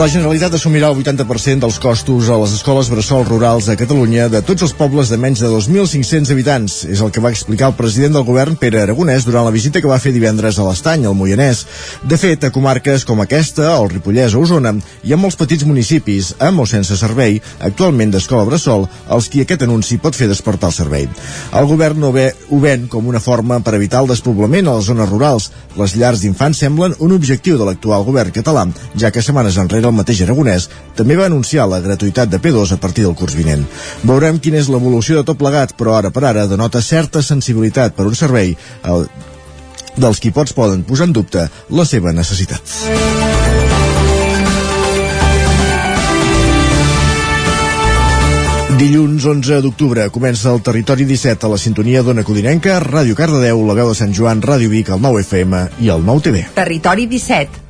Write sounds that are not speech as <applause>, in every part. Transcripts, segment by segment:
La Generalitat assumirà el 80% dels costos a les escoles bressol rurals a Catalunya de tots els pobles de menys de 2.500 habitants. És el que va explicar el president del govern, Pere Aragonès, durant la visita que va fer divendres a l'Estany, al Moianès. De fet, a comarques com aquesta, el Ripollès o Osona, hi ha molts petits municipis, amb o sense servei, actualment d'escola bressol, els qui aquest anunci pot fer despertar el servei. El govern no ve, ho ven com una forma per evitar el despoblament a les zones rurals. Les llars d'infants semblen un objectiu de l'actual govern català, ja que setmanes enrere el mateix Aragonès també va anunciar la gratuïtat de P2 a partir del curs vinent. Veurem quina és l'evolució de tot plegat, però ara per ara denota certa sensibilitat per un servei el, dels qui pots poden posar en dubte la seva necessitat. Dilluns 11 d'octubre comença el Territori 17 a la sintonia d'Ona Codinenca, Ràdio Cardedeu, la veu de Sant Joan, Ràdio Vic, el 9 FM i el 9 TV. Territori 17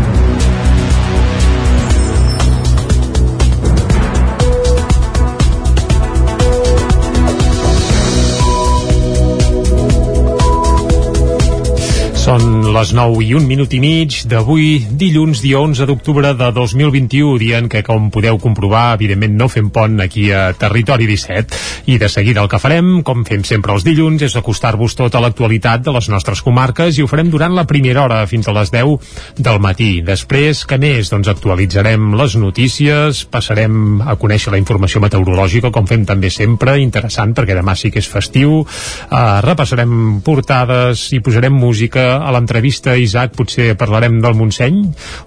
Són les 9 i un minut i mig d'avui, dilluns, dia 11 d'octubre de 2021, dient que, com podeu comprovar, evidentment no fem pont aquí a Territori 17. I de seguida el que farem, com fem sempre els dilluns, és acostar-vos tota l'actualitat de les nostres comarques i ho farem durant la primera hora, fins a les 10 del matí. Després, què més? Doncs actualitzarem les notícies, passarem a conèixer la informació meteorològica, com fem també sempre, interessant, perquè demà sí que és festiu. Uh, repassarem portades i posarem música a l'entrevista, Isaac, potser parlarem del Montseny,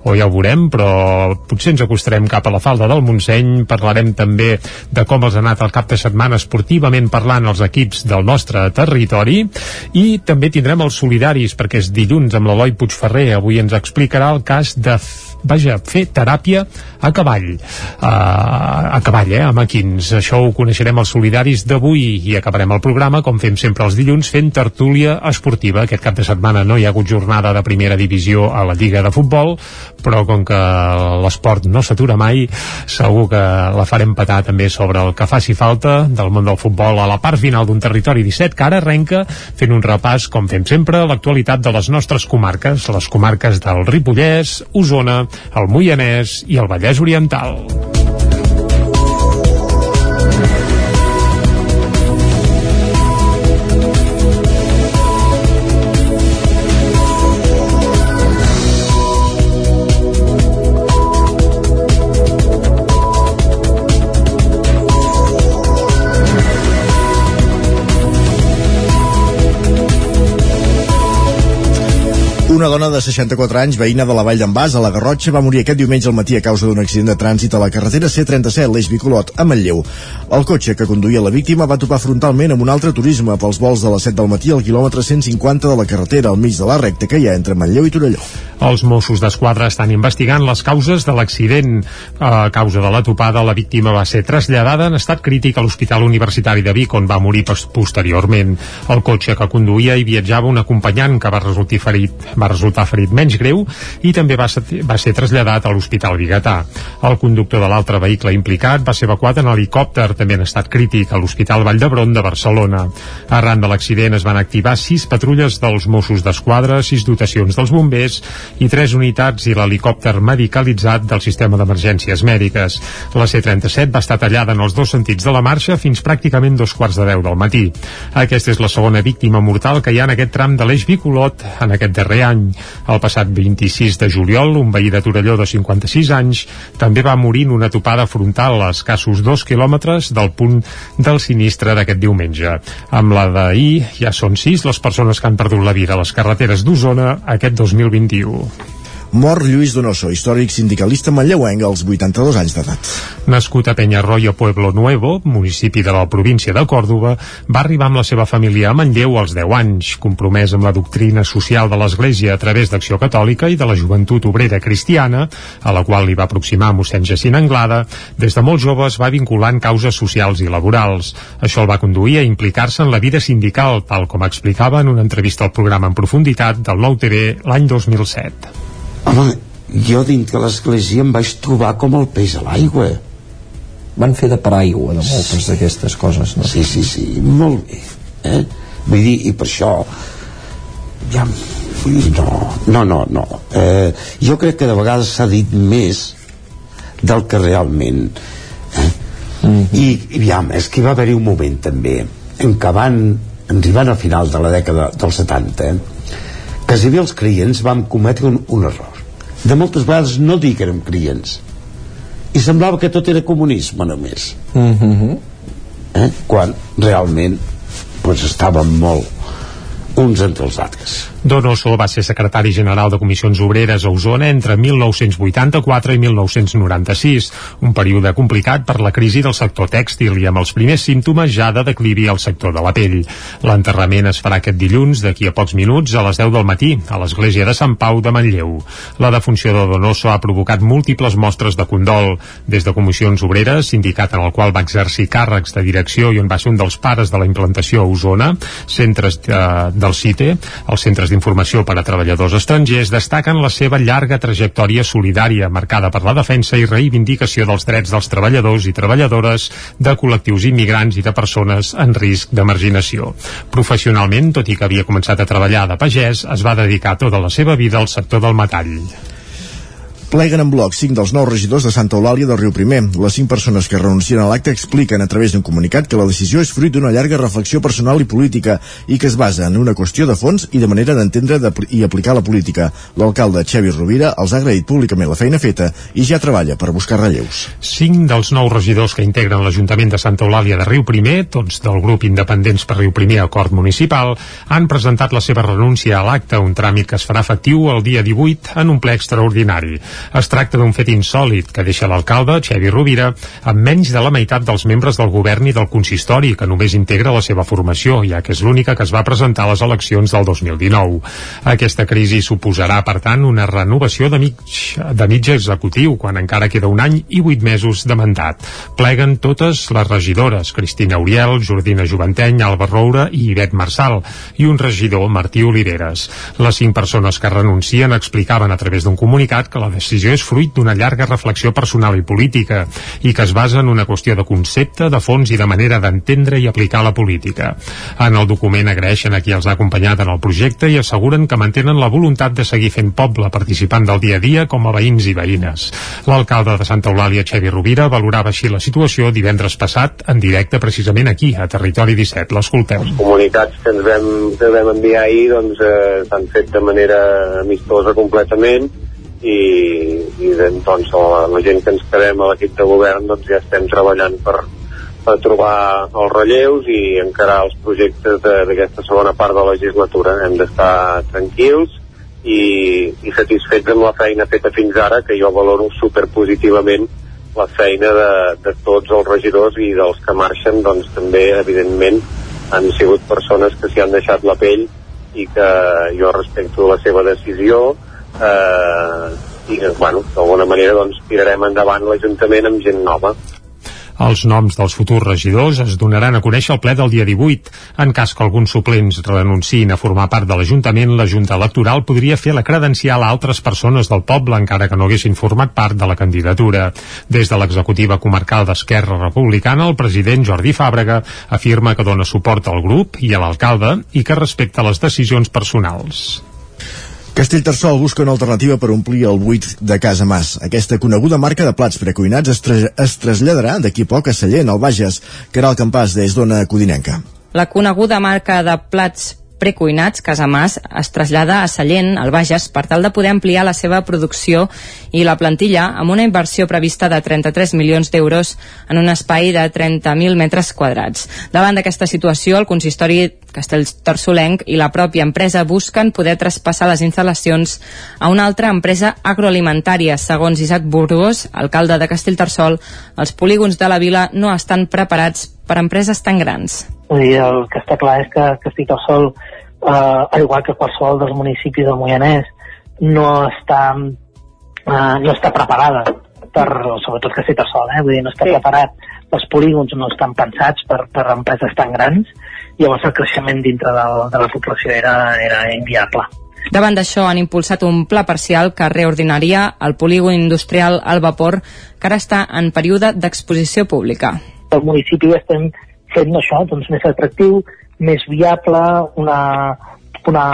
o ja ho veurem, però potser ens acostarem cap a la falda del Montseny, parlarem també de com els ha anat el cap de setmana esportivament parlant els equips del nostre territori, i també tindrem els solidaris, perquè és dilluns amb l'Eloi Puigferrer, avui ens explicarà el cas de vaja, fer teràpia a cavall. Uh, a cavall, eh, amb equins. Això ho coneixerem els solidaris d'avui i acabarem el programa, com fem sempre els dilluns, fent tertúlia esportiva. Aquest cap de setmana no hi ha hagut jornada de primera divisió a la Lliga de Futbol, però com que l'esport no s'atura mai, segur que la farem petar també sobre el que faci falta del món del futbol a la part final d'un territori 17 que ara arrenca fent un repàs, com fem sempre, l'actualitat de les nostres comarques, les comarques del Ripollès, Osona, el Moianès i el Vallès Oriental. Una dona de 64 anys, veïna de la Vall d'en Bas, a la Garrotxa, va morir aquest diumenge al matí a causa d'un accident de trànsit a la carretera C-37, l'Eix Bicolot, a Manlleu. El cotxe que conduïa la víctima va topar frontalment amb un altre turisme pels vols de les 7 del matí al quilòmetre 150 de la carretera al mig de la recta que hi ha entre Manlleu i Torelló. Els Mossos d'Esquadra estan investigant les causes de l'accident. A causa de la topada, la víctima va ser traslladada en estat crític a l'Hospital Universitari de Vic, on va morir posteriorment. El cotxe que conduïa hi viatjava un acompanyant que va resultar ferit, va resultar ferit menys greu i també va ser, va ser traslladat a l'Hospital Bigatà. El conductor de l'altre vehicle implicat va ser evacuat en helicòpter, també en estat crític, a l'Hospital Vall d'Hebron de Barcelona. Arran de l'accident es van activar sis patrulles dels Mossos d'Esquadra, sis dotacions dels bombers i tres unitats i l'helicòpter medicalitzat del sistema d'emergències mèdiques. La C-37 va estar tallada en els dos sentits de la marxa fins pràcticament dos quarts de deu del matí. Aquesta és la segona víctima mortal que hi ha en aquest tram de l'eix Bicolot en aquest darrer any. El passat 26 de juliol, un veí de Torelló de 56 anys també va morir en una topada frontal a escassos dos quilòmetres del punt del sinistre d'aquest diumenge. Amb la d'ahir ja són sis les persones que han perdut la vida a les carreteres d'Osona aquest 2021. Mor Lluís Donoso, històric sindicalista manlleuenc als 82 anys d'edat. Nascut a Peñarroyo, Pueblo Nuevo, municipi de la província de Còrdoba, va arribar amb la seva família a Manlleu als 10 anys, compromès amb la doctrina social de l'Església a través d'Acció Catòlica i de la Joventut Obrera Cristiana, a la qual li va aproximar mossèn Jacint Anglada, des de molt jove es va vincular en causes socials i laborals. Això el va conduir a implicar-se en la vida sindical, tal com explicava en una entrevista al programa en profunditat del Nou TV l'any 2007. Home, jo dins de l'església em vaig trobar com el peix a l'aigua. Van fer de paraigua de moltes d'aquestes coses, no? Sí, sí, sí, molt bé. Eh? Vull dir, i per això... Ja, vull dir, no, no, no, no. Eh, jo crec que de vegades s'ha dit més del que realment... Eh? Mm -hmm. I, i ja, és que va haver-hi un moment també en què van, arribant al final de la dècada dels 70, eh? quasi bé els clients vam cometre un, un error de moltes vegades no dir que érem clients i semblava que tot era comunisme només mm -hmm. eh? quan realment pues, estàvem molt uns entre els altres Donoso va ser secretari general de Comissions Obreres a Osona entre 1984 i 1996, un període complicat per la crisi del sector tèxtil i amb els primers símptomes ja de declivi al sector de la pell. L'enterrament es farà aquest dilluns d'aquí a pocs minuts a les 10 del matí a l'església de Sant Pau de Manlleu. La defunció de Donoso ha provocat múltiples mostres de condol, des de Comissions Obreres, sindicat en el qual va exercir càrrecs de direcció i on va ser un dels pares de la implantació a Osona, centres de, eh, del CITE, els centres d'informació per a treballadors estrangers destaquen la seva llarga trajectòria solidària marcada per la defensa i reivindicació dels drets dels treballadors i treballadores de col·lectius immigrants i de persones en risc de marginació. Professionalment, tot i que havia començat a treballar de pagès, es va dedicar tota la seva vida al sector del metall. Pleguen en bloc cinc dels nous regidors de Santa Eulàlia del Riu Primer. Les cinc persones que renuncien a l'acte expliquen a través d'un comunicat que la decisió és fruit d'una llarga reflexió personal i política i que es basa en una qüestió de fons i de manera d'entendre i aplicar la política. L'alcalde Xavi Rovira els ha agraït públicament la feina feta i ja treballa per buscar relleus. Cinc dels nous regidors que integren l'Ajuntament de Santa Eulàlia de Riu Primer, tots del grup Independents per Riu Primer Acord Municipal, han presentat la seva renúncia a l'acte, un tràmit que es farà efectiu el dia 18 en un ple extraordinari. Es tracta d'un fet insòlid que deixa l'alcalde, Xevi Rovira, amb menys de la meitat dels membres del govern i del consistori, que només integra la seva formació, ja que és l'única que es va presentar a les eleccions del 2019. Aquesta crisi suposarà, per tant, una renovació de mig, de mig executiu, quan encara queda un any i vuit mesos de mandat. Pleguen totes les regidores, Cristina Uriel, Jordina Juventeny, Alba Roura i Ivet Marçal, i un regidor, Martí Oliveres. Les cinc persones que renuncien explicaven a través d'un comunicat que la decisió és fruit d'una llarga reflexió personal i política i que es basa en una qüestió de concepte, de fons i de manera d'entendre i aplicar la política. En el document agraeixen a qui els ha acompanyat en el projecte i asseguren que mantenen la voluntat de seguir fent poble participant del dia a dia com a veïns i veïnes. L'alcalde de Santa Eulàlia, Xevi Rovira, valorava així la situació divendres passat en directe precisament aquí, a Territori 17. L'escolteu. Els comunicats que ens vam, que vam enviar ahir doncs, eh, s'han fet de manera amistosa completament i, i doncs la, la gent que ens quedem a l'equip de govern doncs ja estem treballant per, per trobar els relleus i encarar els projectes d'aquesta segona part de la legislatura. Hem d'estar tranquils i, i satisfets amb la feina feta fins ara, que jo valoro superpositivament la feina de, de tots els regidors i dels que marxen, doncs també, evidentment, han sigut persones que s'hi han deixat la pell i que jo respecto la seva decisió, eh, i bueno, d'alguna manera doncs, tirarem endavant l'Ajuntament amb gent nova. Els noms dels futurs regidors es donaran a conèixer el ple del dia 18. En cas que alguns suplents renunciïn a formar part de l'Ajuntament, la Junta Electoral podria fer la credencial a altres persones del poble, encara que no haguessin format part de la candidatura. Des de l'executiva comarcal d'Esquerra Republicana, el president Jordi Fàbrega afirma que dona suport al grup i a l'alcalde i que respecta les decisions personals. Castellterçol busca una alternativa per omplir el buit de Casa Mas. Aquesta coneguda marca de plats precuinats es, tra es traslladarà d'aquí poc a Sallent, al Bages, que era el campàs des d'Ona Codinenca. La coneguda marca de plats precuinats, Casamàs es trasllada a Sallent, al Bages, per tal de poder ampliar la seva producció i la plantilla amb una inversió prevista de 33 milions d'euros en un espai de 30.000 metres quadrats. Davant d'aquesta situació, el consistori Castellterçolenc i la pròpia empresa busquen poder traspassar les instal·lacions a una altra empresa agroalimentària. Segons Isaac Burgos, alcalde de Castellterçol, els polígons de la vila no estan preparats per empreses tan grans. Vull dir, el que està clar és que Castellterçol, eh, al igual que qualsevol dels municipis del Moianès, no està, eh, no està preparada per, sobretot Castellterçol, eh? vull dir, no està sí. preparat, els polígons no estan pensats per, per empreses tan grans, llavors el creixement dintre del, de la població era, era inviable. Davant d'això han impulsat un pla parcial que reordinaria el polígon industrial al vapor que ara està en període d'exposició pública. El municipi estem fent això doncs, més atractiu, més viable, una, una,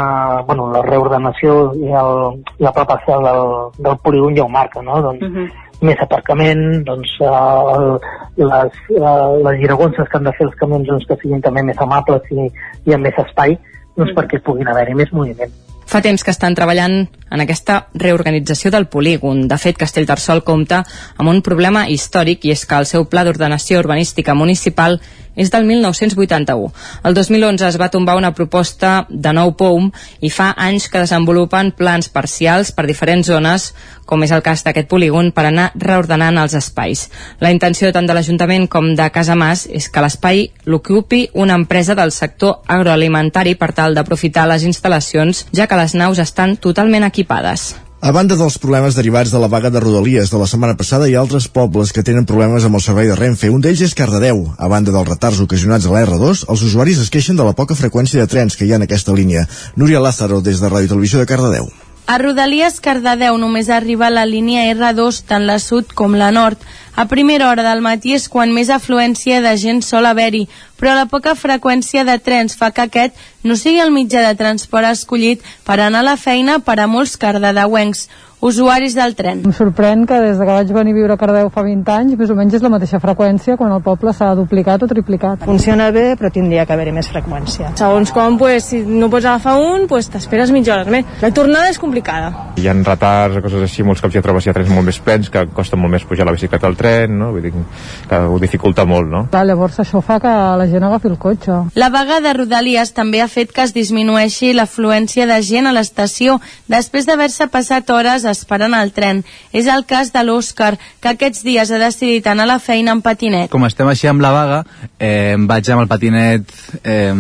bueno, la reordenació i el, la pla parcial del, del polígon ja ho marca, no? Doncs, uh -huh més aparcament, doncs, uh, les, les giragonses que han de fer els camions doncs, que siguin també més amables i, i amb més espai, doncs perquè puguin haver-hi més moviment. Fa temps que estan treballant en aquesta reorganització del polígon. De fet, Castellterçol compta amb un problema històric i és que el seu pla d'ordenació urbanística municipal és del 1981. El 2011 es va tombar una proposta de nou POUM i fa anys que desenvolupen plans parcials per diferents zones, com és el cas d'aquest polígon, per anar reordenant els espais. La intenció tant de l'Ajuntament com de Casa Mas és que l'espai l'ocupi una empresa del sector agroalimentari per tal d'aprofitar les instal·lacions, ja que les naus estan totalment equipades. A banda dels problemes derivats de la vaga de Rodalies de la setmana passada, hi ha altres pobles que tenen problemes amb el servei de Renfe. Un d'ells és Cardedeu. A banda dels retards ocasionats a la R2, els usuaris es queixen de la poca freqüència de trens que hi ha en aquesta línia. Núria Lázaro, des de Ràdio Televisió de Cardedeu. A Rodalies Cardedeu només arriba la línia R2, tant la sud com la nord. A primera hora del matí és quan més afluència de gent sol haver-hi, però la poca freqüència de trens fa que aquest no sigui el mitjà de transport escollit per anar a la feina per a molts cardedeuencs usuaris del tren. Em sorprèn que des que vaig venir a viure a Cardeu fa 20 anys, més o menys és la mateixa freqüència quan el poble s'ha duplicat o triplicat. Funciona bé, però tindria que haver-hi més freqüència. Segons com, pues, si no pots agafar un, pues, t'esperes mitja hora més. La tornada és complicada. Hi ha retards, coses així, molts cops hi trobes ja trens molt més plens, que costa molt més pujar la bicicleta al tren, no? Vull dir que ho dificulta molt, no? Clar, llavors això fa que la gent agafi el cotxe. La vaga de Rodalies també ha fet que es disminueixi l'afluència de gent a l'estació després d'haver-se passat hores esperant el tren. És el cas de l'Òscar, que aquests dies ha decidit anar a la feina en patinet. Com estem així amb la vaga, eh, em vaig amb el patinet eh,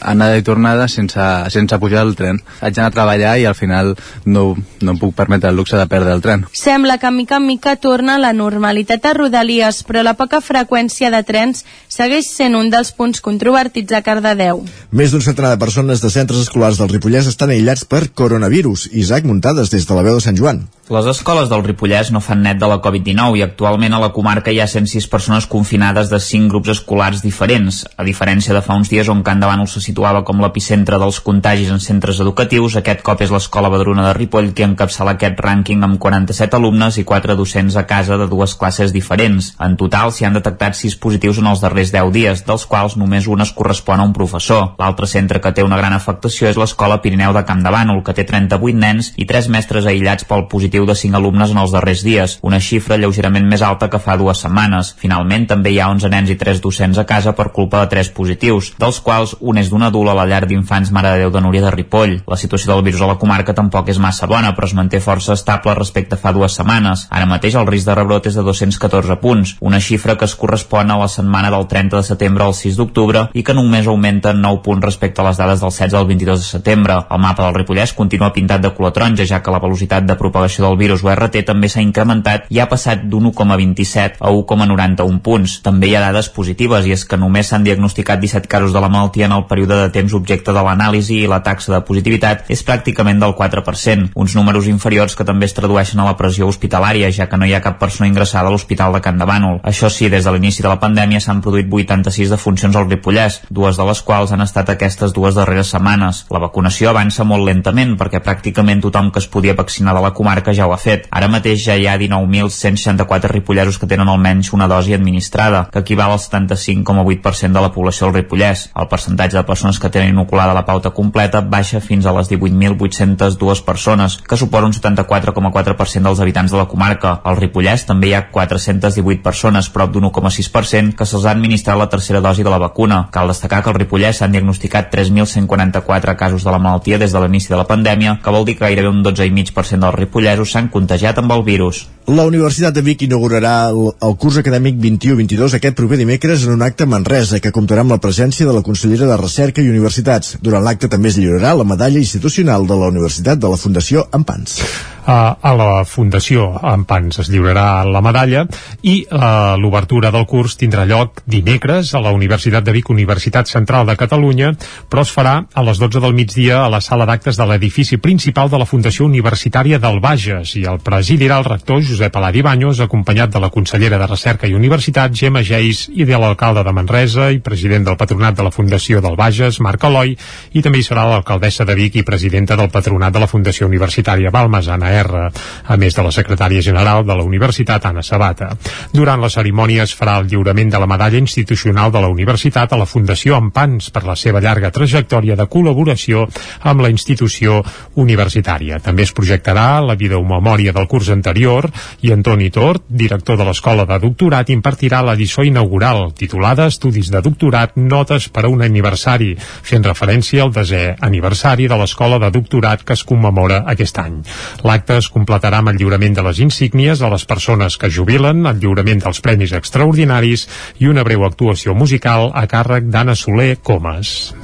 anada i tornada sense, sense pujar al tren. Vaig anar a treballar i al final no, no em puc permetre el luxe de perdre el tren. Sembla que mica en mica torna la normalitat a Rodalies, però la poca freqüència de trens segueix sent un dels punts controvertits a Cardedeu. Més d'un centenar de persones de centres escolars del Ripollès estan aïllats per coronavirus. Isaac Muntades, des de la veu de Sant Joan. Les escoles del Ripollès no fan net de la Covid-19 i actualment a la comarca hi ha 106 persones confinades de 5 grups escolars diferents. A diferència de fa uns dies on Can Davant se situava com l'epicentre dels contagis en centres educatius, aquest cop és l'escola Badruna de Ripoll que encapçala aquest rànquing amb 47 alumnes i 4 docents a casa de dues classes diferents. En total s'hi han detectat 6 positius en els darrers 10 dies, dels quals només un es correspon a un professor. L'altre centre que té una gran afectació és l'escola Pirineu de Camp de Bànol, que té 38 nens i 3 mestres aïllats pel positiu de 5 alumnes en els darrers dies, una xifra lleugerament més alta que fa dues setmanes. Finalment, també hi ha 11 nens i 3 docents a casa per culpa de 3 positius, dels quals un és d'un adult a la llar d'infants Mare de Déu de Núria de Ripoll. La situació del virus a la comarca tampoc és massa bona, però es manté força estable respecte a fa dues setmanes. Ara mateix el risc de rebrot és de 214 punts, una xifra que es correspon a la setmana del 30 de setembre al 6 d'octubre i que només augmenta en 9 punts respecte a les dades del 16 al 22 de setembre. El mapa del Ripollès continua pintat de color taronja, ja que la velocitat de propagació del virus URT també s'ha incrementat i ha passat d'un 1,27 a 1,91 punts. També hi ha dades positives i és que només s'han diagnosticat 17 casos de la malaltia en el període de temps objecte de l'anàlisi i la taxa de positivitat és pràcticament del 4%, uns números inferiors que també es tradueixen a la pressió hospitalària, ja que no hi ha cap persona ingressada a l'Hospital de Can de Bànol. Això sí, des de l'inici de la pandèmia s'han produït 86 de funcions al Ripollès, dues de les quals han estat aquestes dues darreres setmanes. La vacunació avança molt lentament perquè pràcticament tothom que es podia vaccinar de la comarca ja ho ha fet. Ara mateix ja hi ha 19.164 ripollesos que tenen almenys una dosi administrada, que equival al 75,8% de la població del Ripollès. El percentatge de persones que tenen inoculada la pauta completa baixa fins a les 18.802 persones, que suposa un 74,4% dels habitants de la comarca. Al Ripollès també hi ha 418 persones, prop d'un 1,6%, que se'ls ha administrat la tercera dosi de la vacuna. Cal destacar que al Ripollès s'han diagnosticat 3.144 casos de la malaltia des de l'inici de la pandèmia, que vol dir que gairebé un 12,5% dels ripollesos s'han contagiat amb el virus. La Universitat de Vic inaugurarà el, curs acadèmic 21-22 aquest proper dimecres en un acte a Manresa que comptarà amb la presència de la consellera de Recerca i Universitats. Durant l'acte també es lliurarà la medalla institucional de la Universitat de la Fundació Ampans. A, la Fundació Ampans es lliurarà la medalla i uh, l'obertura del curs tindrà lloc dimecres a la Universitat de Vic, Universitat Central de Catalunya, però es farà a les 12 del migdia a la sala d'actes de l'edifici principal de la Fundació Universitària del Bages. I el presidirà el rector Josep Aladi Baños, acompanyat de la consellera de Recerca i Universitat, Gemma Geis, i de l'alcalde de Manresa i president del patronat de la Fundació del Bages, Marc Eloi, i també hi serà l'alcaldessa de Vic i presidenta del patronat de la Fundació Universitària Balmes, Anna R, a més de la secretària general de la Universitat, Anna Sabata. Durant la cerimònia es farà el lliurament de la medalla institucional de la Universitat a la Fundació Ampans per la seva llarga trajectòria de col·laboració amb la institució universitària. També es projectarà la videomemòria del curs anterior i Antoni Tort, director de l'Escola de Doctorat, impartirà la lliçó inaugural titulada Estudis de Doctorat, notes per a un aniversari, fent referència al desè aniversari de l'Escola de Doctorat que es commemora aquest any. L'acte es completarà amb el lliurament de les insígnies a les persones que jubilen, el lliurament dels premis extraordinaris i una breu actuació musical a càrrec d'Anna Soler Comas.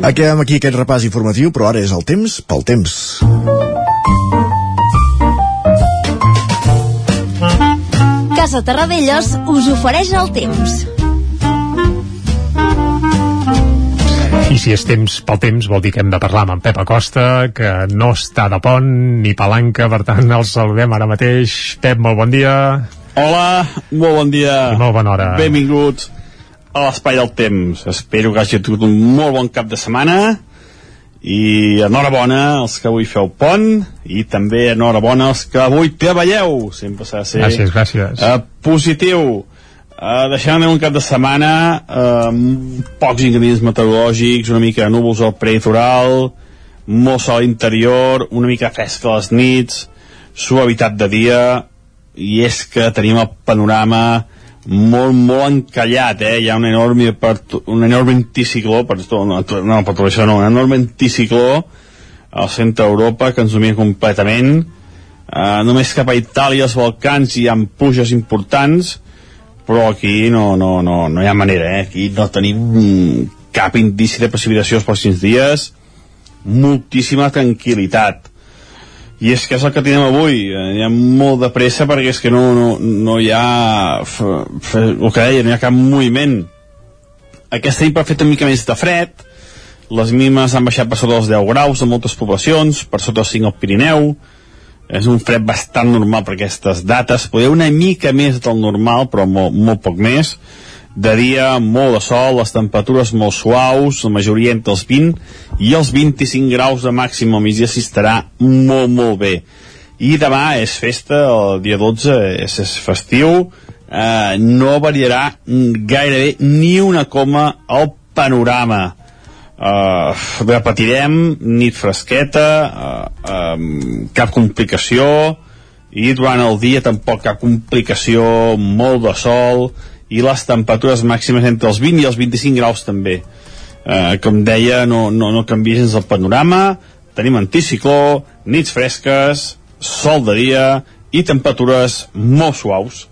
Acabem aquí aquest repàs informatiu, però ara és el temps pel temps. Casa Terradellos us ofereix el temps. I si és temps pel temps vol dir que hem de parlar amb en Pep Acosta, que no està de pont ni palanca, per tant el saludem ara mateix. Pep, molt bon dia. Hola, molt bon dia. I molt bona hora. Benvinguts a l'Espai del Temps. Espero que hagi tingut un molt bon cap de setmana i enhorabona als que avui feu pont i també enhorabona als que avui treballeu. Sempre s'ha de ser Gràcies, gràcies. eh, positiu. Uh, deixant un cap de setmana amb pocs ingredients meteorològics, una mica de núvols al prelitoral, molt sol interior, una mica fresca a les nits, suavitat de dia, i és que tenim el panorama molt, molt encallat, eh? Hi ha un enorme, un enorme anticicló, per, no, no, això no, un enorme anticicló al centre d'Europa que ens domina completament. Uh, només cap a Itàlia, els Balcans, hi ha pluges importants, però aquí no, no, no, no hi ha manera, eh? Aquí no tenim cap indici de precipitació els pròxims dies, moltíssima tranquil·litat. I és que és el que tenim avui, eh, hi ha molt de pressa perquè és que no, no, no hi ha, el que deia, no hi ha cap moviment. Aquesta nit ha fet una mica més de fred, les mínimes han baixat per sota dels 10 graus en moltes poblacions, per sota dels 5 al Pirineu, és un fred bastant normal per aquestes dates, poder una mica més del normal, però molt, molt poc més. De dia, molt de sol, les temperatures molt suaus, la majoria entre els 20 i els 25 graus de màxim al migdia s'hi estarà molt, molt bé. I demà és festa, el dia 12 és, és festiu, eh, no variarà gairebé ni una coma el panorama. Uh, repetirem, nit fresqueta, uh, um, cap complicació, i durant el dia tampoc cap complicació, molt de sol, i les temperatures màximes entre els 20 i els 25 graus també. Uh, com deia, no, no, no canvia gens el panorama, tenim anticicló, nits fresques, sol de dia i temperatures molt suaus.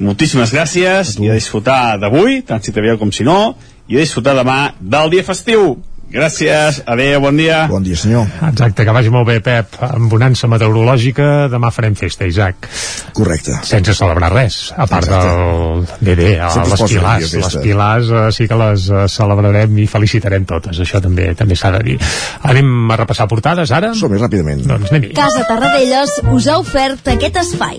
Moltíssimes gràcies i a disfrutar d'avui, tant si treballeu com si no, i a disfrutar demà del dia festiu. Gràcies, adeu, bon dia. Bon dia, senyor. Exacte, que vagi molt bé, Pep. Amb bonança meteorològica, demà farem festa, Isaac. Correcte. Sense celebrar res, a part del DD, a les pilars. Les pilars eh, sí que les eh, celebrarem i felicitarem totes, això també també s'ha de dir. Anem a repassar portades, ara? Som-hi ràpidament. Doncs anem-hi. Casa Tarradellas us ha ofert aquest espai.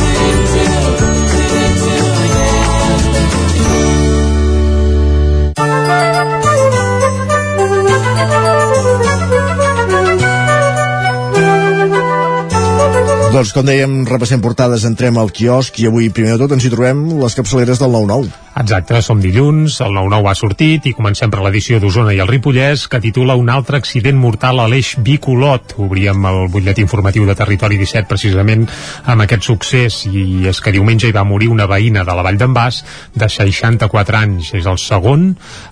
Doncs, com dèiem, repassem portades, entrem al quiosc i avui, primer de tot, ens hi trobem les capçaleres del 9-9. Exacte, som dilluns, el 9-9 ha sortit i comencem per l'edició d'Osona i el Ripollès, que titula un altre accident mortal a l'eix Vicolot. Obríem el butlletí informatiu de Territori 17 precisament amb aquest succés i és que diumenge hi va morir una veïna de la Vall d'en Bas de 64 anys. És el segon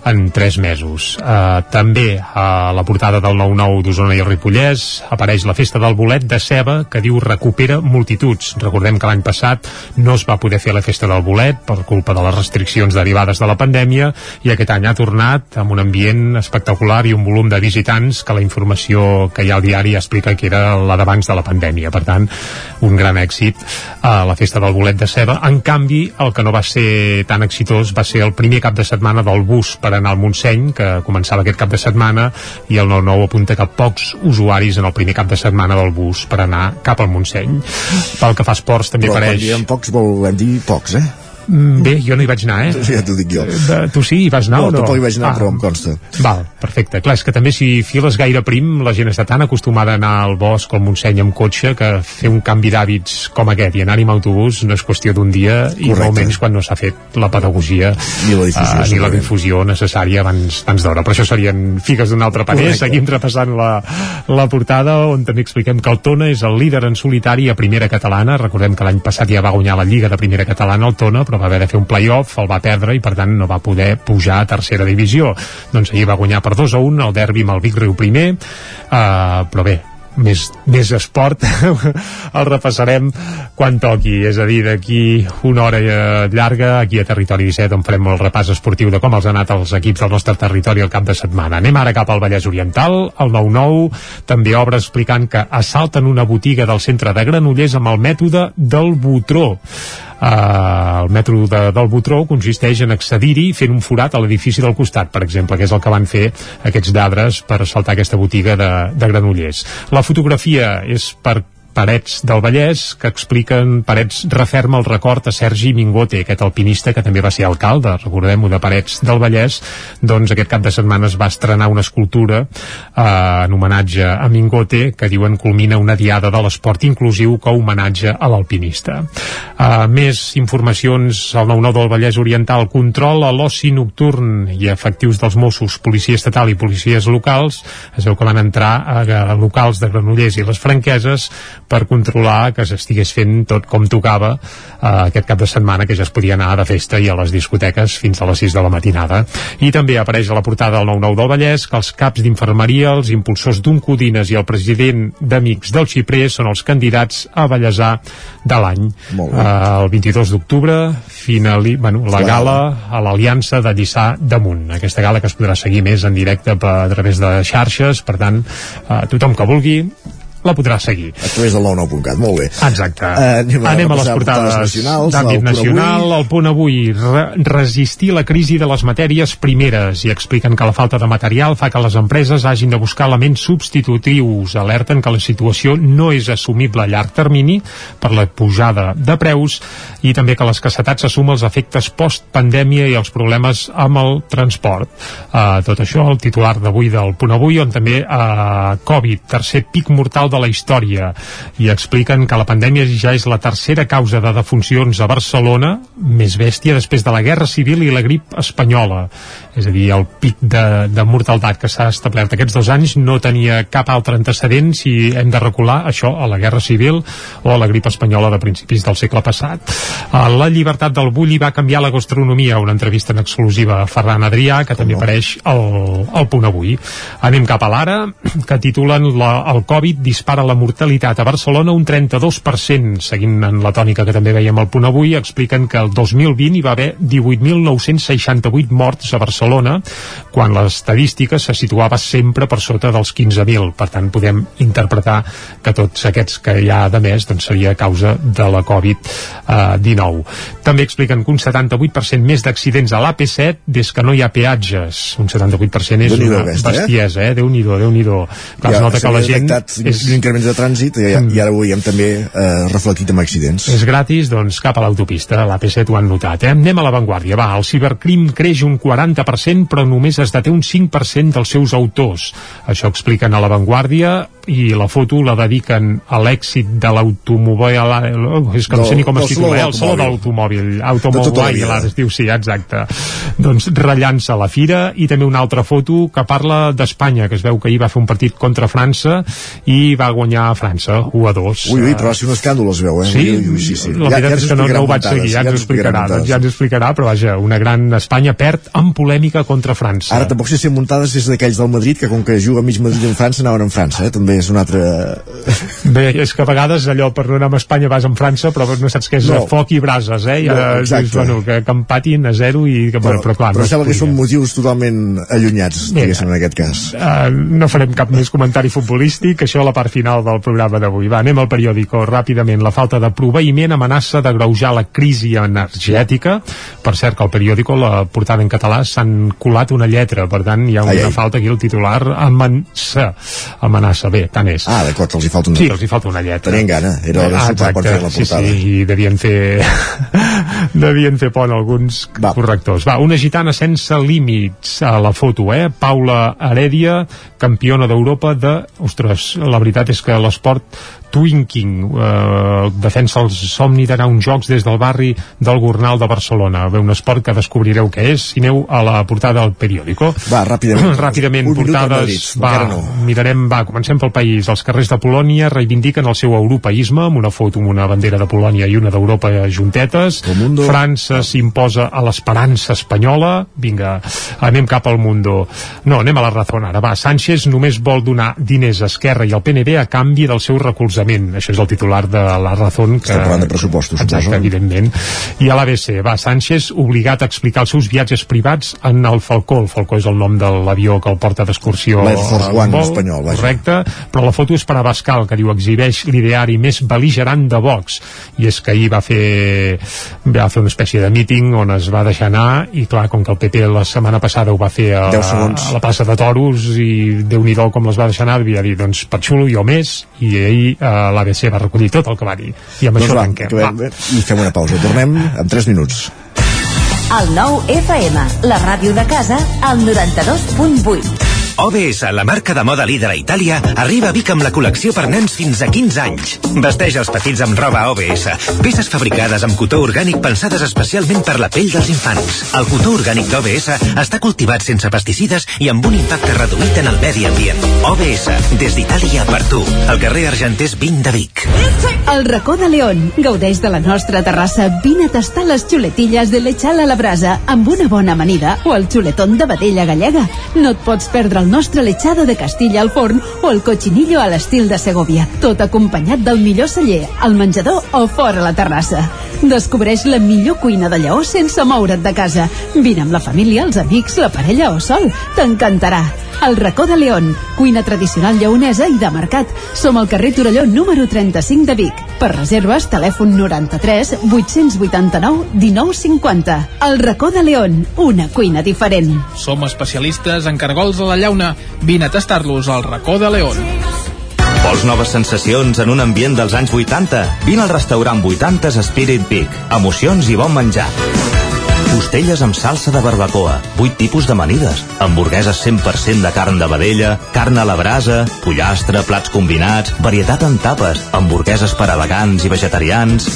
en 3 mesos. Uh, també a la portada del 9-9 d'Osona i el Ripollès apareix la festa del bolet de ceba que diu recupera multituds. Recordem que l'any passat no es va poder fer la festa del bolet per culpa de les restriccions derivades de la pandèmia i aquest any ha tornat amb un ambient espectacular i un volum de visitants que la informació que hi ha al diari explica que era la d'abans de la pandèmia. Per tant, un gran èxit a la festa del bolet de ceba. En canvi, el que no va ser tan exitós va ser el primer cap de setmana del bus per anar al Montseny, que començava aquest cap de setmana, i el 9-9 apunta que pocs usuaris en el primer cap de setmana del bus per anar cap al Montseny. Pel que fa a esports també Però quan apareix... diem pocs, volem dir pocs, eh? Mm, Bé, jo no hi vaig anar, eh? Ja t'ho dic jo. De, tu sí, hi vas anar No, o no? tampoc hi vaig anar, però em consta. Val, perfecte. Clar, és que també si files gaire prim, la gent està tan acostumada a anar al bosc o al Montseny amb cotxe que fer un canvi d'hàbits com aquest i anar-hi amb autobús no és qüestió d'un dia i Correcte. molt menys quan no s'ha fet la pedagogia Ni la difusió, eh, ni la difusió necessària abans, abans d'hora. Però això serien figues d'un altre. Correcte. Seguim repassant la, la portada on també expliquem que el Tona és el líder en solitari a primera catalana. Recordem que l'any passat ja va guanyar la Lliga de primera catalana el Tona, però va haver de fer un play-off, el va perdre i per tant no va poder pujar a tercera divisió. Doncs ahir va guanyar per 2 a 1 el derbi amb el Vic Riu primer, uh, però bé, més, més esport <laughs> el repassarem quan toqui. És a dir, d'aquí una hora eh, llarga aquí a Territori 17 on farem el repàs esportiu de com els han anat els equips del nostre territori el cap de setmana. Anem ara cap al Vallès Oriental el 9-9 també obre explicant que assalten una botiga del centre de Granollers amb el mètode del Botró Uh, el metro de, del Botró consisteix en accedir-hi fent un forat a l'edifici del costat, per exemple, que és el que van fer aquests lladres per assaltar aquesta botiga de, de Granollers. La fotografia és per Parets del Vallès, que expliquen Parets referma el record a Sergi Mingote, aquest alpinista que també va ser alcalde, recordem-ho, de Parets del Vallès, doncs aquest cap de setmana es va estrenar una escultura eh, en homenatge a Mingote, que diuen culmina una diada de l'esport inclusiu que homenatge a l'alpinista. Eh, més informacions al 9-9 del Vallès Oriental, control a l'oci nocturn. I efectius dels Mossos, policia estatal i policies locals, es veu que van entrar a, locals de Granollers i les Franqueses per controlar que s'estigués fent tot com tocava eh, aquest cap de setmana que ja es podia anar de festa i a les discoteques fins a les 6 de la matinada. I també apareix a la portada del 9-9 del Vallès que els caps d'infermeria, els impulsors d'un Codines i el president d'Amics del Xiprer són els candidats a Vallèsar de l'any. Eh, el 22 d'octubre finali, bueno, la gala a l'Aliança de Lliçà damunt. Aquesta gala que es podrà seguir més en directe per, a través de xarxes, per tant, eh, tothom que vulgui la podrà seguir. A través del 99.cat, molt bé. Exacte. Eh, anem a anem a les repassar portades d'àmbit nacional. avui. El punt avui, re resistir la crisi de les matèries primeres i expliquen que la falta de material fa que les empreses hagin de buscar elements substitutius. Alerten que la situació no és assumible a llarg termini per la pujada de preus i també que l'escassetat s'assuma els efectes post-pandèmia i els problemes amb el transport. Uh, tot això, el titular d'avui del punt avui, on també uh, Covid, tercer pic mortal de la història i expliquen que la pandèmia ja és la tercera causa de defuncions a Barcelona, més bèstia després de la Guerra Civil i la grip espanyola. És a dir, el pic de, de mortalitat que s'ha establert aquests dos anys no tenia cap altre antecedent si hem de recular això a la Guerra Civil o a la grip espanyola de principis del segle passat. A la llibertat del Bulli va canviar la gastronomia, una entrevista en exclusiva a Ferran Adrià, que també apareix al, al punt avui. Anem cap a l'ara, que titulen la, el Covid dispara la mortalitat a Barcelona un 32%. Seguint en la tònica que també veiem al punt avui, expliquen que el 2020 hi va haver 18.968 morts a Barcelona, quan l'estadística se situava sempre per sota dels 15.000. Per tant, podem interpretar que tots aquests que hi ha de més doncs, seria a causa de la Covid-19. També expliquen que un 78% més d'accidents a l'AP7 des que no hi ha peatges. Un 78% és una eh? bestiesa, eh? Déu-n'hi-do, Déu-n'hi-do. Clar, es nota que la gent... És... L'increment de trànsit i, i ara ho veiem també eh, reflectit amb accidents. És gratis, doncs cap a l'autopista, l'AP7 ho han notat. Eh? Anem a l'avantguàrdia. Va, el cibercrim creix un 40%, però només es deté un 5% dels seus autors. Això expliquen a l'avantguàrdia i la foto la dediquen a l'èxit de l'automòbil és que no sé ni com es titula, eh? el saló de l'automòbil automòbil, ara es diu, sí, exacte doncs ratllant-se a la fira i també una altra foto que parla d'Espanya, que es veu que ahir va fer un partit contra França i va guanyar a França 1 a 2. Ui, ui, però va ser un escàndol es veu, eh? Sí, ui, ui, sí, sí. la veritat ja, ja és que no, no ho vaig seguir, ja, ja ens explicarà, doncs ja ens explicarà, però vaja, una gran Espanya perd en polèmica contra França. Ara tampoc sé si muntades és d'aquells del Madrid, que com que juga mig Madrid en França, anaven en França, eh? també és un altre... <laughs> Bé, és que a vegades allò per no anar a Espanya vas en França, però no saps què és no. foc i brases, eh? Ara no, dius, bueno, que, que empatin a zero i que, però, però clar, però no sembla que són motius totalment allunyats, diguéssim, en aquest cas. Uh, no farem cap més comentari futbolístic, això a la part final del programa d'avui. Va, anem al periòdico ràpidament. La falta de proveïment amenaça de greujar la crisi energètica. Per cert, que al periòdico, la portada en català, s'han colat una lletra, per tant, hi ha una ai, falta aquí, el titular amenaça. Amenaça, bé, tant és. Ah, d'acord, els hi falta una Sí, els hi falta una lletra. Tenien gana, era hora de per fer la portada. Sí, sí, i devien fer <laughs> devien fer pont alguns Va. correctors. Va, una gitana sense límits a la foto, eh? Paula Heredia, campiona d'Europa de... Ostres, la veritat és que l'esport Twinking eh, defensa el somni d'anar a uns jocs des del barri del Gornal de Barcelona. Bé, un esport que descobrireu què és. Si aneu a la portada del periòdico. Va, ràpidament, <clears throat> ràpidament portades. Va, no. mirarem, va, comencem pel país. Els carrers de Polònia reivindiquen el seu europeisme amb una foto amb una bandera de Polònia i una d'Europa juntetes. França s'imposa a l'esperança espanyola. Vinga, anem cap al mundo. No, anem a la raó ara, va, Sánchez només vol donar diners a Esquerra i al PNB a canvi del seu recolzament recolzament. Això és el titular de la Razón. Que... Estem parlant de pressupostos, Exacte, suposo. evidentment. I a l'ABC, va, Sánchez obligat a explicar els seus viatges privats en el Falcó. El Falcó és el nom de l'avió que el porta d'excursió L'Air Force One espanyol, vaja. Correcte, però la foto és per a Bascal, que diu exhibeix l'ideari més beligerant de Vox. I és que ahir va fer, va fer una espècie de míting on es va deixar anar i clar, com que el PP la setmana passada ho va fer a, a la plaça de Toros i déu nhi com les va deixar anar, havia dit, doncs per xulo jo més, i ahir eh, l'ABC va recollir tot el que va dir. I amb doncs això va, tanquem. va. i fem una pausa, tornem en 3 minuts. El nou FM, la ràdio de casa, al 92.8 OBS, la marca de moda líder a Itàlia, arriba a Vic amb la col·lecció per nens fins a 15 anys. Vesteix els petits amb roba OBS. Peces fabricades amb cotó orgànic pensades especialment per la pell dels infants. El cotó orgànic d'OBS està cultivat sense pesticides i amb un impacte reduït en el medi ambient. OBS, des d'Itàlia per tu. Al carrer Argenters 20 de Vic. El racó de León. Gaudeix de la nostra terrassa. Vine a tastar les xuletilles de lechal a la brasa amb una bona amanida o el xuletón de vedella gallega. No et pots perdre el nostre lechado de Castilla al forn o el cochinillo a l'estil de Segovia, tot acompanyat del millor celler, al menjador o fora la terrassa. Descobreix la millor cuina de Lleó sense moure't de casa. Vine amb la família, els amics, la parella o sol. T'encantarà. El racó de León, cuina tradicional lleonesa i de mercat. Som al carrer Torelló número 35 de Vic. Per reserves, telèfon 93 889 1950. El racó de León, una cuina diferent. Som especialistes en cargols a la llauna. Vine a tastar-los al racó de León. Vols noves sensacions en un ambient dels anys 80? Vine al restaurant 80's Spirit Peak. Emocions i bon menjar. Costelles amb salsa de barbacoa, 8 tipus d'amanides, hamburgueses 100% de carn de vedella, carn a la brasa, pollastre, plats combinats, varietat en tapes, hamburgueses per vegans i vegetarians...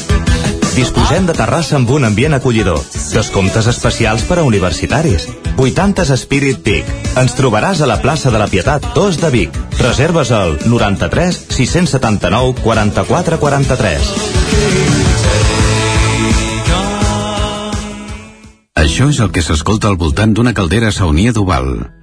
Disposem de terrassa amb un ambient acollidor. Descomptes especials per a universitaris. 80's Spirit Peak. Ens trobaràs a la plaça de la Pietat 2 de Vic. Reserves al 93 679 44 43. Això és el que s'escolta al voltant d'una caldera saunia d'Oval.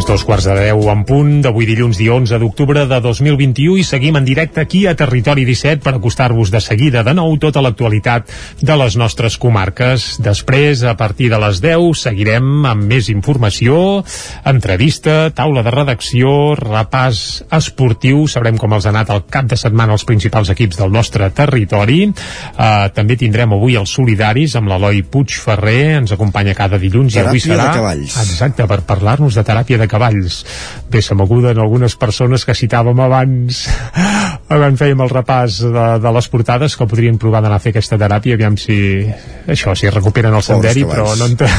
Doncs dos quarts de deu en punt d'avui dilluns dia 11 d'octubre de 2021 i seguim en directe aquí a Territori 17 per acostar-vos de seguida de nou tota l'actualitat de les nostres comarques. Després, a partir de les 10, seguirem amb més informació, entrevista, taula de redacció, repàs esportiu, sabrem com els ha anat el cap de setmana els principals equips del nostre territori. Uh, també tindrem avui els solidaris amb l'Eloi Puigferrer, ens acompanya cada dilluns i avui Teràpia serà... Exacte, per parlar-nos de teràpia de cavalls. Bé, se m'acuden algunes persones que citàvem abans. <laughs> Quan fèiem el repàs de, de les portades que podrien provar d'anar a fer aquesta teràpia aviam si, això, si recuperen el senderi però no, entra,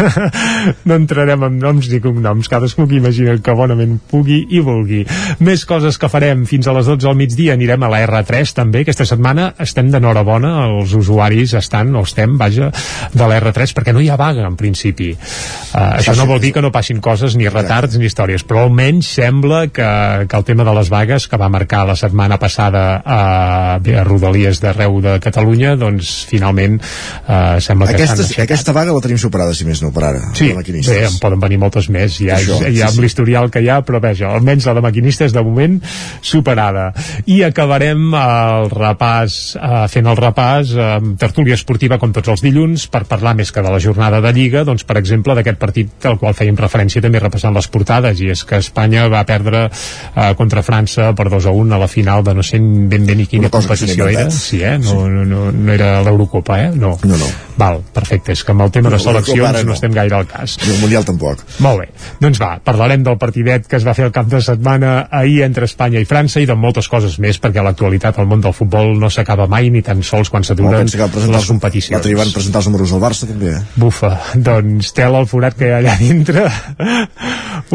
<laughs> no entrarem en noms ni cognoms. Cadascú que imagina que bonament pugui i vulgui. Més coses que farem. Fins a les 12 al migdia anirem a la R3 també. Aquesta setmana estem d'enhorabona. Els usuaris estan, o estem, vaja de la R3 perquè no hi ha vaga en principi. Uh, això no vol dir que no passin coses ni retards ni històries, però almenys sembla que, que el tema de les vagues que va marcar la setmana passada a, a Rodalies d'arreu de Catalunya doncs finalment eh, sembla que Aquesta, aixecat. aquesta vaga la tenim superada, si més no, per ara. Sí, bé, en poden venir moltes més ja, Això, ja sí, amb sí. l'historial que hi ha, però vaja, almenys la de maquinistes de moment superada. I acabarem el repàs, eh, fent el repàs amb tertúlia esportiva com tots els dilluns per parlar més que de la jornada de Lliga, doncs per exemple d'aquest partit al qual fèiem referència també repassant les portades i és que Espanya va perdre eh, contra França per 2 a 1 a la final de no sé ben bé ni quina competició era. inventat. Sí, eh? No, no, no, no era l'Eurocopa, eh? No. No, no. Val, perfecte, és que amb el tema No, de seleccions no no. estem gaire al cas. I el Mundial tampoc. Molt bé, doncs va, parlarem del partidet que es va fer el cap de setmana ahir entre Espanya i França i de moltes coses més, perquè l'actualitat al món del futbol no s'acaba mai ni tan sols quan s'aturen les competicions. L'altre dia van presentar els números del Barça, també. eh? Bufa, doncs tela el forat que hi ha allà dintre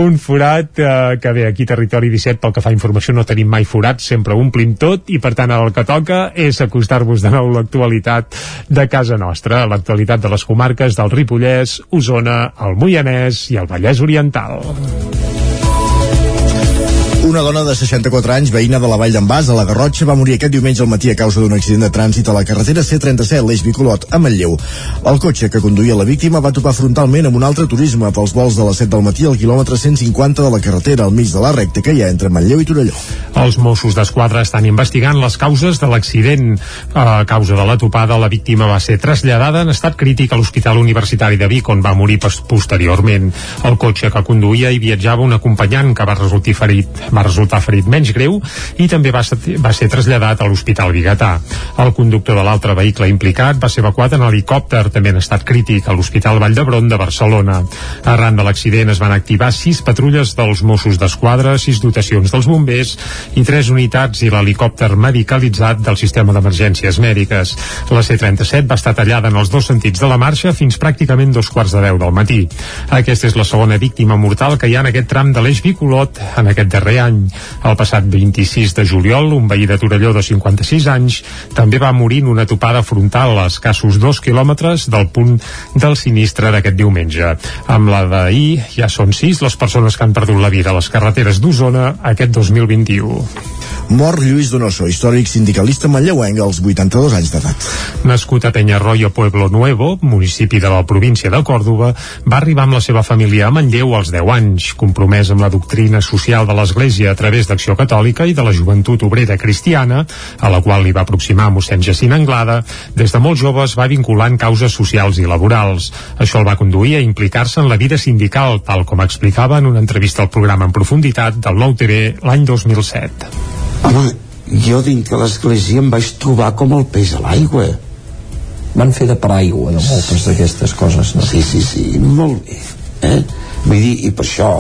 un forat eh, que bé, aquí Territori 17 pel que fa informació no tenim mai forat, sempre omplim tot i per tant el que toca és acostar-vos de nou l'actualitat de casa nostra l'actualitat de les comarques del Ripollès, Osona, el Moianès i el Vallès Oriental Una dona de 64 anys, veïna de la Vall d'en Bas, a la Garrotxa, va morir aquest diumenge al matí a causa d'un accident de trànsit a la carretera C37, l'eix Bicolot, a Manlleu. El cotxe que conduïa la víctima va topar frontalment amb un altre turisme pels vols de les 7 del matí al quilòmetre 150 de la carretera al mig de la recta que hi ha entre Manlleu i Torelló. Els Mossos d'Esquadra estan investigant les causes de l'accident. A causa de la topada, la víctima va ser traslladada en estat crític a l'Hospital Universitari de Vic, on va morir pos- posteriorment. El cotxe que conduïa hi viatjava un acompanyant que va resultar ferit, va resultar ferit menys greu i també va ser, va ser traslladat a l'Hospital Vigatà. El conductor de l'altre vehicle implicat va ser evacuat en helicòpter, també en estat crític, a l'Hospital Vall d'Hebron de Barcelona. Arran de l'accident es van activar sis patrulles dels Mossos d'Esquadra, sis dotacions dels bombers i tres unitats i l'helicòpter medicalitzat del sistema d'emergències mèdiques. La C-37 va estar tallada en els dos sentits de la marxa fins pràcticament dos quarts de deu del matí. Aquesta és la segona víctima mortal que hi ha en aquest tram de l'eix Bicolot en aquest darrer any. El passat 26 de juliol, un veí de Torelló de 56 anys també va morir en una topada frontal a escassos dos quilòmetres del punt del sinistre d'aquest diumenge. Amb la d'ahir ja són sis les persones que han perdut la vida a les carreteres d'Osona aquest 2021. Mor Lluís Donoso, històric sindicalista manlleuenc als 82 anys d'edat. Nascut a Peñarroyo, Pueblo Nuevo, municipi de la província de Còrdoba, va arribar amb la seva família a Manlleu als 10 anys, compromès amb la doctrina social de l'Església a través d'Acció Catòlica i de la Joventut Obrera Cristiana, a la qual li va aproximar mossèn Jacint Anglada, des de molt jove va vincular en causes socials i laborals. Això el va conduir a implicar-se en la vida sindical, tal com explicava en una entrevista al programa en profunditat del Nou TV l'any 2007. Home, jo dins de l'església em vaig trobar com el peix a l'aigua. Van fer de paraigua de moltes d'aquestes coses, no? Sí, sí, sí, molt bé. Eh? Vull dir, i per això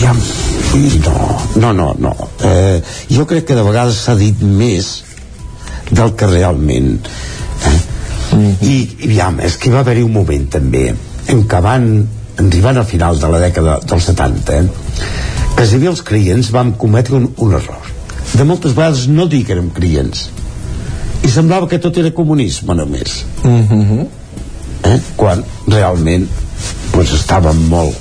ja, no, no, no, no. Eh, jo crec que de vegades s'ha dit més del que realment eh? Mm -hmm. I, i aviam, és que va haver-hi un moment també en què van arribant al final de la dècada dels 70 eh, que si bé els clients vam cometre un, un error de moltes vegades no dir que érem clients i semblava que tot era comunisme només mm -hmm. eh? quan realment doncs estàvem molt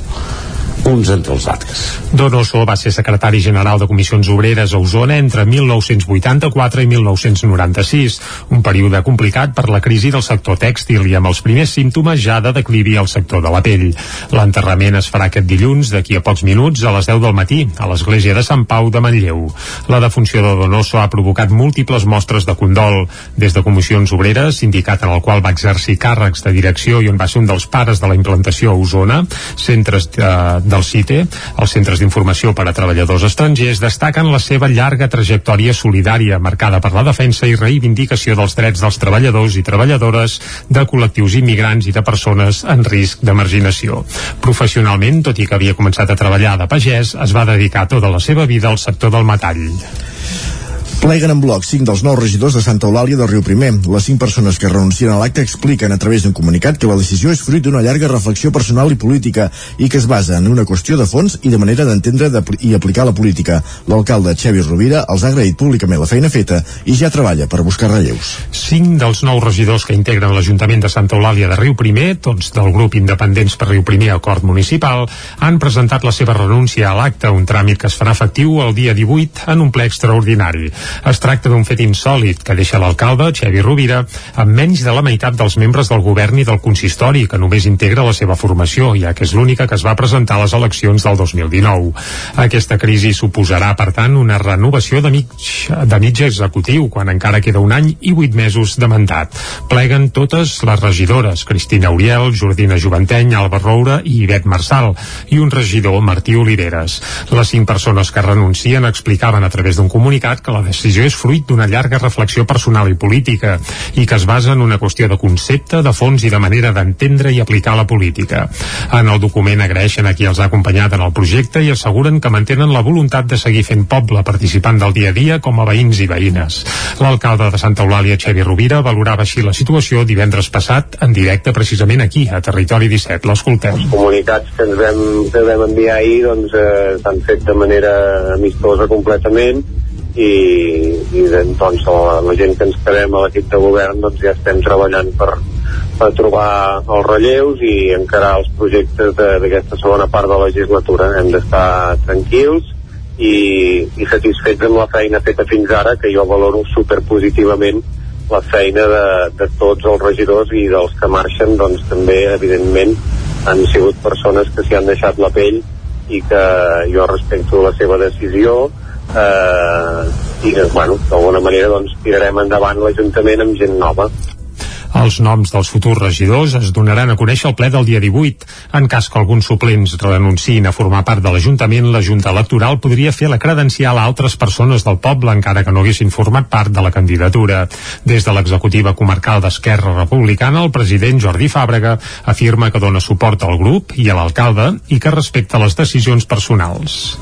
uns entre els altres. Donoso va ser secretari general de Comissions Obreres a Osona entre 1984 i 1996, un període complicat per la crisi del sector tèxtil i amb els primers símptomes ja de declivi al sector de la pell. L'enterrament es farà aquest dilluns d'aquí a pocs minuts a les 10 del matí a l'església de Sant Pau de Manlleu. La defunció de Donoso ha provocat múltiples mostres de condol, des de Comissions Obreres, sindicat en el qual va exercir càrrecs de direcció i on va ser un dels pares de la implantació a Osona, centres de, de del CITE, els centres d'informació per a treballadors estrangers destaquen la seva llarga trajectòria solidària marcada per la defensa i reivindicació dels drets dels treballadors i treballadores de col·lectius immigrants i de persones en risc de marginació. Professionalment, tot i que havia començat a treballar de pagès, es va dedicar tota la seva vida al sector del metall. Pleguen en bloc cinc dels nous regidors de Santa Eulàlia del Riu Primer. Les cinc persones que renuncien a l'acte expliquen a través d'un comunicat que la decisió és fruit d'una llarga reflexió personal i política i que es basa en una qüestió de fons i de manera d'entendre i aplicar la política. L'alcalde Xevi Rovira els ha agraït públicament la feina feta i ja treballa per buscar relleus. Cinc dels nous regidors que integren l'Ajuntament de Santa Eulàlia de Riu Primer, tots del grup Independents per Riu Primer Acord Municipal, han presentat la seva renúncia a l'acte, un tràmit que es farà efectiu el dia 18 en un ple extraordinari. Es tracta d'un fet insòlid que deixa l'alcalde, Xevi Rovira, amb menys de la meitat dels membres del govern i del consistori, que només integra la seva formació, ja que és l'única que es va presentar a les eleccions del 2019. Aquesta crisi suposarà, per tant, una renovació de mig, de mig executiu, quan encara queda un any i vuit mesos de mandat. Pleguen totes les regidores, Cristina Uriel, Jordina Juventeny, Alba Roura i Ivet Marçal, i un regidor, Martí Oliveres. Les cinc persones que renuncien explicaven a través d'un comunicat que la decisió és fruit d'una llarga reflexió personal i política i que es basa en una qüestió de concepte, de fons i de manera d'entendre i aplicar la política. En el document agraeixen a qui els ha acompanyat en el projecte i asseguren que mantenen la voluntat de seguir fent poble participant del dia a dia com a veïns i veïnes. L'alcalde de Santa Eulàlia, Xevi Rovira, valorava així la situació divendres passat en directe precisament aquí, a Territori 17. L'escoltem. Els comunicats que ens vam, que vam enviar ahir doncs, eh, s'han fet de manera amistosa completament i, i doncs la, la gent que ens quedem a l'equip de govern doncs ja estem treballant per, per trobar els relleus i encarar els projectes d'aquesta segona part de la legislatura. Hem d'estar tranquils i, i satisfets amb la feina feta fins ara, que jo valoro superpositivament la feina de, de tots els regidors i dels que marxen, doncs també, evidentment, han sigut persones que s'hi han deixat la pell i que jo respecto la seva decisió, eh, i bueno, d'alguna manera doncs, tirarem endavant l'Ajuntament amb gent nova. Els noms dels futurs regidors es donaran a conèixer al ple del dia 18. En cas que alguns suplents renunciïn a formar part de l'Ajuntament, la Junta Electoral podria fer la credencial a altres persones del poble, encara que no haguessin format part de la candidatura. Des de l'executiva comarcal d'Esquerra Republicana, el president Jordi Fàbrega afirma que dona suport al grup i a l'alcalde i que respecta les decisions personals.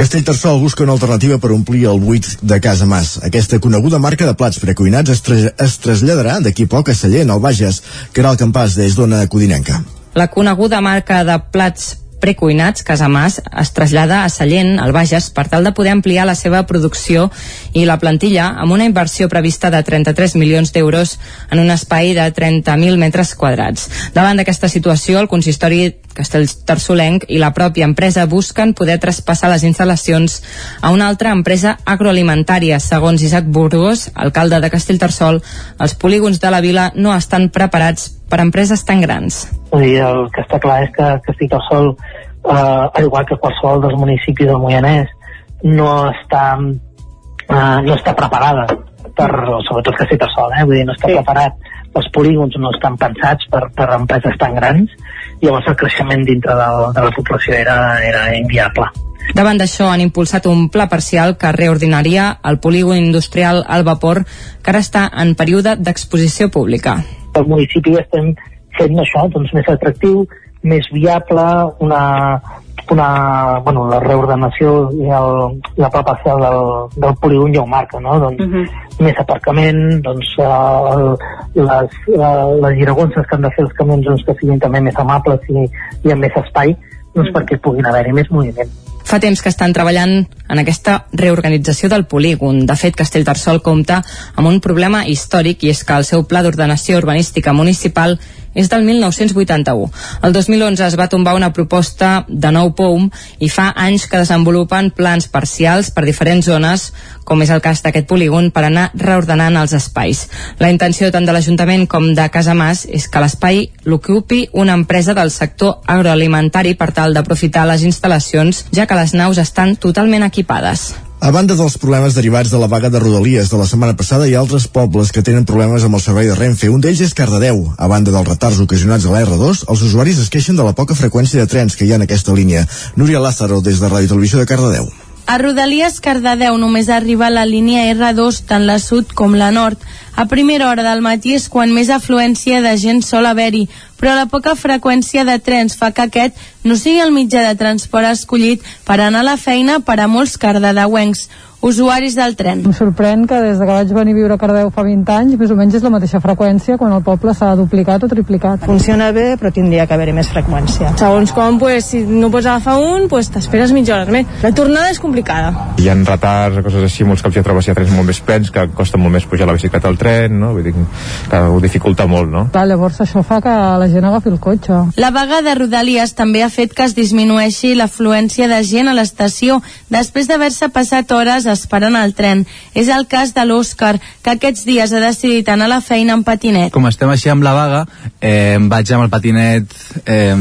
Castellterçol busca una alternativa per omplir el buit de Casa Mas. Aquesta coneguda marca de plats precuinats es, tra es traslladarà d'aquí poc a Sallent, al Bages, que era el campàs des d'Ona Codinenca. La coneguda marca de plats precuinats, Casamàs es trasllada a Sallent, al Bages, per tal de poder ampliar la seva producció i la plantilla amb una inversió prevista de 33 milions d'euros en un espai de 30.000 metres quadrats. Davant d'aquesta situació, el consistori Castellterçolenc i la pròpia empresa busquen poder traspassar les instal·lacions a una altra empresa agroalimentària. Segons Isaac Burgos, alcalde de Castellterçol, els polígons de la vila no estan preparats per a empreses tan grans. Vull dir, el que està clar és que Castellterçol, eh, al igual que qualsevol dels municipis del Moianès, no està, eh, no està preparada per, sobretot Castellterçol, eh? vull dir, no està sí. preparat els polígons no estan pensats per, per empreses tan grans i llavors el creixement dintre de, de la població era, era inviable. Davant d'això han impulsat un pla parcial que reordinaria el polígon industrial al vapor que ara està en període d'exposició pública. El municipi estem fent això doncs, més atractiu, més viable, una, una, bueno, la reordenació i el, la pla parcial del, del polígon ja ho marca, no? Doncs, uh -huh. més aparcament, doncs, uh, les, uh, les giragonses que han de fer els camions doncs, que siguin també més amables i, i amb més espai, doncs, uh -huh. perquè puguin haver-hi més moviment. Fa temps que estan treballant en aquesta reorganització del polígon. De fet, Castellterçol compta amb un problema històric i és que el seu pla d'ordenació urbanística municipal és del 1981. El 2011 es va tombar una proposta de nou POUM i fa anys que desenvolupen plans parcials per diferents zones, com és el cas d'aquest polígon, per anar reordenant els espais. La intenció tant de l'Ajuntament com de Casamàs és que l'espai l'ocupi una empresa del sector agroalimentari per tal d'aprofitar les instal·lacions, ja que les naus estan totalment equipades. A banda dels problemes derivats de la vaga de Rodalies de la setmana passada, hi ha altres pobles que tenen problemes amb el servei de Renfe. Un d'ells és Cardedeu. A banda dels retards ocasionats a la R2, els usuaris es queixen de la poca freqüència de trens que hi ha en aquesta línia. Núria Lázaro, des de Ràdio Televisió de Cardedeu. A Rodalies Cardedeu només arriba la línia R2, tant la sud com la nord. A primera hora del matí és quan més afluència de gent sol haver-hi, però la poca freqüència de trens fa que aquest no sigui el mitjà de transport escollit per anar a la feina per a molts cardedeuencs usuaris del tren. Em sorprèn que des que vaig venir a viure a Cardeu fa 20 anys, més o menys és la mateixa freqüència quan el poble s'ha duplicat o triplicat. Funciona bé, però tindria que haver-hi més freqüència. Segons com, pues, si no pots agafar un, pues, t'esperes mitja hora més. La tornada és complicada. Hi ha retards, coses així, molts cops hi ha trobes hi ha trens molt més plens, que costa molt més pujar la bicicleta al tren, no? Vull dir que ho dificulta molt, no? Clar, llavors això fa que la gent agafi el cotxe. La vaga de Rodalies també ha fet que es disminueixi l'afluència de gent a l'estació després d'haver-se passat hores esperant el tren. És el cas de l'Òscar, que aquests dies ha decidit anar a la feina en patinet. Com estem així amb la vaga, eh, vaig amb el patinet eh,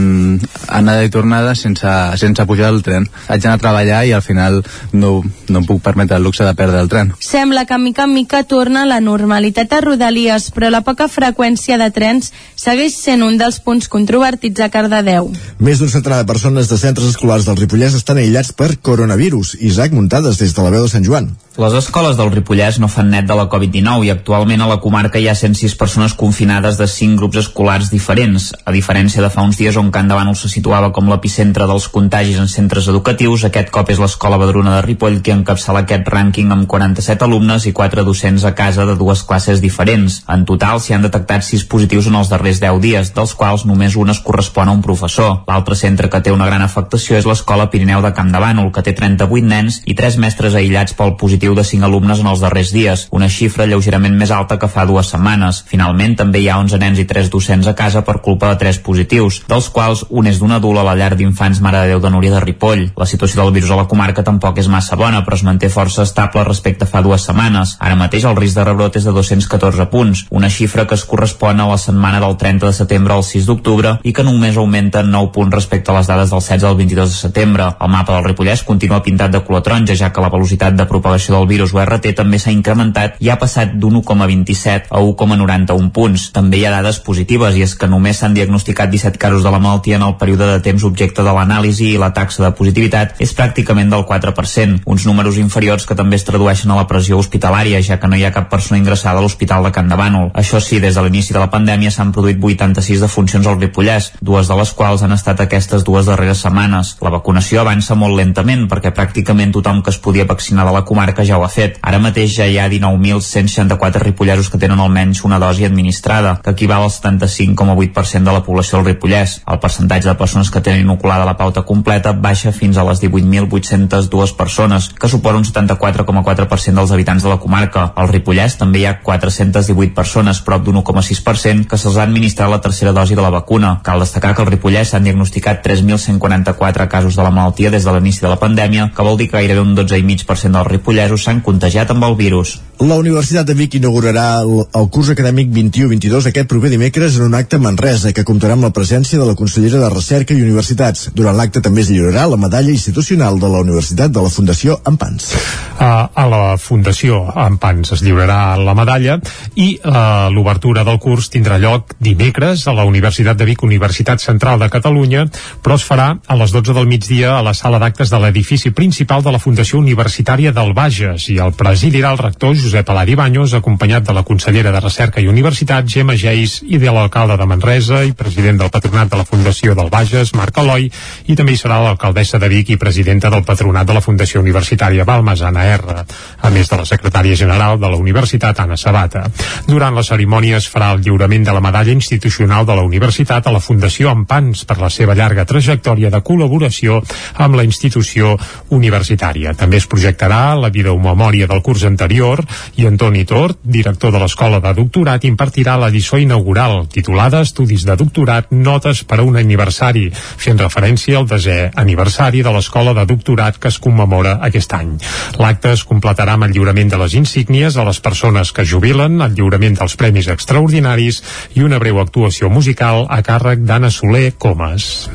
anada i tornada sense, sense pujar el tren. Vaig anar a treballar i al final no, no em puc permetre el luxe de perdre el tren. Sembla que mica en mica torna la normalitat a Rodalies, però la poca freqüència de trens segueix sent un dels punts controvertits a Cardedeu. Més d'un centenar de persones de centres escolars del Ripollès estan aïllats per coronavirus. Isaac Muntades, des de la veu de Sant Joan. Les escoles del Ripollès no fan net de la Covid-19 i actualment a la comarca hi ha 106 persones confinades de 5 grups escolars diferents. A diferència de fa uns dies on Can Davant se situava com l'epicentre dels contagis en centres educatius, aquest cop és l'escola Badruna de Ripoll qui encapçala aquest rànquing amb 47 alumnes i 4 docents a casa de dues classes diferents. En total s'hi han detectat 6 positius en els darrers 10 dies, dels quals només un es correspon a un professor. L'altre centre que té una gran afectació és l'escola Pirineu de Camp Bànol, que té 38 nens i 3 mestres aïllats pel positiu de 5 alumnes en els darrers dies, una xifra lleugerament més alta que fa dues setmanes. Finalment, també hi ha 11 nens i 3 docents a casa per culpa de 3 positius, dels quals un és d'un adult a la llar d'infants Mare de Déu de Núria de Ripoll. La situació del virus a la comarca tampoc és massa bona, però es manté força estable respecte a fa dues setmanes. Ara mateix el risc de rebrot és de 214 punts, una xifra que es correspon a la setmana del 30 de setembre al 6 d'octubre i que només augmenta 9 punts respecte a les dades del 16 al 22 de setembre. El mapa del Ripollès continua pintat de color taronja, ja que la velocitat de propagació del virus URT també s'ha incrementat i ha passat d'un 1,27 a 1,91 punts. També hi ha dades positives i és que només s'han diagnosticat 17 casos de la malaltia en el període de temps objecte de l'anàlisi i la taxa de positivitat és pràcticament del 4%, uns números inferiors que també es tradueixen a la pressió hospitalària, ja que no hi ha cap persona ingressada a l'Hospital de Can de Bànol. Això sí, des de l'inici de la pandèmia s'han produït 86 defuncions al Ripollès, dues de les quals han estat aquestes dues darreres setmanes. La vacunació avança molt lentament perquè pràcticament tothom que es podia vaccinar de la comarca que ja ho ha fet. Ara mateix ja hi ha 19.164 ripollesos que tenen almenys una dosi administrada, que equival al 75,8% de la població del Ripollès. El percentatge de persones que tenen inoculada la pauta completa baixa fins a les 18.802 persones, que suposa un 74,4% dels habitants de la comarca. Al Ripollès també hi ha 418 persones, prop d'un 1,6%, que se'ls ha administrat la tercera dosi de la vacuna. Cal destacar que al Ripollès s'han diagnosticat 3.144 casos de la malaltia des de l'inici de la pandèmia, que vol dir que gairebé un 12,5% dels ripollesos s'han contagiat amb el virus. La Universitat de Vic inaugurarà el, curs acadèmic 21-22 aquest proper dimecres en un acte a Manresa que comptarà amb la presència de la consellera de Recerca i Universitats. Durant l'acte també es lliurarà la medalla institucional de la Universitat de la Fundació Ampans. Uh, a la Fundació Ampans es lliurarà la medalla i uh, l'obertura del curs tindrà lloc dimecres a la Universitat de Vic, Universitat Central de Catalunya, però es farà a les 12 del migdia a la sala d'actes de l'edifici principal de la Fundació Universitària del Bages i el presidirà el rector Josep Alari Baños, acompanyat de la consellera de Recerca i Universitat, Gemma Geis, i de l'alcalde de Manresa i president del patronat de la Fundació del Bages, Marc Eloi, i també hi serà l'alcaldessa de Vic i presidenta del patronat de la Fundació Universitària Balmes, Anna R, a més de la secretària general de la Universitat, Anna Sabata. Durant la cerimònia es farà el lliurament de la medalla institucional de la Universitat a la Fundació Ampans per la seva llarga trajectòria de col·laboració amb la institució universitària. També es projectarà la videomemòria del curs anterior i Antoni Tort, director de l'Escola de Doctorat, impartirà la lliçó inaugural titulada Estudis de Doctorat, notes per a un aniversari, fent referència al desè aniversari de l'Escola de Doctorat que es commemora aquest any. L'acte es completarà amb el lliurament de les insígnies a les persones que jubilen, el lliurament dels premis extraordinaris i una breu actuació musical a càrrec d'Anna Soler Comas.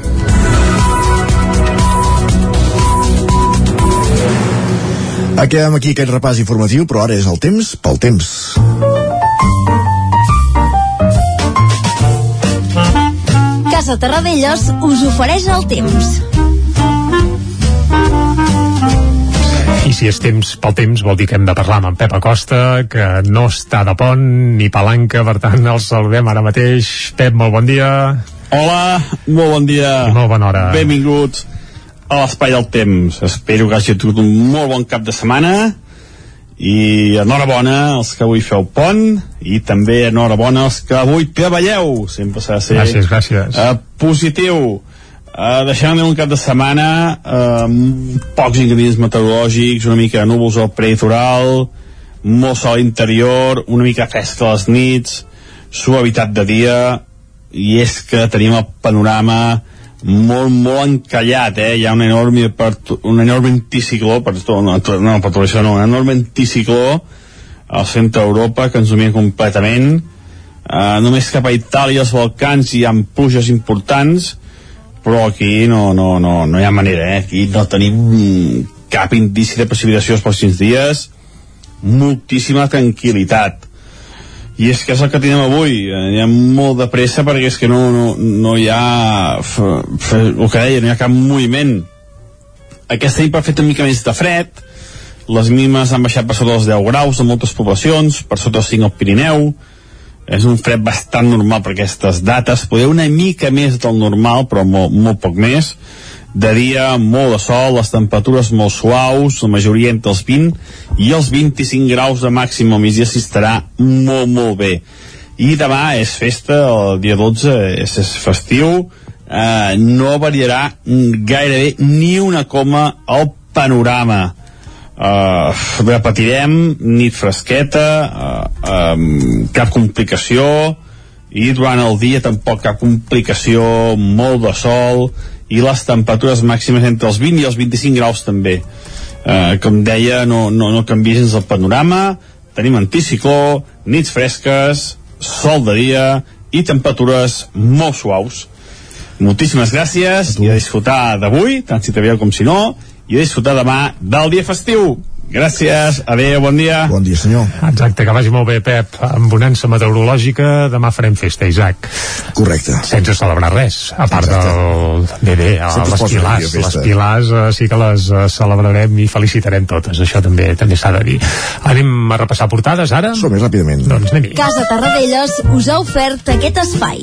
Acabem aquí aquest repàs informatiu, però ara és el temps pel temps. Casa Terradellos us ofereix el temps. I si és temps pel temps vol dir que hem de parlar amb en Pep Acosta, que no està de pont ni palanca, per tant el saludem ara mateix. Pep, molt bon dia. Hola, molt bon dia. I molt bona hora. Benvinguts a l'espai del temps. Espero que hagi tingut un molt bon cap de setmana i enhorabona als que avui feu pont i també enhorabona als que avui treballeu. Sempre s'ha de ser Gràcies, gràcies. Uh, positiu. Uh, deixant un cap de setmana uh, pocs ingredients meteorològics, una mica de núvols al prelitoral, molt sol interior, una mica fresca a les nits, suavitat de dia, i és que tenim el panorama molt, molt encallat, eh? Hi ha un enorme, un enorme anticicló, per tot, no, no, per tot això no, un enorme anticicló al centre d'Europa que ens domina completament. Uh, només cap a Itàlia, els Balcans, hi ha pluges importants, però aquí no, no, no, no hi ha manera, eh? Aquí no tenim cap indici de precipitació els pròxims dies, moltíssima tranquil·litat i és que és el que tenim avui. Hi ha molt de pressa perquè és que no, no, no hi ha el que deia, no hi ha cap moviment. Aquesta nit per fer una mica més de fred. Les mínimes han baixat per sota dels 10 graus en moltes poblacions, per sota dels 5 al Pirineu. És un fred bastant normal per aquestes dates, poder una mica més del normal però molt, molt poc més de dia molt de sol, les temperatures molt suaus, la majoria entre els 20 i els 25 graus de màxim al migdia s'hi estarà molt, molt bé. I demà és festa, el dia 12 és, és festiu, eh, no variarà gairebé ni una coma al panorama. Uh, repetirem, nit fresqueta, uh, um, cap complicació, i durant el dia tampoc cap complicació, molt de sol, i les temperatures màximes entre els 20 i els 25 graus també. Eh, com deia no, no, no canvia gens el panorama. Tenim anticicló, nits fresques sol de dia i temperatures molt suaus. Moltíssimes gràcies. I a disfrutar d'avui, tant si t'avieu com si no i a disfrutar demà del dia festiu Gràcies, adéu, bon dia. Bon dia, senyor. Exacte, que vagi molt bé, Pep. Amb bonança meteorològica, demà farem festa, Isaac. Correcte. Sense celebrar res, a part Exacte. del... Bé, bé, Sempre es les pilars, festa. les pilars eh, sí que les eh, celebrarem i felicitarem totes, això també també s'ha de dir. Anem a repassar portades ara? Som-hi ràpidament. Doncs anem-hi. Casa Tarradellas us ha ofert aquest espai.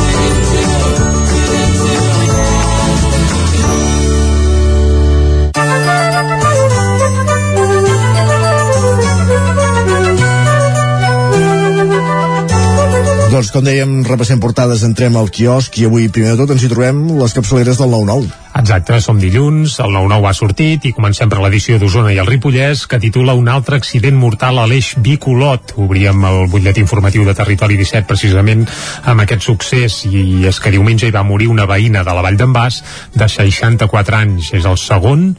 Doncs com dèiem, repassem portades, entrem al quiosc i avui, primer de tot, ens hi trobem les capçaleres del 9-9. Exacte, som dilluns, el 9-9 ha sortit i comencem per l'edició d'Osona i el Ripollès, que titula un altre accident mortal a l'eix Vicolot. Obríem el butllet informatiu de Territori 17 precisament amb aquest succés i és que diumenge hi va morir una veïna de la Vall d'en Bas de 64 anys. És el segon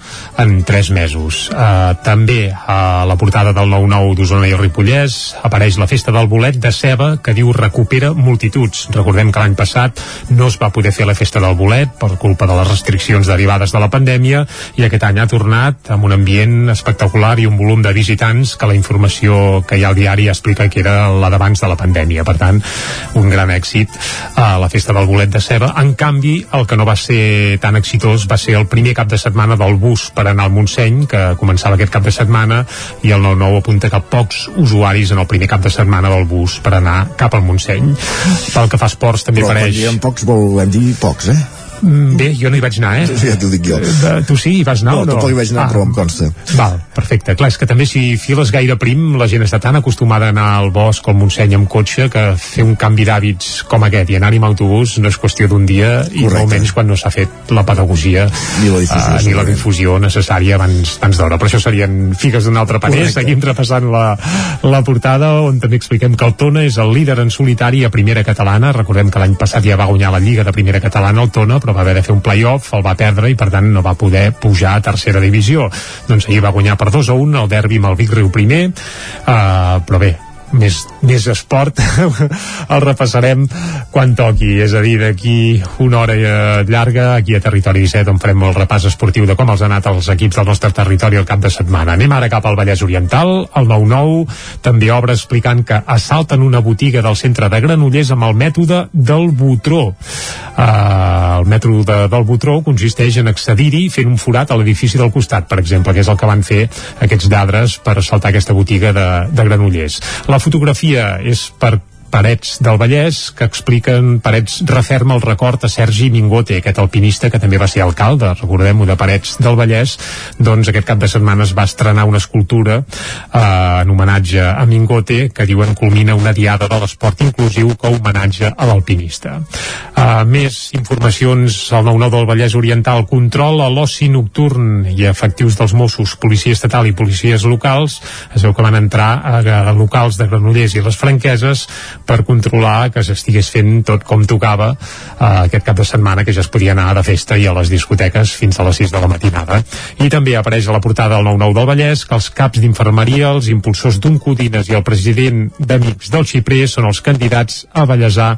en 3 mesos. Uh, també a la portada del 9-9 d'Osona i el Ripollès apareix la festa del bolet de ceba que diu recupera multituds. Recordem que l'any passat no es va poder fer la festa del bolet per culpa de les restriccions derivades de la pandèmia i aquest any ha tornat amb un ambient espectacular i un volum de visitants que la informació que hi ha al diari explica que era la d'abans de la pandèmia. Per tant, un gran èxit a la festa del bolet de ceba. En canvi, el que no va ser tan exitós va ser el primer cap de setmana del bus per anar al Montseny, que començava aquest cap de setmana, i el 9-9 apunta que pocs usuaris en el primer cap de setmana del bus per anar cap al Montseny. Pel que fa a esports també Però apareix... diem pocs volem dir pocs, eh? Mm, Bé, jo no hi vaig anar, eh? Ja t'ho dic jo. Eh, Tu sí, hi vas anar No, o no? tampoc hi vaig anar, però em consta. Val, perfecte. Clar, és que també si files gaire prim, la gent està tan acostumada a anar al bosc o al Montseny amb cotxe que fer un canvi d'hàbits com aquest i anar-hi amb autobús no és qüestió d'un dia i Correcte. molt menys quan no s'ha fet la pedagogia Ni la difusió, eh, ni la difusió necessària abans, abans d'hora. Per això serien figues d'un altre paner. Correcte. Seguim repassant la, la portada on també expliquem que el Tona és el líder en solitari a primera catalana. Recordem que l'any passat ja va guanyar la Lliga de primera catalana el Tona, però va haver de fer un play-off, el va perdre i per tant no va poder pujar a tercera divisió. Doncs ahir va guanyar per 2 a 1 el derbi amb el Vic Riu primer, uh, però bé, més, més esport <laughs> el repassarem quan toqui. És a dir, d'aquí una hora eh, llarga aquí a Territori 17 on farem el repàs esportiu de com els han anat els equips del nostre territori el cap de setmana. Anem ara cap al Vallès Oriental el 9-9 també obre explicant que assalten una botiga del centre de Granollers amb el mètode del Botró. Uh, el mètode de, del Botró consisteix en accedir-hi fent un forat a l'edifici del costat per exemple, que és el que van fer aquests lladres per assaltar aquesta botiga de, de Granollers. La fotografia és per Parets del Vallès, que expliquen Parets referma el record a Sergi Mingote, aquest alpinista que també va ser alcalde, recordem-ho, de Parets del Vallès, doncs aquest cap de setmana es va estrenar una escultura eh, en homenatge a Mingote, que diuen culmina una diada de l'esport inclusiu que homenatge a l'alpinista. Eh, més informacions al 9-9 del Vallès Oriental, control a l'oci nocturn. I efectius dels Mossos, policia estatal i policies locals, es veu que van entrar a, a locals de Granollers i les Franqueses per controlar que s'estigués fent tot com tocava eh, aquest cap de setmana que ja es podia anar de festa i a les discoteques fins a les 6 de la matinada. I també apareix a la portada del 9-9 del Vallès que els caps d'infermeria, els impulsors d'un Codines i el president d'Amics del Xiprer són els candidats a Vallèsar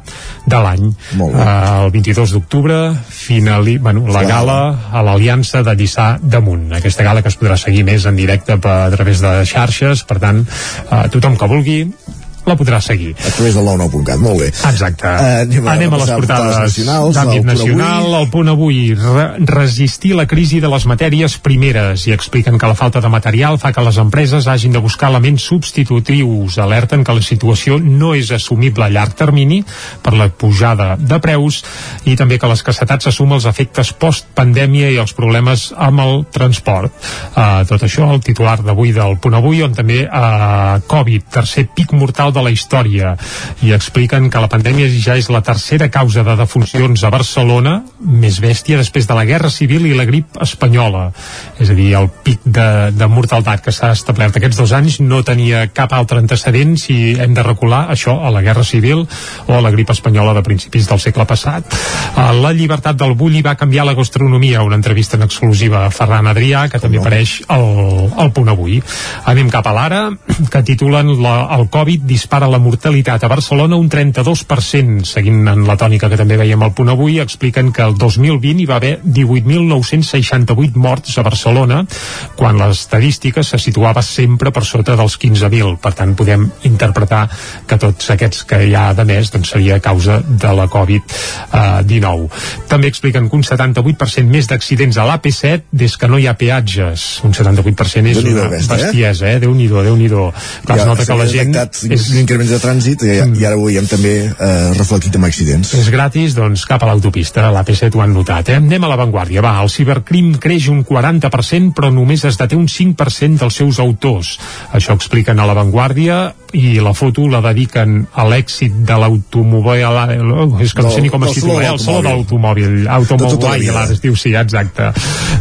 de l'any. Eh, el 22 d'octubre finali, bueno, la gala a l'Aliança de Lliçà d'Amunt. Aquesta gala que es podrà seguir més en directe per, a través de xarxes, per tant, eh, tothom que vulgui la podrà seguir. A través del 99.cat, molt bé. Exacte. Uh, anem a, Anem a les portades nacionals. d'àmbit nacional. avui. El punt avui, re resistir la crisi de les matèries primeres i expliquen que la falta de material fa que les empreses hagin de buscar elements substitutius. Alerten que la situació no és assumible a llarg termini per la pujada de preus i també que l'escassetat s'assuma els efectes post-pandèmia i els problemes amb el transport. Uh, tot això el titular d'avui del punt avui, on també uh, Covid, tercer pic mortal de la història. I expliquen que la pandèmia ja és la tercera causa de defuncions a Barcelona més bèstia després de la Guerra Civil i la grip espanyola. És a dir, el pic de, de mortalitat que s'ha establert aquests dos anys no tenia cap altre antecedent si hem de recular això a la Guerra Civil o a la grip espanyola de principis del segle passat. A la llibertat del Bulli va canviar la gastronomia una entrevista en exclusiva a Ferran Adrià que també apareix al, al punt avui. Anem cap a l'ara que titulen la, el Covid dispara dispara la mortalitat a Barcelona un 32%. Seguint en la tònica que també veiem al punt avui, expliquen que el 2020 hi va haver 18.968 morts a Barcelona, quan l'estadística se situava sempre per sota dels 15.000. Per tant, podem interpretar que tots aquests que hi ha de més doncs, seria a causa de la Covid-19. També expliquen que un 78% més d'accidents a l'AP7 des que no hi ha peatges. Un 78% és una eh? bestiesa, eh? Déu-n'hi-do, Déu-n'hi-do. Clar, es nota que la gent... És... L'increment de trànsit i, i ara ho veiem també eh, reflectit amb accidents. És gratis, doncs cap a l'autopista, l'AP7 ho han notat, eh? Anem a l'avantguàrdia, va, el cibercrim creix un 40% però només es deté un 5% dels seus autors. Això expliquen a l'avantguàrdia i la foto la dediquen a l'èxit de l'automòbil oh, és que no sé ni com es titula, el saló de l'automòbil automòbil, ara es diu, sí, exacte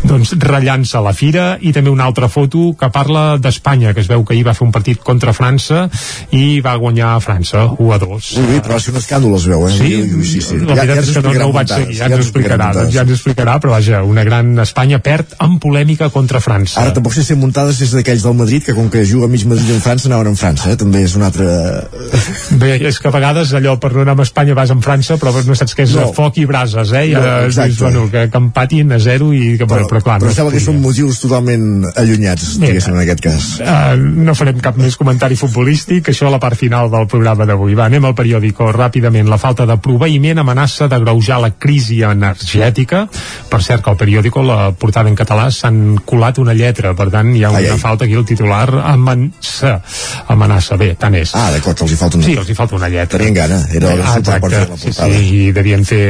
doncs ratllant-se a la fira i també una altra foto que parla d'Espanya, que es veu que ahir va fer un partit contra França i va guanyar a França 1 a 2. Ui, però va ser un escàndol, es veu, eh? Sí, ui, sí, sí. la veritat ja, ja és que no, no ho vaig seguir, ja, ja ens ho explicarà, doncs ja ens explicarà, però vaja, una gran Espanya perd en polèmica contra França. Ara tampoc sé si muntades és d'aquells del Madrid, que com que juga mig Madrid en França, anaven en França, eh? també és un altre... Bé, és que a vegades allò per no anar a Espanya vas en França, però no saps què és no. foc i brases, eh? I, no, exacte. bueno, que, que empatin a zero i que, però, però, clar, però no sembla que són motius totalment allunyats, diguéssim, en aquest cas. Uh, no farem cap més comentari futbolístic, això a la part final del programa d'avui. Va, anem al periòdico ràpidament. La falta de proveïment amenaça de greujar la crisi energètica. Per cert, que al periòdico, la portada en català, s'han colat una lletra, per tant, hi ha una ai, ai. falta aquí, el titular amenaça. Amenaça, bé, tant és. Ah, d'acord, els hi falta una Sí, els hi falta una lletra. Tenien gana, era hora ah, exacte, per fer la portada. Sí, sí, i devien fer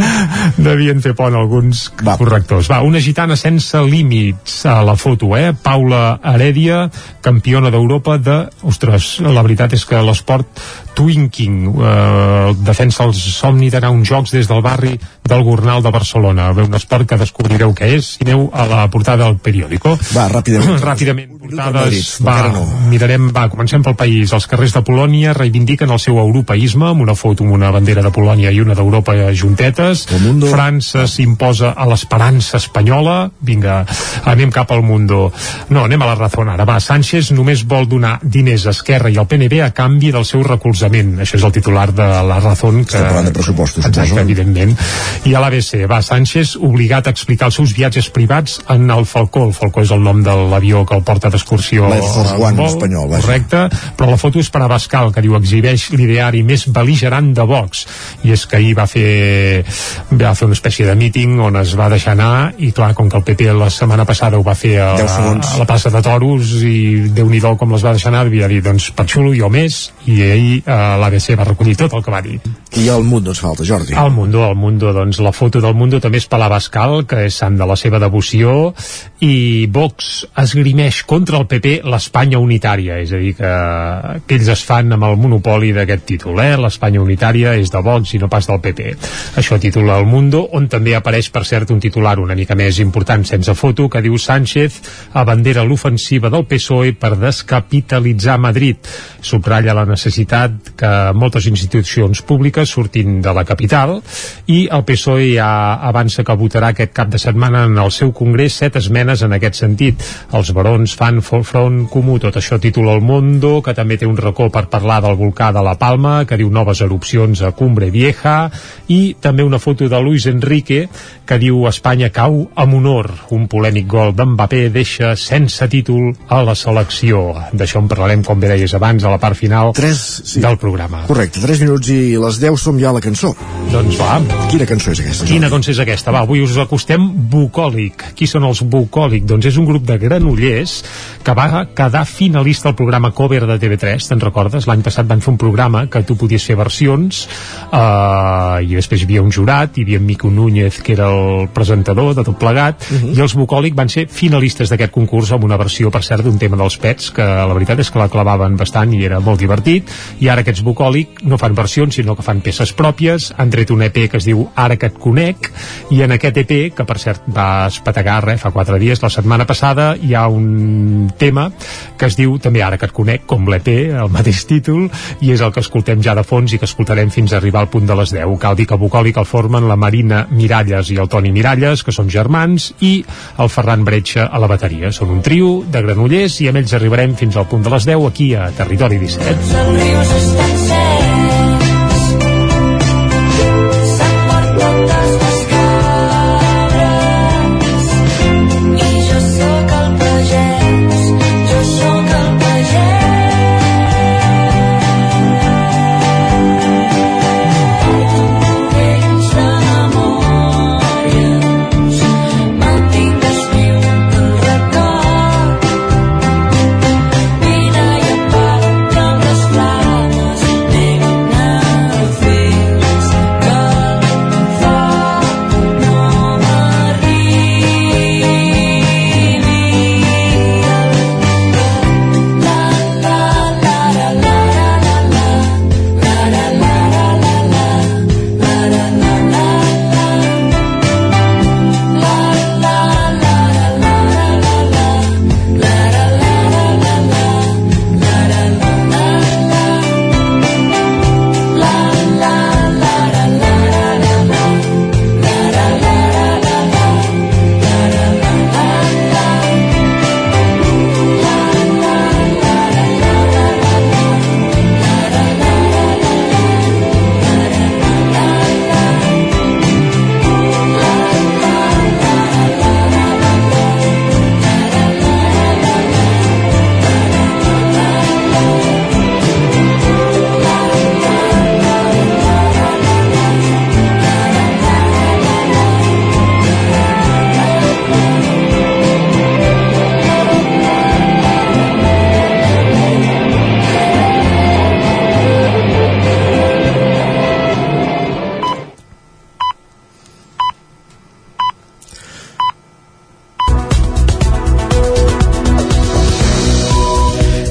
<laughs> devien fer pont alguns Va. correctors. Va, una gitana sense límits a la foto, eh? Paula Heredia, campiona d'Europa de... Ostres, la veritat és que l'esport Twinking eh, defensa el somni d'anar a uns jocs des del barri del Gornal de Barcelona. Ve un esport que descobrireu què és si aneu a la portada del periòdico. Va, ràpidament. <clears throat> ràpidament, portades. Va, no. mirarem, va, comencem pel país. Els carrers de Polònia reivindiquen el seu europeisme amb una foto amb una bandera de Polònia i una d'Europa juntetes. França s'imposa a l'esperança espanyola. Vinga, anem cap al Mundo. No, anem a la raó ara. Va, Sánchez només vol donar diners a Esquerra i al PNB a canvi del seu recolzament. Això és el titular de la Razón. Que... Estem parlant de pressupostos, Exacte, suposo. evidentment. I a l'ABC, va, Sánchez obligat a explicar els seus viatges privats en el Falcó. El Falcó és el nom de l'avió que el porta d'excursió Force One espanyol, vaja. Correcte, però la foto és per a Bascal, que diu exhibeix l'ideari més beligerant de Vox. I és que ahir va fer, va fer una espècie de míting on es va deixar anar i clar, com que el PP la setmana passada ho va fer a, a la plaça de Toros i déu nhi com les va deixar anar, havia dit, doncs per xulo jo més, i ahir l'ABC va recollir tot el que va dir. I el Mundo ens falta, Jordi. El Mundo, el Mundo, doncs la foto del Mundo també és per la Bascal, que és sant de la seva devoció, i Vox esgrimeix contra el PP l'Espanya unitària, és a dir, que, que ells es fan amb el monopoli d'aquest títol, eh? l'Espanya unitària és de Vox i no pas del PP. Això titula El Mundo, on també apareix, per cert, un titular una mica més important sense foto, que diu Sánchez abandera l'ofensiva del PSOE per descapitalitzar Madrid. Subratlla la necessitat que moltes institucions públiques surtin de la capital i el PSOE ja avança que votarà aquest cap de setmana en el seu congrés set esmenes en aquest sentit. Els barons fan front comú, tot això títol El Mundo, que també té un racó per parlar del volcà de la Palma, que diu noves erupcions a Cumbre Vieja, i també una foto de Luis Enrique, que diu Espanya cau amb honor. Un polèmic gol d'Mbappé deixa sense títol a la selecció. D'això en parlarem, com bé deies abans, a la part final 3, sí. Del programa. Correcte, 3 minuts i les 10 som ja a la cançó. Doncs va. Quina cançó és aquesta? Quina cançó és aquesta? Va, avui us acostem Bucòlic. Qui són els Bucòlic? Doncs és un grup de granollers que va quedar finalista al programa Cover de TV3, te'n recordes? L'any passat van fer un programa que tu podies fer versions eh, i després hi havia un jurat, hi havia Mico Núñez que era el presentador de tot plegat uh -huh. i els Bucòlic van ser finalistes d'aquest concurs amb una versió, per cert, d'un tema dels pets que la veritat és que la clavaven bastant i era molt divertit i ara aquests Bucòlic no fan versions sinó que fan peces pròpies, han tret un EP que es diu Ara que et conec i en aquest EP, que per cert va espetegar res, fa quatre dies, la setmana passada hi ha un tema que es diu també Ara que et conec, com l'EP, el mateix títol, i és el que escoltem ja de fons i que escoltarem fins a arribar al punt de les 10. Cal dir que Bucòlic el formen la Marina Miralles i el Toni Miralles, que són germans, i el Ferran Bretxa a la bateria. Són un trio de granollers i amb ells arribarem fins al punt de les 10 aquí a Territori 17. Els Just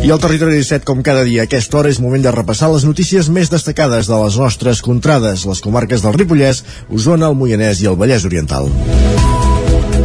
I al Territori 17, com cada dia a aquesta hora, és moment de repassar les notícies més destacades de les nostres contrades, les comarques del Ripollès, Osona, el Moianès i el Vallès Oriental.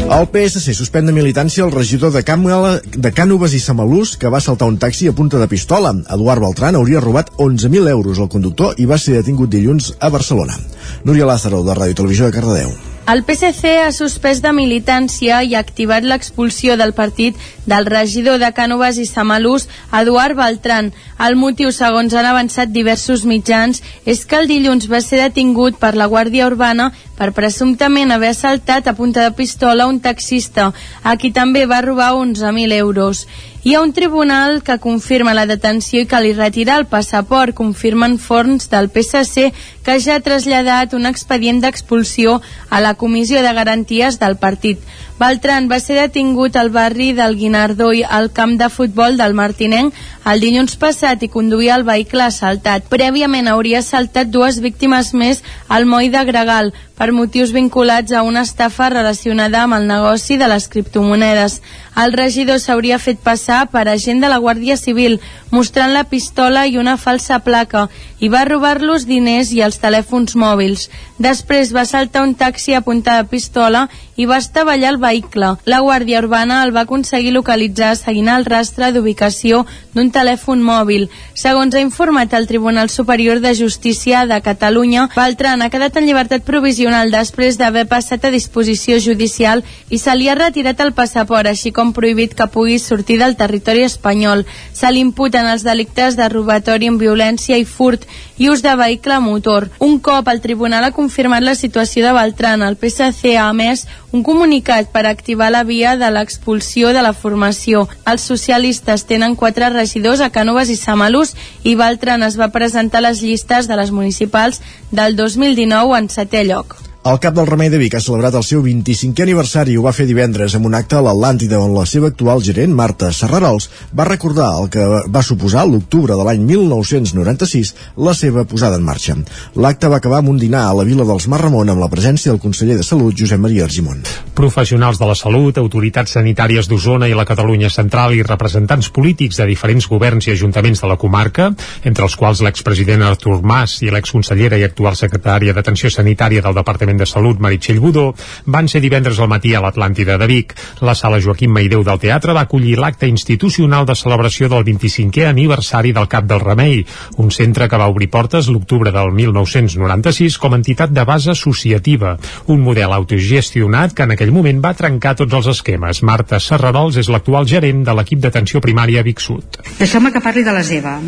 El PSC suspèn de militància el regidor de, Càmela, de Cànoves i Samalús que va saltar un taxi a punta de pistola. Eduard Beltran hauria robat 11.000 euros al conductor i va ser detingut dilluns a Barcelona. Núria Lázaro, de Ràdio Televisió de Cardedeu. El PSC ha suspès de militància i ha activat l'expulsió del partit del regidor de Cànoves i Samalús, Eduard Beltran. El motiu, segons han avançat diversos mitjans, és que el dilluns va ser detingut per la Guàrdia Urbana per presumptament haver assaltat a punta de pistola un taxista, a qui també va robar 11.000 euros. Hi ha un tribunal que confirma la detenció i que li retira el passaport, confirmen forns del PSC que ja ha traslladat un expedient d'expulsió a la Comissió de Garanties del partit. Beltran va ser detingut al barri del Guinardó i al camp de futbol del Martinenc el dilluns passat i conduïa el vehicle assaltat. Prèviament hauria assaltat dues víctimes més al moll de Gregal per motius vinculats a una estafa relacionada amb el negoci de les criptomonedes. El regidor s'hauria fet passar per agent de la Guàrdia Civil, mostrant la pistola i una falsa placa, i va robar-los diners i els telèfons mòbils. Després va saltar un taxi a punta de pistola i va estavellar el vehicle. La Guàrdia Urbana el va aconseguir localitzar seguint el rastre d'ubicació d'un telèfon mòbil. Segons ha informat el Tribunal Superior de Justícia de Catalunya, Beltran ha quedat en llibertat provisional després d'haver passat a disposició judicial i se li ha retirat el passaport, així com prohibit que pugui sortir del territori espanyol. Se li imputen els delictes de robatori amb violència i furt i ús de vehicle motor. Un cop el tribunal ha confirmat la situació de Beltran, el PSC ha emès un comunicat per activar la via de l'expulsió de la formació. Els socialistes tenen quatre regidors a Cànoves i Samalús i Beltran es va presentar a les llistes de les municipals del 2019 en setè lloc. El cap del Remei de Vic ha celebrat el seu 25è aniversari i ho va fer divendres amb un acte a l'Atlàntida on la seva actual gerent, Marta Serrarols, va recordar el que va suposar l'octubre de l'any 1996 la seva posada en marxa. L'acte va acabar amb un dinar a la vila dels Mar Ramon amb la presència del conseller de Salut, Josep Maria Argimon. Professionals de la salut, autoritats sanitàries d'Osona i la Catalunya Central i representants polítics de diferents governs i ajuntaments de la comarca, entre els quals l'expresident Artur Mas i l'exconsellera i actual secretària d'Atenció Sanitària del Departament Departament de Salut, Meritxell Budó, van ser divendres al matí a l'Atlàntida de Vic. La sala Joaquim Maideu del teatre va acollir l'acte institucional de celebració del 25è aniversari del Cap del Remei, un centre que va obrir portes l'octubre del 1996 com a entitat de base associativa, un model autogestionat que en aquell moment va trencar tots els esquemes. Marta Serrarols és l'actual gerent de l'equip d'atenció primària Vic Sud. Deixeu-me que parli de les EVA.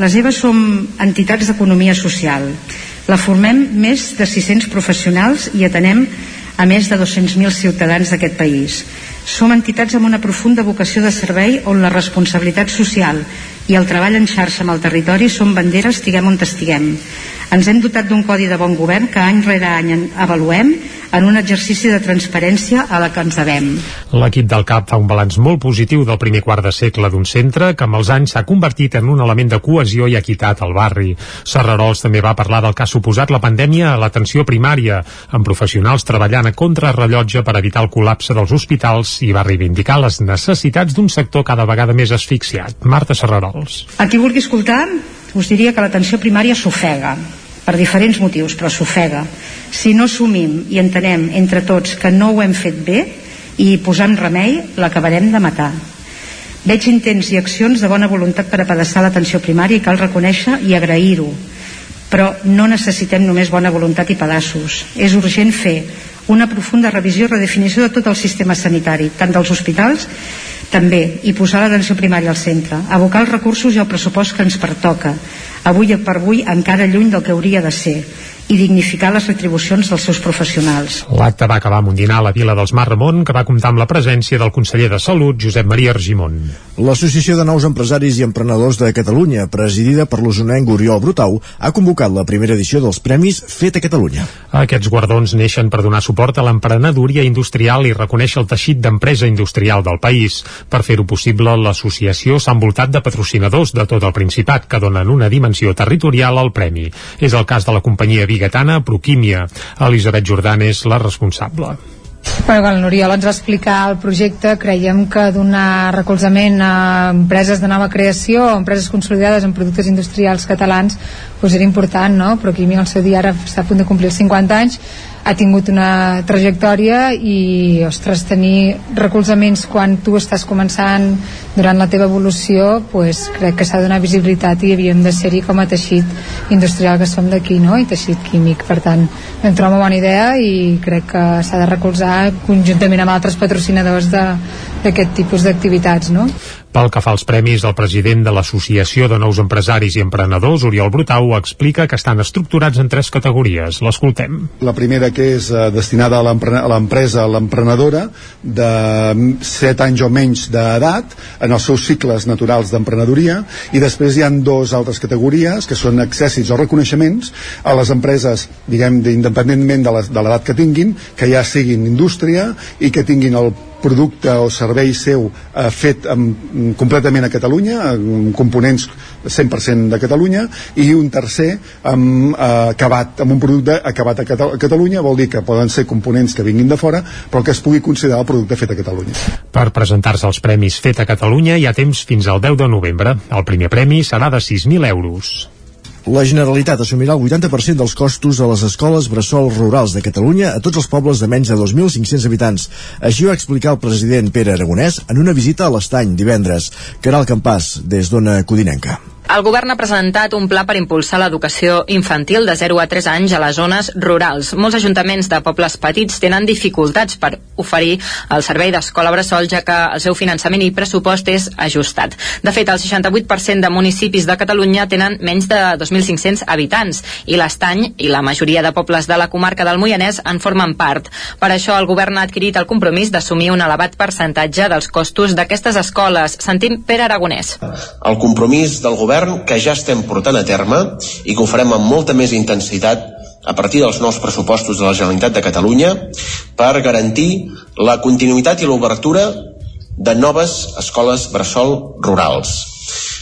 Les EVA som entitats d'economia social. La formem més de 600 professionals i atenem a més de 200.000 ciutadans d'aquest país. Som entitats amb una profunda vocació de servei on la responsabilitat social i el treball en xarxa amb el territori són banderes estiguem on estiguem. Ens hem dotat d'un codi de bon govern que any rere any avaluem en un exercici de transparència a la que ens devem. L'equip del CAP fa un balanç molt positiu del primer quart de segle d'un centre que amb els anys s'ha convertit en un element de cohesió i equitat al barri. Serrarols també va parlar del que ha suposat la pandèmia a l'atenció primària, amb professionals treballant a contrarrellotge per evitar el col·lapse dels hospitals i va reivindicar les necessitats d'un sector cada vegada més asfixiat. Marta Serrarols. A qui vulgui escoltar, us diria que l'atenció primària s'ofega, per diferents motius, però s'ofega. Si no assumim i entenem entre tots que no ho hem fet bé i hi posem remei, l'acabarem de matar. Veig intents i accions de bona voluntat per apedaçar l'atenció primària i cal reconèixer i agrair-ho. Però no necessitem només bona voluntat i pedaços. És urgent fer una profunda revisió i redefinició de tot el sistema sanitari, tant dels hospitals també, i posar l'atenció primària al centre, abocar els recursos i el pressupost que ens pertoca, avui per avui encara lluny del que hauria de ser, i dignificar les retribucions dels seus professionals. L'acte va acabar amb un dinar a la Vila dels Mar Ramon que va comptar amb la presència del conseller de Salut, Josep Maria Argimon. L'Associació de Nous Empresaris i Emprenedors de Catalunya, presidida per l'usonenc Oriol Brutau, ha convocat la primera edició dels Premis Fet a Catalunya. Aquests guardons neixen per donar suport a l'emprenedoria industrial i reconèixer el teixit d'empresa industrial del país. Per fer-ho possible, l'associació s'ha envoltat de patrocinadors de tot el Principat que donen una dimensió territorial al premi. És el cas de la companyia biguetana Proquímia. Elisabet Jordan és la responsable. Bueno, quan l'Oriol ens va explicar el projecte, creiem que donar recolzament a empreses de nova creació, a empreses consolidades en productes industrials catalans, doncs era important, no? Però Químia al seu dia ara està a punt de complir els 50 anys, ha tingut una trajectòria i, ostres, tenir recolzaments quan tu estàs començant durant la teva evolució, pues, crec que s'ha de donar visibilitat i havíem de ser-hi com a teixit industrial que som d'aquí, no? I teixit químic. Per tant, vam trobar una bona idea i crec que s'ha de recolzar conjuntament amb altres patrocinadors d'aquest tipus d'activitats, no? Pel que fa als premis, el president de l'Associació de Nous Empresaris i Emprenedors, Oriol Brutau, explica que estan estructurats en tres categories. L'escoltem. La primera que és eh, destinada a l'empre- a l'empresa, a l'emprenedora de 7 anys o menys d'edat en els seus cicles naturals d'emprenedoria i després hi han dos altres categories que són accèssits o reconeixements a les empreses, diguem, independentment de l'edat que tinguin, que ja siguin indústria i que tinguin el producte o servei seu eh, fet amb, completament a Catalunya, amb components 100% de Catalunya, i un tercer amb, eh, acabat, amb un producte acabat a, Cata a Catalunya, vol dir que poden ser components que vinguin de fora, però que es pugui considerar el producte fet a Catalunya. Per presentar-se als Premis Fet a Catalunya hi ha temps fins al 10 de novembre. El primer premi serà de 6.000 euros. La Generalitat assumirà el 80% dels costos a les escoles bressols rurals de Catalunya a tots els pobles de menys de 2.500 habitants. Així ho va explicar el president Pere Aragonès en una visita a l'Estany divendres. Caral Campàs, des d'Ona Codinenca. El govern ha presentat un pla per impulsar l'educació infantil de 0 a 3 anys a les zones rurals. Molts ajuntaments de pobles petits tenen dificultats per oferir el servei d'escola bressol, ja que el seu finançament i pressupost és ajustat. De fet, el 68% de municipis de Catalunya tenen menys de 2.500 habitants i l'Estany i la majoria de pobles de la comarca del Moianès en formen part. Per això, el govern ha adquirit el compromís d'assumir un elevat percentatge dels costos d'aquestes escoles. Sentim Pere Aragonès. el compromís del govern que ja estem portant a terme i que ho farem amb molta més intensitat a partir dels nous pressupostos de la Generalitat de Catalunya per garantir la continuïtat i l'obertura de noves escoles bressol rurals.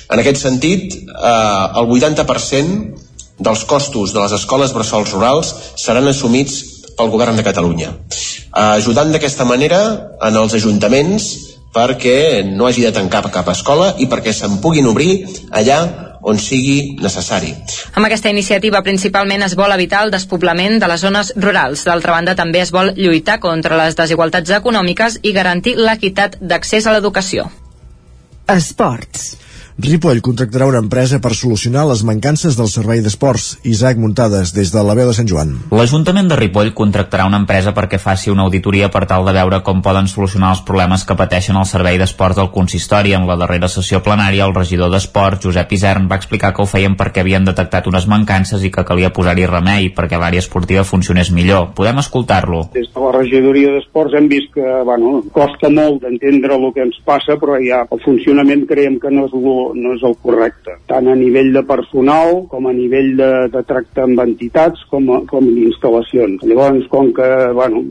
En aquest sentit, eh, el 80% dels costos de les escoles bressols rurals seran assumits pel govern de Catalunya, eh, ajudant d'aquesta manera en els ajuntaments perquè no hagi de tancar cap escola i perquè se'n puguin obrir allà on sigui necessari. Amb aquesta iniciativa principalment es vol evitar el despoblament de les zones rurals. D'altra banda, també es vol lluitar contra les desigualtats econòmiques i garantir l'equitat d'accés a l'educació. Esports. Ripoll contractarà una empresa per solucionar les mancances del servei d'esports. Isaac Muntades, des de la veu de Sant Joan. L'Ajuntament de Ripoll contractarà una empresa perquè faci una auditoria per tal de veure com poden solucionar els problemes que pateixen el servei d'esports del consistori. En la darrera sessió plenària, el regidor d'Esports, Josep Isern, va explicar que ho feien perquè havien detectat unes mancances i que calia posar-hi remei perquè l'àrea esportiva funcionés millor. Podem escoltar-lo. Des de la regidoria d'esports hem vist que bueno, costa molt d'entendre el que ens passa, però ja el funcionament creiem que no és, lo, no és el correcte, tant a nivell de personal com a nivell de, de tracte amb entitats com, a, com d'instal·lacions. Llavors, com que bueno,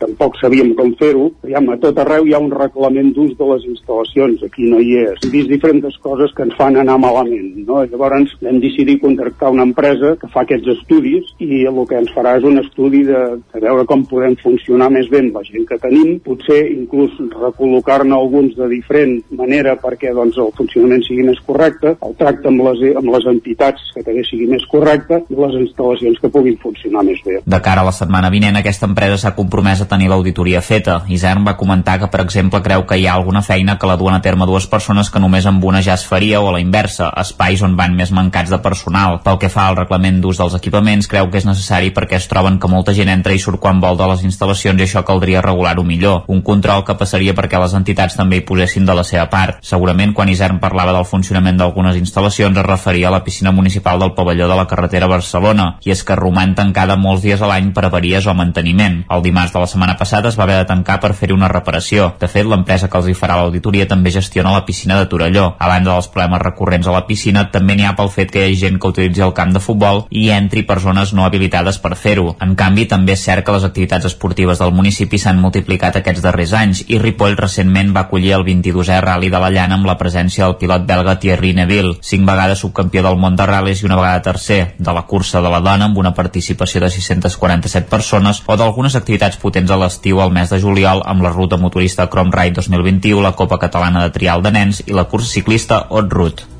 tampoc sabíem com fer-ho, a tot arreu hi ha un reglament d'ús de les instal·lacions, aquí no hi és. Hem vist diferents coses que ens fan anar malament. No? Llavors hem decidit contractar una empresa que fa aquests estudis i el que ens farà és un estudi de, de veure com podem funcionar més bé amb la gent que tenim, potser inclús recol·locar-ne alguns de diferent manera perquè doncs, el funcionament sigui més correcte, el tracte amb les, amb les entitats que també sigui més correcte i les instal·lacions que puguin funcionar més bé. De cara a la setmana vinent, aquesta empresa s'ha compromès a tenir l'auditoria feta. Isern va comentar que, per exemple, creu que hi ha alguna feina que la duen a terme dues persones que només amb una ja es faria o a la inversa, espais on van més mancats de personal. Pel que fa al reglament d'ús dels equipaments, creu que és necessari perquè es troben que molta gent entra i surt quan vol de les instal·lacions i això caldria regular-ho millor. Un control que passaria perquè les entitats també hi posessin de la seva part. Segurament, quan Isern parlava del funcionament d'algunes instal·lacions, es referia a la piscina municipal del pavelló de la carretera Barcelona, i és que roman tancada molts dies a l'any per avaries o manteniment. El dimarts de la setmana passada es va haver de tancar per fer-hi una reparació. De fet, l'empresa que els hi farà l'auditoria també gestiona la piscina de Torelló. A banda dels problemes recurrents a la piscina, també n'hi ha pel fet que hi ha gent que utilitzi el camp de futbol i entri persones no habilitades per fer-ho. En canvi, també és cert que les activitats esportives del municipi s'han multiplicat aquests darrers anys i Ripoll recentment va acollir el 22è Rally de la Llana amb la presència del pilot belga Thierry Neville, cinc vegades subcampió del món de ral·lis i una vegada tercer, de la cursa de la dona amb una participació de 647 persones o d'algunes activitats potents a l'estiu al mes de juliol amb la ruta motorista Chrome Ride 2021, la Copa Catalana de Trial de Nens i la cursa ciclista Hot Route.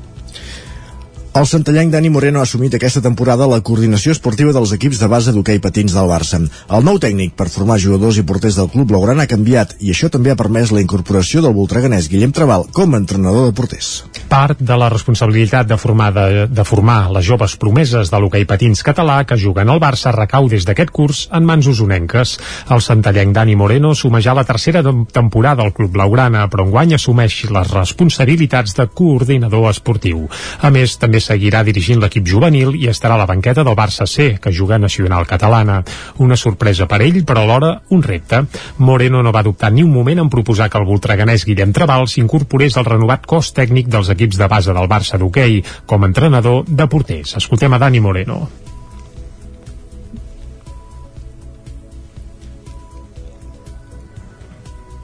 El santallenc Dani Moreno ha assumit aquesta temporada la coordinació esportiva dels equips de base d'hoquei patins del Barça. El nou tècnic per formar jugadors i porters del club blaugrana ha canviat i això també ha permès la incorporació del voltreganès Guillem Trabal com a entrenador de porters. Part de la responsabilitat de formar, de, de formar les joves promeses de l'hoquei patins català que juguen al Barça recau des d'aquest curs en mans usonenques. El santallenc Dani Moreno assumeix ja la tercera temporada al club blaugrana, però enguany assumeix les responsabilitats de coordinador esportiu. A més, també seguirà dirigint l'equip juvenil i estarà a la banqueta del Barça C, que juga a Nacional Catalana. Una sorpresa per ell, però alhora un repte. Moreno no va dubtar ni un moment en proposar que el voltreganès Guillem Trabal s'incorporés al renovat cos tècnic dels equips de base del Barça d'hoquei com a entrenador de porters. Escoltem a Dani Moreno.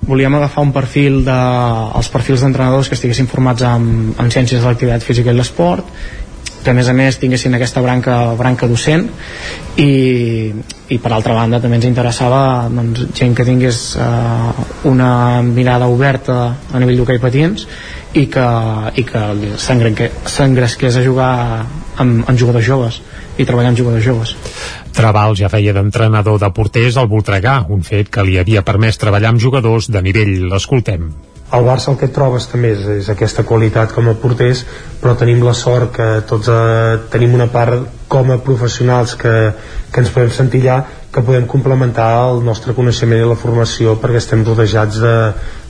Volíem agafar un perfil de, els perfils d'entrenadors que estiguessin formats en, en ciències de l'activitat física i l'esport que a més a més tinguessin aquesta branca, branca docent. I, i per altra banda també ens interessava doncs, gent que tingués eh, una mirada oberta a nivell d'hoquei patins i que, i que s'engresqués a jugar amb, amb jugadors joves i treballar amb jugadors joves Trabal ja feia d'entrenador de porters al Voltregà, un fet que li havia permès treballar amb jugadors de nivell. L'escoltem. Al Barça el que trobes també és, és aquesta qualitat com a porters, però tenim la sort que tots eh, tenim una part com a professionals que, que ens podem sentir allà, que podem complementar el nostre coneixement i la formació perquè estem rodejats de,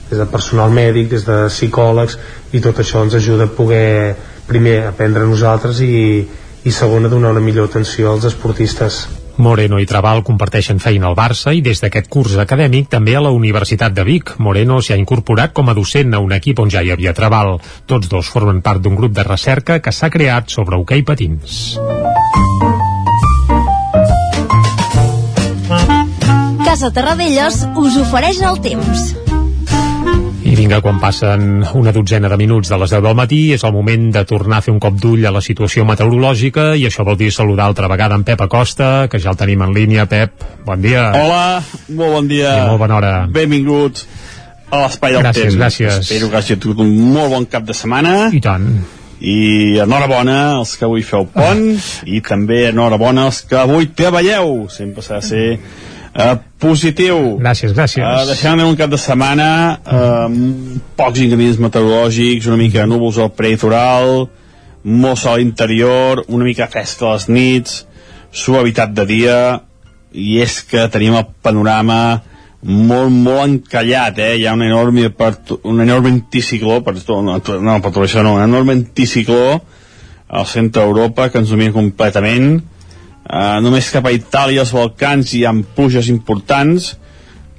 des de personal mèdic, des de psicòlegs, i tot això ens ajuda a poder primer aprendre nosaltres i, i segona donar una millor atenció als esportistes. Moreno i Trabal comparteixen feina al Barça i des d'aquest curs acadèmic també a la Universitat de Vic. Moreno s'hi ha incorporat com a docent a un equip on ja hi havia Trabal. Tots dos formen part d'un grup de recerca que s'ha creat sobre hoquei patins. Casa Terradellos us ofereix el temps. I vinga, quan passen una dotzena de minuts de les 10 del matí, és el moment de tornar a fer un cop d'ull a la situació meteorològica i això vol dir saludar altra vegada en Pep Acosta, que ja el tenim en línia. Pep, bon dia. Hola, molt bon dia. I molt bona hora. Benvinguts a l'espai del gràcies, temps. Gràcies, Espero que hagi tingut un molt bon cap de setmana. I tant. i enhorabona als que avui feu pont i també enhorabona als que avui treballeu sempre s'ha de ser uh, positiu gràcies, gràcies uh, deixant un cap de setmana uh, pocs ingredients meteorològics una mica de núvols al prelitoral molt sol interior una mica fresca a les nits suavitat de dia i és que tenim el panorama molt, molt encallat, eh? Hi ha un enorme, un enorme anticicló, per, no, no, per tot això no, un enorme anticicló al centre d'Europa que ens domina completament. Uh, només cap a Itàlia, els Balcans, hi ha pluges importants,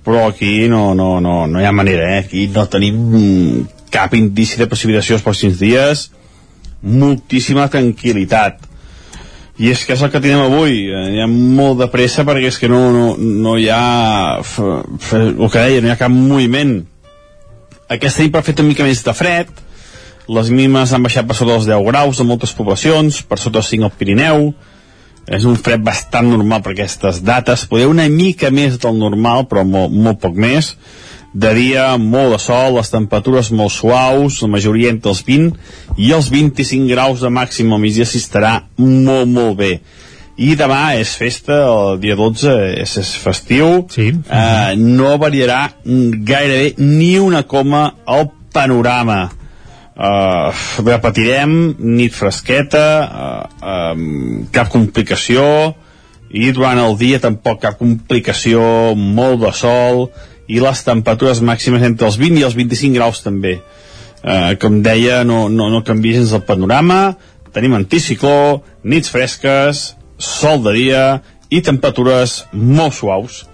però aquí no, no, no, no hi ha manera, eh? Aquí no tenim cap indici de precipitació els pròxims dies, moltíssima tranquil·litat. I és que és el que tenim avui. Eh, hi ha molt de pressa perquè és que no, no, no hi ha el que deia, no hi ha cap moviment. Aquesta nit per fer una mica més de fred. Les mínimes han baixat per sota dels 10 graus de moltes poblacions, per sota dels 5 al Pirineu és un fred bastant normal per aquestes dates, poder una mica més del normal però molt, molt poc més de dia molt de sol, les temperatures molt suaus, la majoria entre els 20 i els 25 graus de màxim al migdia s'hi estarà molt, molt bé. I demà és festa, el dia 12 és, és festiu, sí. eh, no variarà gairebé ni una coma al panorama. Uh, repetirem, nit fresqueta, uh, um, cap complicació, i durant el dia tampoc cap complicació, molt de sol, i les temperatures màximes entre els 20 i els 25 graus també. Eh, com deia no, no, no canvia gens el panorama. Tenim anticicló, nits fresques sol de dia i temperatures molt suaus.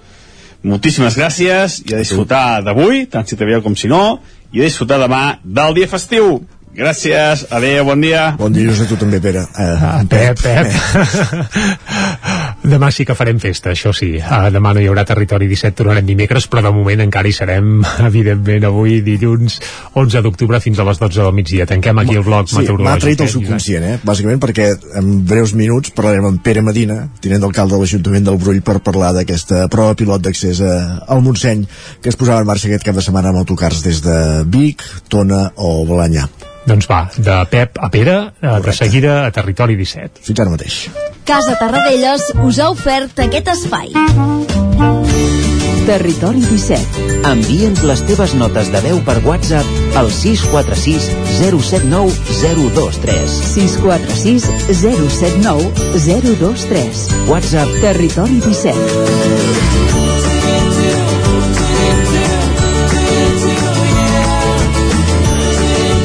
Moltíssimes gràcies i a disfrutar d'avui, tant si te com si no i a disfrutar demà del dia festiu Gràcies, adeu, bon dia. Bon dia a tu també, Pere. Uh, ah, Pep, Pep. Pep. <laughs> demà sí que farem festa, això sí. Uh, demà no hi haurà Territori 17, tornarem dimecres, però de moment encara hi serem, <laughs> evidentment, avui dilluns 11 d'octubre fins a les 12 del migdia. Tanquem aquí el bloc sí, meteorològic. M'ha traït el subconscient, eh? Bàsicament perquè en breus minuts parlarem amb Pere Medina, tinent d'alcalde de l'Ajuntament del Brull, per parlar d'aquesta prova pilot d'accés al Montseny que es posava en marxa aquest cap de setmana amb autocars des de Vic, Tona o Balanyà. Doncs va, de Pep a Pere, Correcte. de seguida a Territori 17. Fins ara mateix. Casa Tarradellas us ha ofert aquest espai. Territori 17. Envia'ns les teves notes de veu per WhatsApp al 646 079 023. 646 079 023. WhatsApp Territori 17.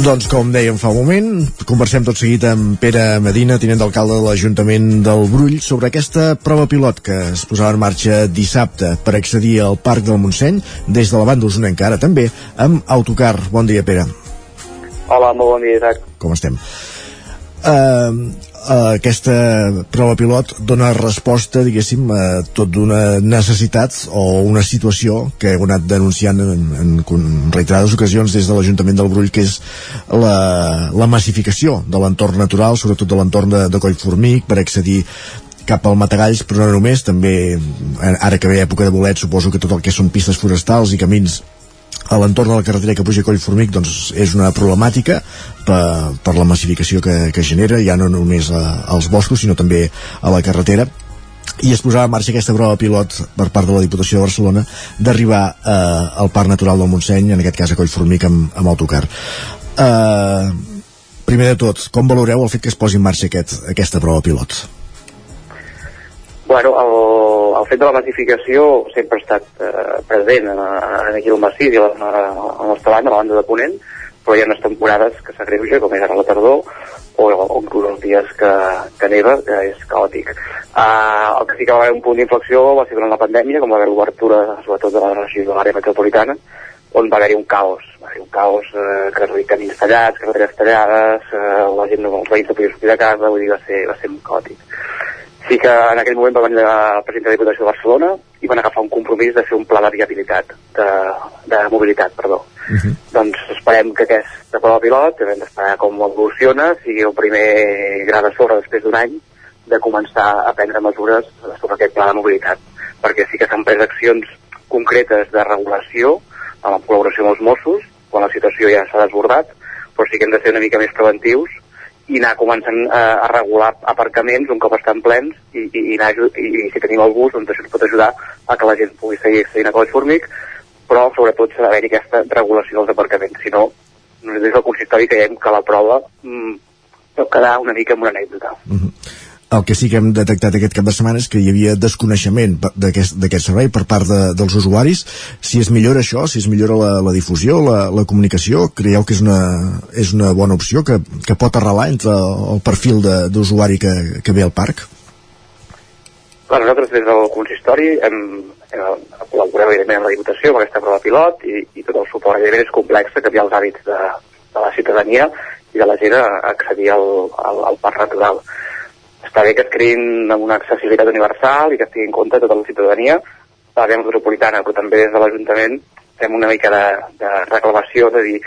Doncs com dèiem fa un moment, conversem tot seguit amb Pere Medina, tinent d'alcalde de l'Ajuntament del Brull, sobre aquesta prova pilot que es posava en marxa dissabte per accedir al Parc del Montseny, des de la banda Osona encara també, amb autocar. Bon dia, Pere. Hola, molt bon dia, Isaac. Com estem? Uh, uh, aquesta prova pilot dona resposta, diguéssim, a tot d'una necessitat o una situació que heu anat denunciant en, en, en reiterades ocasions des de l'Ajuntament del Brull, que és la, la massificació de l'entorn natural, sobretot de l'entorn de, de Collformic, per accedir cap al Matagalls, però no només, també ara que ve època de bolet, suposo que tot el que són pistes forestals i camins a l'entorn de la carretera que puja Collformic doncs és una problemàtica per, per la massificació que, que genera ja no només a, als boscos sinó també a la carretera i es posava en marxa aquesta prova pilot per part de la Diputació de Barcelona d'arribar eh, al Parc Natural del Montseny, en aquest cas a Collformic amb, amb autocar. Eh, primer de tot, com valoreu el fet que es posi en marxa aquest, aquesta prova pilot? Bueno, el, el fet de la massificació sempre ha estat eh, present en, en aquí al massís i a la, a la nostra banda, a la banda de Ponent, però hi ha unes temporades que s'agreuja, com és ara la tardor, o, o inclús els dies que, que neva, que és caòtic. Uh, el que sí que va haver un punt d'inflexió va ser durant la pandèmia, com va haver l'obertura, sobretot de la regió de l'àrea metropolitana, on va haver-hi un caos, va haver un caos, eh, carrer, camins tallats, carreteres tallades, eh, la gent, els veïns no podien sortir de casa, vull dir, va ser, va ser caòtic sí que en aquell moment va venir el president de la Diputació de Barcelona i van agafar un compromís de fer un pla de viabilitat, de, de mobilitat, perdó. Uh -huh. Doncs esperem que aquesta prova pilot, hem d'esperar com evoluciona, sigui el primer gra de sorra després d'un any de començar a prendre mesures sobre aquest pla de mobilitat, perquè sí que s'han pres accions concretes de regulació amb la col·laboració amb els Mossos, quan la situació ja s'ha desbordat, però sí que hem de ser una mica més preventius i anar començant a, a regular aparcaments un cop estan plens i, i, i, anar, i, i si tenim el bus doncs això ens pot ajudar a que la gent pugui seguir accedint a Coll Formic però sobretot s'ha d'haver-hi aquesta regulació dels aparcaments. Si no, des del consistori creiem que la prova mm, pot quedar una mica en una anècdota El que sí que hem detectat aquest cap de setmana és que hi havia desconeixement d'aquest servei per part de, dels usuaris. Si es millora això, si es millora la, la difusió, la, la comunicació, creieu que és una, és una bona opció que, que pot arrelar entre el perfil d'usuari que, que ve al parc? Clar, nosaltres des del consistori hem, hem col·laborat evidentment amb la Diputació amb aquesta prova pilot i, i tot el suport evidentment és complex de canviar els hàbits de, de la ciutadania i de la gent a accedir al, al, al parc natural. Està bé que es creïn amb una accessibilitat universal i que es tingui en compte tota la ciutadania, l'àrea metropolitana, però també des de l'Ajuntament fem una mica de, de reclamació de dir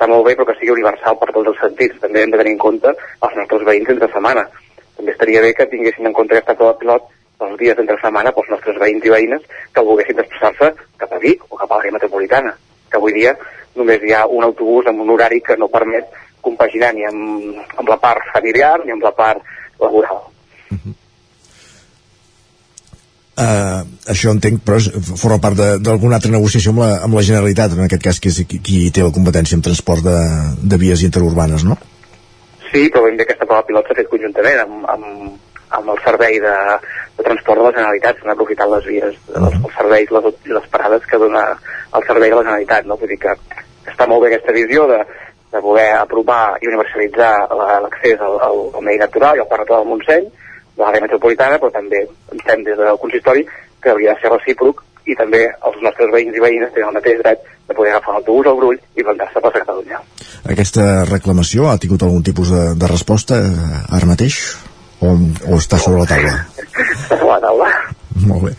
està molt bé però que sigui universal per tots els sentits. També hem de tenir en compte els nostres veïns entre setmana. També estaria bé que tinguessin en compte aquesta prova pilot els dies entre setmana pels nostres veïns i veïnes que volguessin desplaçar-se cap a Vic o cap a l'àrea metropolitana, que avui dia només hi ha un autobús amb un horari que no permet compaginar ni amb, amb la part familiar ni amb la part laboral. Uh, això entenc, però forma part de- d'alguna altra negociació amb la, amb la Generalitat, en aquest cas que és qui, qui té la competència en transport de, de vies interurbanes, no? Sí, però ben bé aquesta prova pilot s'ha fet conjuntament amb, amb, amb el servei de, de transport de la Generalitat, s'han aprofitat les vies, els, els serveis les, les parades que dona el servei de la Generalitat, no? Vull dir que està molt bé aquesta visió de, de voler apropar i universalitzar la- l'accés al, al, al medi natural i al Parc Natural del Montseny, de l'àrea metropolitana, però també entenem des del consistori que hauria de ser recíproc i també els nostres veïns i veïnes tenen el mateix dret de poder agafar un autobús al Brull i plantar-se per Catalunya. Aquesta reclamació ha tingut algun tipus de, de resposta eh, ara mateix? O, o està sobre la taula? <laughs> Està sobre la taula. <laughs> Molt bé.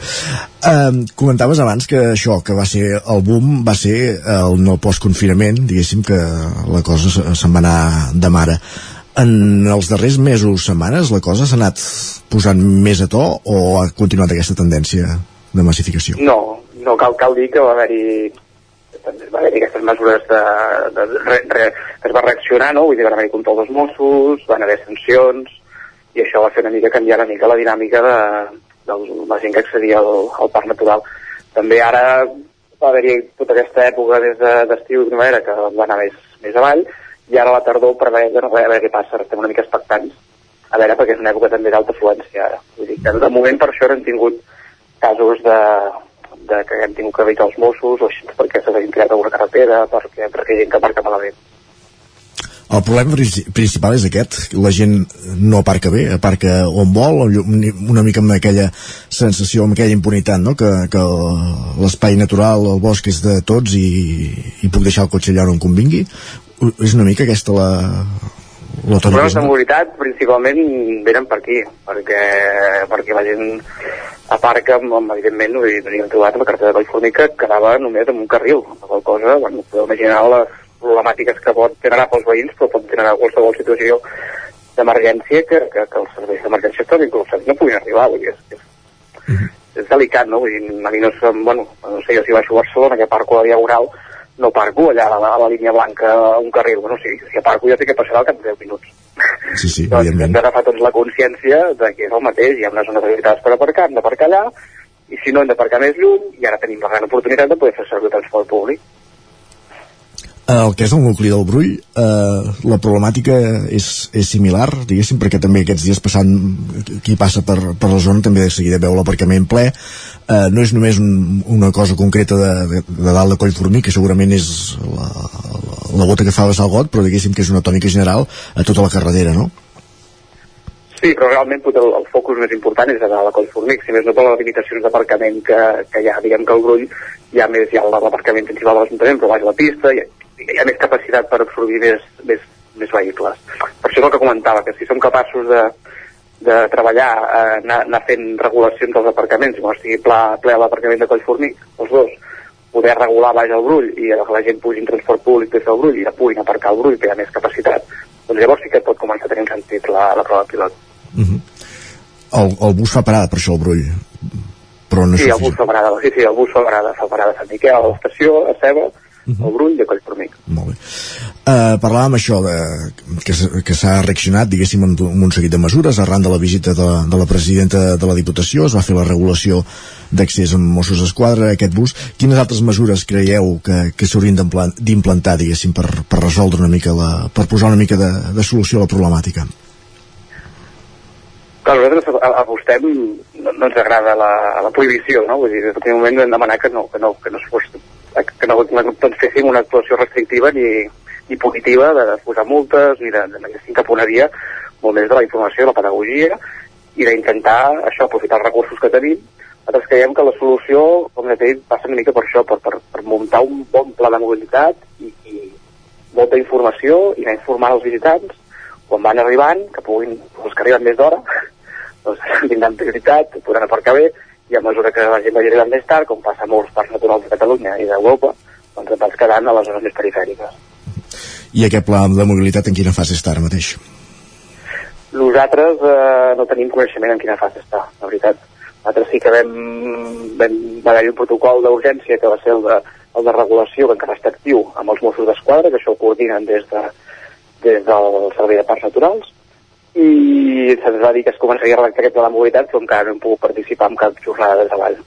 Um, comentaves abans que això, que va ser el boom, va ser el no postconfinament, diguéssim que la cosa se- se'n va anar de mare. En els darrers mesos, setmanes, la cosa s'ha anat posant més a to o ha continuat aquesta tendència de massificació? No, no cal, cal dir que va haver-hi també va haver aquestes mesures de, de, re, re, que es va reaccionar, no? Vull dir, van haver-hi control dels Mossos, van haver sancions, i això va fer una mica canviar una mica la dinàmica de, de la gent que accedia al, al parc natural. També ara va haver-hi tota aquesta època des de- d'estiu de, i primavera que va anar més, més avall, i ara a la tardor per veure, a veure què passa, estem una mica expectants, a veure, perquè és una època també d'alta afluència ara. Vull dir que de moment per això no hem tingut casos de, de que hem tingut que evitar els Mossos o així perquè s'hagin tirat alguna carretera, perquè, perquè hi ha gent que marca malament. El problema princi- principal és aquest, la gent no aparca bé, aparca on vol, una mica amb aquella sensació, amb aquella impunitat, no? que, que l'espai natural, el bosc és de tots i, i puc deixar el cotxe allà on convingui. És una mica aquesta la, la Els problemes de mobilitat principalment venen per aquí, perquè, perquè la gent aparca, evidentment, dir, hem trobat la cartera de Collformic que quedava només amb un carril, la qual cosa, bueno, podeu imaginar les problemàtiques que pot generar pels veïns, però pot generar qualsevol situació d'emergència que, que, que els serveis d'emergència estan inclús no puguin arribar, vull dir, és, és, és delicat, no? Vull dir, a mi no, sé, bueno, no sé jo si baixo a Barcelona, que parco a la Diagonal, no parco allà a la, a la línia blanca a un carril, bueno, si, si aparco ja sé que passarà al cap de 10 minuts. Sí, sí, doncs hem evidentment. d'agafar tots la consciència de que és el mateix, hi ha unes zones habilitades per aparcar, hem d'aparcar allà, i si no hem d'aparcar més lluny, i ara tenim la gran oportunitat de poder fer servir el transport públic. El que és el nucli del Brull, eh, la problemàtica és, és similar, diguéssim, perquè també aquests dies passant, qui passa per, per la zona també de seguida veu l'aparcament ple. Eh, no és només un, una cosa concreta de, de, de dalt de Collformí, que segurament és la, la, la gota que fa el got, però diguéssim que és una tònica general a tota la carretera, no? Sí, però realment potser el, el focus més important és a dalt de Collformic, si més no per les limitacions d'aparcament que, que hi ha, diguem que el Brull hi ha més, hi ha l'aparcament principal de l'Ajuntament, però baix la pista, hi ha, hi ha més capacitat per absorbir més, més, més vehicles. Per això és el que comentava, que si som capaços de, de treballar, eh, anar, anar fent regulacions dels aparcaments, quan estigui pla, ple l'aparcament de Collformic, els dos, poder regular baix el Brull i que la gent pugi en transport públic des del Brull i ja puguin aparcar el Brull, que hi ha més capacitat, doncs llavors sí que pot començar a tenir un sentit la, la prova pilot. El, el bus fa parada per això, el brull. Però no sí, el bus fa parada, sí, sí, el bus fa parada, fa parada a Sant Miquel, a l'estació, a Ceba, el Brull a Collformic. Uh, parlàvem això de, que, que s'ha reaccionat diguéssim amb, amb un seguit de mesures arran de la visita de, de la presidenta de la Diputació. Es va fer la regulació d'accés amb Mossos d'Esquadra a aquest bus. Quines altres mesures creieu que, que s'haurien d'implan- d'implantar diguéssim per, per resoldre una mica la, per posar una mica de, de solució a la problemàtica? Clar, nosaltres a- apostem, no, no ens agrada la, la prohibició, no? Vull dir, del primer moment vam demanar que no, que no, que no, es fos, que no, no doncs féssim una actuació restrictiva ni, ni punitiva de, posar multes ni de, de, de sincaponeria molt més de la informació, de la pedagogia i d'intentar això, aprofitar els recursos que tenim. Nosaltres creiem que la solució, com ja dit, passa una mica per això, per, per, per muntar un bon pla de mobilitat i, i molta informació i anar informant els visitants quan van arribant, que puguin, els que arriben més d'hora, doncs <laughs> tindran prioritat, podran aparcar bé, i a mesura que la gent vagi arribant més tard, com passa a molts parcs naturals de Catalunya i d'Europa, doncs et vas quedant a les zones més perifèriques. i aquest pla de mobilitat en quina fase està ara mateix? Nosaltres eh, no tenim coneixement en quina fase està, la veritat. Nosaltres sí que vam, vam, va haver un protocol d'urgència que va ser el de, el de regulació que encara està actiu amb els Mossos d'Esquadra, que això ho coordinen des, de, des del Servei de Parcs Naturals, i se'ns va dir que es començaria a redactar aquest de mobilitat, però encara no hem pogut participar en cap jornada de treball.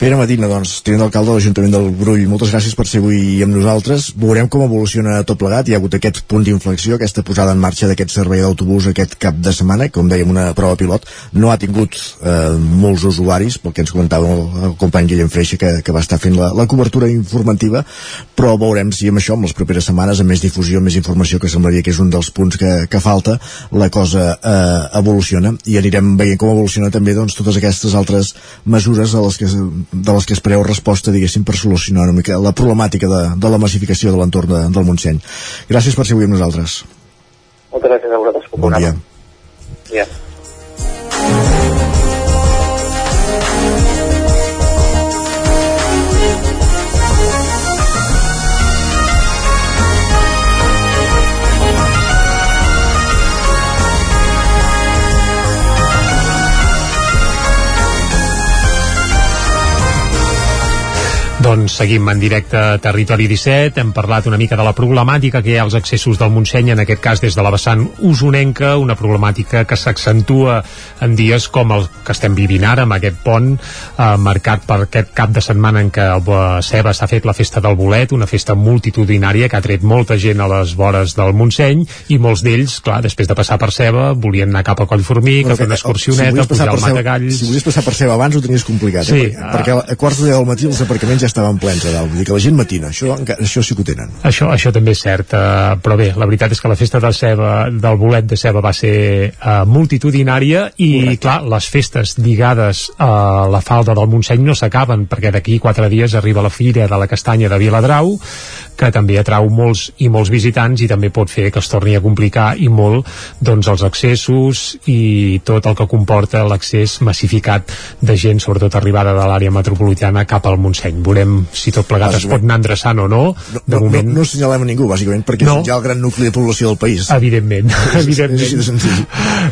Pere Medina, doncs, tinent d'alcalde de l'Ajuntament del Brull, moltes gràcies per ser avui amb nosaltres. Veurem com evoluciona tot plegat. Hi ha hagut aquest punt d'inflexió, aquesta posada en marxa d'aquest servei d'autobús aquest cap de setmana, com dèiem, una prova pilot. No ha tingut eh, molts usuaris, pel que ens comentava el, el company Guillem Freixa, que, que va estar fent la, la cobertura informativa, però veurem si amb això, en les properes setmanes, amb més difusió, més informació, que semblaria que és un dels punts que, que falta, la cosa eh, evoluciona i anirem veient com evoluciona també doncs, totes aquestes altres mesures a les que, de les que es preu resposta, diguéssim, per solucionar una mica la problemàtica de, de la massificació de l'entorn de, del Montseny. Gràcies per ser avui amb nosaltres. Moltes gràcies a vosaltres. Bon dia. Ja. Doncs seguim en directe a Territori 17, hem parlat una mica de la problemàtica que hi ha als accessos del Montseny, en aquest cas des de la vessant usonenca, una problemàtica que s'accentua en dies com el que estem vivint ara, amb aquest pont eh, marcat per aquest cap de setmana en què a Ceba s'ha fet la festa del bolet, una festa multitudinària que ha tret molta gent a les vores del Montseny, i molts d'ells, clar, després de passar per Ceba, volien anar cap a Collformic, a fer una excursioneta, si pujar al Matagalls... Si volies passar per Ceba abans ho tenies complicat, Sí, eh? perquè, perquè a quarts de del matí els aparcaments ja estaven plens a dalt, vull dir que la gent matina, això, això sí que ho tenen. Això, això també és cert, uh, però bé, la veritat és que la festa de ceba, del bolet de ceba va ser uh, multitudinària i, Correcte. clar, les festes lligades a la falda del Montseny no s'acaben, perquè d'aquí quatre dies arriba la Fira de la Castanya de Viladrau, que també atrau molts i molts visitants i també pot fer que es torni a complicar i molt doncs, els accessos i tot el que comporta l'accés massificat de gent, sobretot arribada de l'àrea metropolitana cap al Montseny. Veurem si tot plegat es pot anar endreçant o no. De No, moment, no, no assenyalem a ningú, bàsicament, perquè No. és ja el gran nucli de població del país. Evidentment, És- evidentment.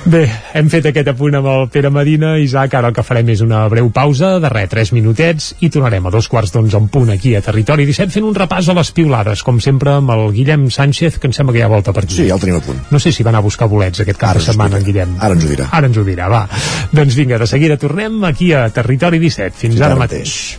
Bé, hem fet aquest apunt amb el Pere Medina, Isaac, ara el que farem és una breu pausa, de res, 3 minutets, i tornarem a dos quarts d'onze en punt aquí a Territori 17, fent un repàs a les piulades, com sempre amb el Guillem Sánchez, que em sembla que ja volta per aquí. Sí, ja el tenim a punt. No sé si va anar a buscar bolets aquest cap Ara de setmana, en. Guillem. Ara ens ho dirà. Ara ens ho dirà, va. Doncs vinga, de seguida tornem aquí a Territori 17. Fins, Fins ara ara mateix.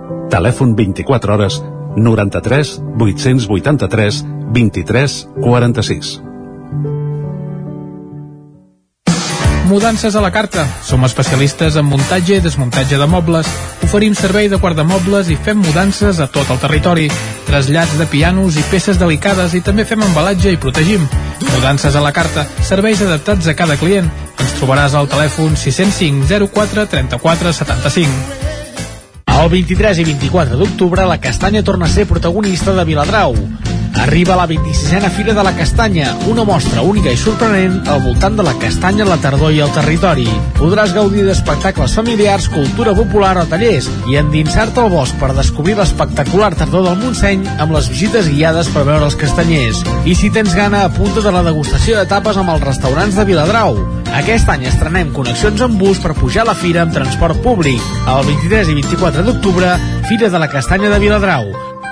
Telèfon 24 hores 93 883 23 46. Mudances a la carta. Som especialistes en muntatge i desmuntatge de mobles. Oferim servei de guardamobles i fem mudances a tot el territori. Trasllats de pianos i peces delicades i també fem embalatge i protegim. Mudances a la carta. Serveis adaptats a cada client. Ens trobaràs al telèfon 605 04 34 75. El 23 i 24 d'octubre la castanya torna a ser protagonista de Viladrau. Arriba la 26a Fira de la Castanya, una mostra única i sorprenent al voltant de la castanya, la tardor i el territori. Podràs gaudir d'espectacles familiars, cultura popular o tallers i endinsar-te al bosc per descobrir l'espectacular tardor del Montseny amb les visites guiades per veure els castanyers. I si tens gana, apunta de la degustació de tapes amb els restaurants de Viladrau. Aquest any estrenem connexions amb bus per pujar a la fira amb transport públic. El 23 i 24 d'octubre, Fira de la Castanya de Viladrau.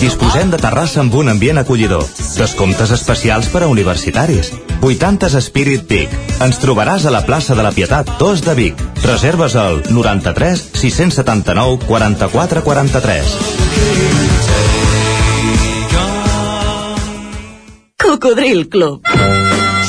Disposem de terrassa amb un ambient acollidor. Descomptes especials per a universitaris. 80's Spirit Peak. Ens trobaràs a la plaça de la Pietat 2 de Vic. Reserves al 93 679 44 43. Cocodril Club.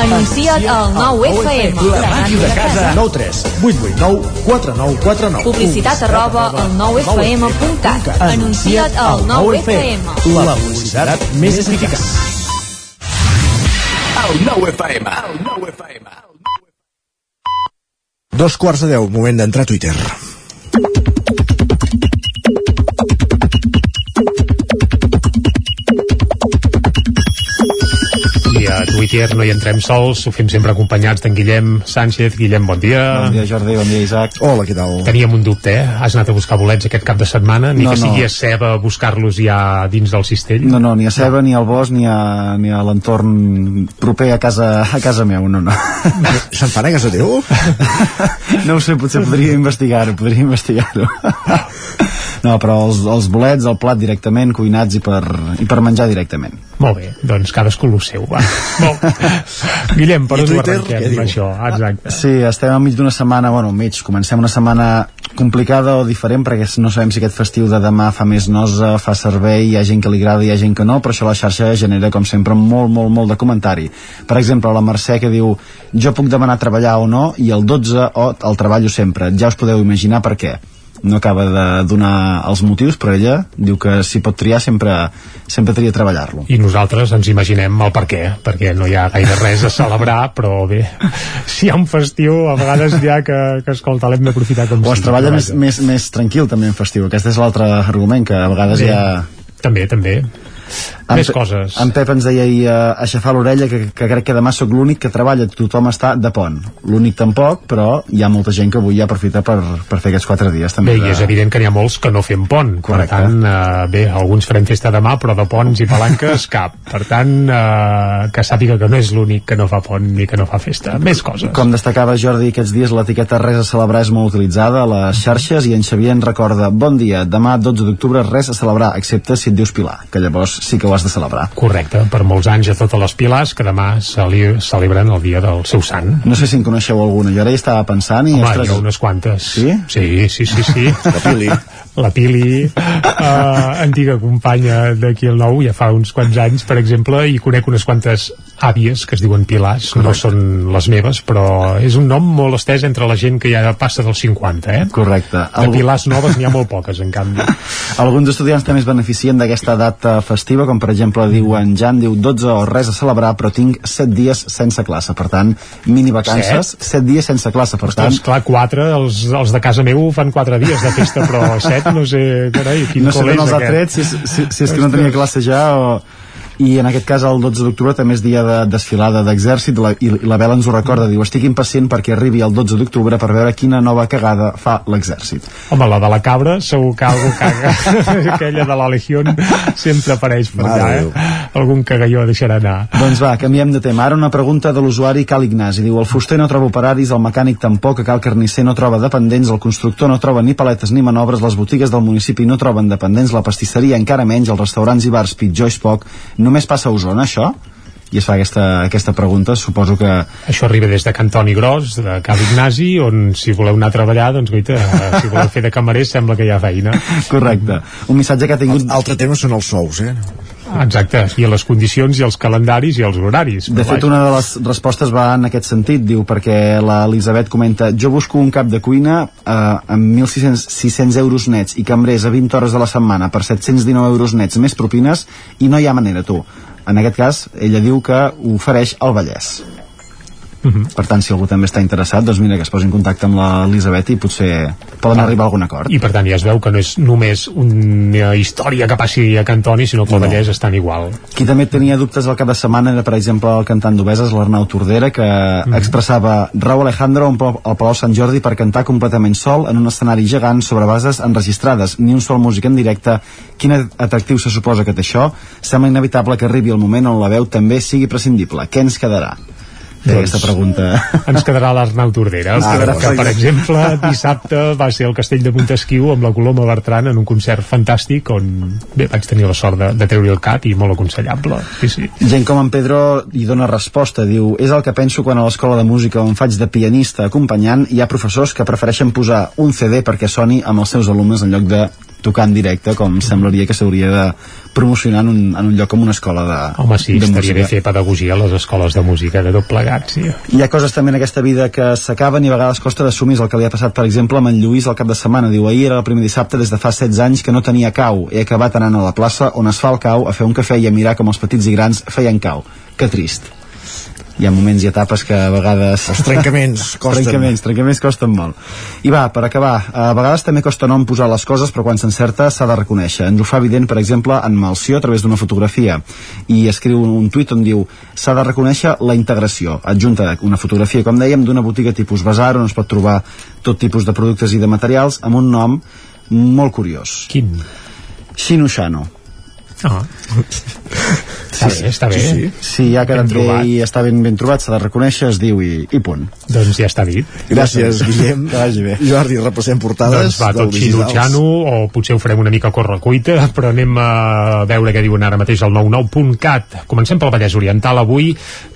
Anuncia't al 9 FM. La màquina de casa. 9 3 8 8 9 4 9 4 9 Publicitat arroba al 9fm.cat. Anuncia't al 9FM. La publicitat més eficaç. El 9 FM. El 9 FM. Dos quarts de deu, moment d'entrar a Twitter. I a Twitter no hi entrem sols, ho fem sempre acompanyats d'en Guillem Sánchez. Guillem, bon dia. Bon dia, Jordi, bon dia, Isaac. Hola, què tal? Teníem un dubte, eh? Has anat a buscar bolets aquest cap de setmana? Ni No, que no. sigui a ceba a buscar-los ja dins del cistell? No, no, ni a Ceba, ni al bosc, ni a, ni a l'entorn proper a casa, a casa meu, no, no. <laughs> Se'n fan a casa teu? <laughs> No ho sé, potser podria investigar-ho, podria investigar-ho. No, però els, els bolets, el plat directament, cuinats i per, i per menjar directament. Molt bé, doncs cadascú el seu, va. <laughs> Molt. <laughs> Guillem, per on ho Twitter, arrenquem, què diu? això? Exacte. Sí, estem enmig d'una setmana, bueno, enmig, comencem una setmana complicada o diferent perquè no sabem si aquest festiu de demà fa més nosa, fa servei, hi ha gent que li agrada i hi ha gent que no, però això a la xarxa genera, com sempre, molt, molt, molt de comentari. Per exemple, la Mercè que diu jo puc demanar treballar o no i el 12 o el treballo sempre. Ja us podeu imaginar per què no acaba de donar els motius, però ella diu que si pot triar sempre, sempre tria treballar-lo. I nosaltres ens imaginem el per què, perquè no hi ha gaire res a celebrar, <laughs> però bé, si hi ha un festiu, a vegades ja que, que escolta, l'hem d'aprofitar com O es treballa més, més, més tranquil també en festiu. Aquest és l'altre argument, que a vegades Bé, hi ha... També, també. En Més coses. En Pep ens deia ahir a aixafar l'orella que, que crec que demà sóc l'únic que treballa, tothom està de pont. L'únic tampoc, però hi ha molta gent que avui ja aprofita per, per fer aquests quatre dies també. Bé, i és evident que n'hi ha molts que no fem pont. Correcte. Per tant, eh, bé, alguns farem festa demà, però de ponts i palanques cap. Per tant, eh, que sàpiga que no és l'únic que no fa pont ni que no fa festa. Més coses. Com destacava Jordi aquests dies, l'etiqueta res a celebrar és molt utilitzada a les xarxes i en Xavier ens recorda bon dia, demà 12 d'octubre res a celebrar, excepte si et dius Pilar, que llavors sí que ho has de celebrar. Correcte, per molts anys a totes les pilars que demà celi celebren el dia del seu sant. No sé si en coneixeu alguna, jo ara hi estava pensant i... Home, hi ha unes quantes. Sí? Sí, sí, sí, sí. <laughs> La Pili. La Pili, eh, antiga companya d'aquí al Nou, ja fa uns quants anys, per exemple, i conec unes quantes àvies que es diuen Pilars, no són les meves, però és un nom molt estès entre la gent que ja passa dels 50, eh? Correcte. De Pilars noves n'hi ha molt poques, en canvi. <laughs> Alguns estudiants també es beneficien d'aquesta data festiva, com per exemple diu en Jan, diu 12 o res a celebrar, però tinc 7 dies sense classe, per tant, mini vacances, 7, dies sense classe, per tant... Ostres, clar, quatre, els, els de casa meu fan quatre dies de festa, però <laughs> set, no sé, carai, quin no sé els ha tret, si, si, si és que no tenia classe ja o... i en aquest cas el 12 d'octubre també és dia de desfilada d'exèrcit. I la vela ens ho recorda, diu estic impacient perquè arribi el 12 d'octubre per veure quina nova cagada fa l'exèrcit. Home, la de la cabra segur que algú caga. <laughs> Aquella de la Legión sempre apareix per allà eh? algun cagalló deixarà anar. Doncs va, canviem de tema. Ara una pregunta de l'usuari Cal Ignasi. Diu el fuster no troba operaris, el mecànic tampoc cal carnisser no troba dependents, el constructor no troba ni paletes ni manobres, les botigues del municipi no troben dependents, la pastisseria encara menys, els restaurants i bars pitjor és poc només passa a Osona això? i es fa aquesta, aquesta pregunta, suposo que... Això arriba des de Cantoni Gros, de Cal Ignasi, on si voleu anar a treballar, doncs guaita, si voleu fer de camarers sembla que hi ha feina. <laughs> Correcte. Un missatge que ha tingut... Altre tema són els sous, eh? Exacte, i les condicions i els calendaris i els horaris. De fet, una de les respostes va en aquest sentit, diu, perquè l'Elisabet comenta jo busco un cap de cuina eh, amb 1.600 600 euros nets i cambrers a 20 hores de la setmana per 719 euros nets més propines i no hi ha manera, tu. En aquest cas, ella diu que ofereix al Vallès. Uh -huh. Per tant, si algú també està interessat, doncs mira, que es posi en contacte amb l'Elisabet i potser poden ah. arribar a algun acord. I per tant ja es veu que no és només una història que passi a Cantoni, sinó que el no. Vallès estan igual. Qui també tenia dubtes al cap de setmana era, per exemple, el cantant d'Obeses, l'Arnau Tordera, que uh -huh. expressava Raúl Alejandro al Palau Sant Jordi per cantar completament sol en un escenari gegant sobre bases enregistrades, ni un sol músic en directe. Quin atractiu se suposa que té això? Sembla inevitable que arribi el moment on la veu també sigui prescindible. Què ens quedarà? Doncs, aquesta pregunta. Ens quedarà l'Arnau Tordera, ah, que, que, per exemple, dissabte va ser el Castell de Montesquieu amb la Coloma Bertran en un concert fantàstic on bé, vaig tenir la sort de, de treure el cat i molt aconsellable. Sí, sí. Gent com en Pedro hi dona resposta, diu és el que penso quan a l'escola de música on faig de pianista acompanyant hi ha professors que prefereixen posar un CD perquè soni amb els seus alumnes en lloc de tocar en directe com semblaria que s'hauria de promocionar en un, en un lloc com una escola de Home, sí, de estaria música. bé fer pedagogia a les escoles de música de tot plegat, sí. Hi ha coses també en aquesta vida que s'acaben i a vegades costa d'assumir el que li ha passat, per exemple, amb en Lluís al cap de setmana. Diu, ahir era el primer dissabte des de fa 16 anys que no tenia cau. He acabat anant a la plaça on es fa el cau a fer un cafè i a mirar com els petits i grans feien cau. Que trist hi ha moments i etapes que a vegades... Els trencaments <laughs> costen. trencaments, trencaments costen molt. I va, per acabar, a vegades també costa nom posar les coses, però quan s'encerta s'ha de reconèixer. Ens ho fa evident, per exemple, en Malció a través d'una fotografia. I escriu un tuit on diu s'ha de reconèixer la integració. Adjunta una fotografia, com dèiem, d'una botiga tipus bazar on es pot trobar tot tipus de productes i de materials amb un nom molt curiós. Quin? Xino-xano. Ah. Està bé, està bé. Sí, sí. sí ben bé i està ben, ben trobat, s'ha de reconèixer, es diu i, i punt. Doncs ja està dit. Gràcies, Guillem. <laughs> Que vagi bé. Jordi, repassem portades. Doncs va, tot xinutxano, o potser ho farem una mica a correcuita, <laughs> però anem a veure què diuen ara mateix al 99.cat. Comencem pel Vallès Oriental avui,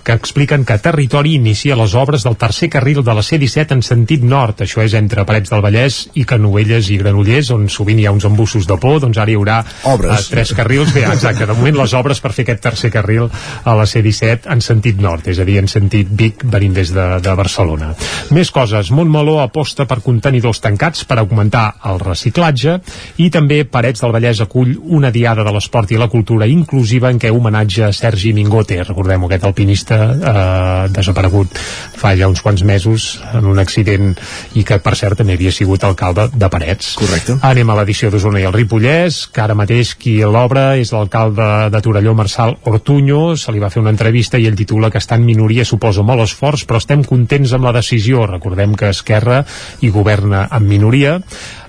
que expliquen que Territori inicia les obres del tercer carril de la C-17 en sentit nord. Això és entre Parets del Vallès i Canovelles i Granollers, on sovint hi ha uns embussos de por, doncs ara hi haurà obres. Uh, tres carrils. Bé, exacte, de moment les obres per fer aquest tercer carril a la C-17 en sentit nord, és a dir, en sentit Vic venint des de, de Barcelona. Més coses. Montmeló aposta per contenidors tancats per augmentar el reciclatge i també Parets del Vallès acull una diada de l'esport i la cultura inclusiva en què homenatge a Sergi Mingote, recordem aquest alpinista eh, desaparegut fa ja uns quants mesos en un accident i que per cert també havia sigut alcalde de Parets. Correcte. Anem a l'edició d'Osona i el Ripollès, que ara mateix qui l'obra és l'alcalde de Torelló, Marçal Ortuño, se li va fer una entrevista i ell titula que està en minoria suposa molt esforç, però estem contents amb la decisió. Recordem que Esquerra hi governa en minoria,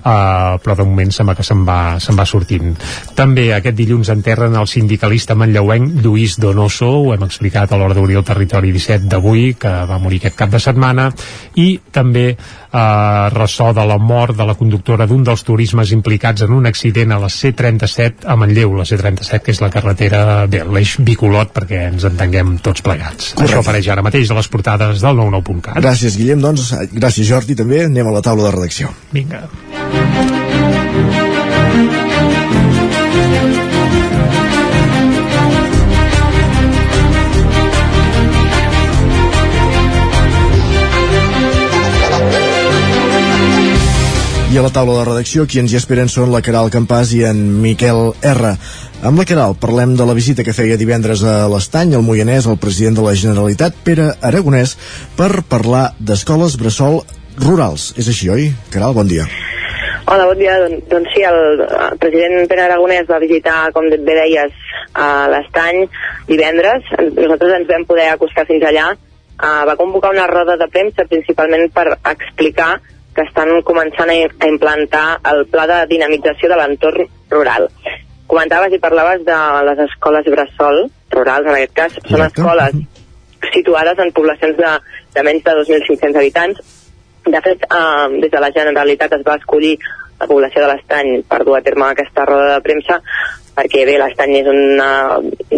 uh, però de moment sembla que se'n va, se va sortint. També aquest dilluns enterren el sindicalista manlleuenc Lluís Donoso, ho hem explicat a l'hora d'obrir el territori 17 d'avui, que va morir aquest cap de setmana, i també uh, ressò de la mort de la conductora d'un dels turismes implicats en un accident a la C-37 a Manlleu, la C-37 que és la carretera, bé, l'eix bicolot perquè ens entenguem tots plegats. Correcte. Això apareix ara mateix a les portades del 99.cat. Gràcies, Guillem, doncs, gràcies, Jordi, també. Anem a la taula de redacció. Vinga. I a la taula de redacció qui ens hi esperen són la Caral Campàs i en Miquel R. Amb la Caral parlem de la visita que feia divendres a l'Estany, al Moianès, el president de la Generalitat, Pere Aragonès, per parlar d'escoles bressol rurals. És així, oi? Caral, bon dia. Hola, bon dia. Don, doncs sí, el, el president Pere Aragonès va visitar, com bé deies, a l'estany divendres. Nosaltres ens vam poder acostar fins allà. Uh, va convocar una roda de premsa principalment per explicar que estan començant a, a implantar el pla de dinamització de l'entorn rural. Comentaves i parlaves de les escoles bressol rurals, en aquest cas. Són escoles situades en poblacions de, de menys de 2.500 habitants. De fet, eh, des de la Generalitat es va escollir la població de l'Estany per dur a terme aquesta roda de premsa perquè bé, l'Estany és un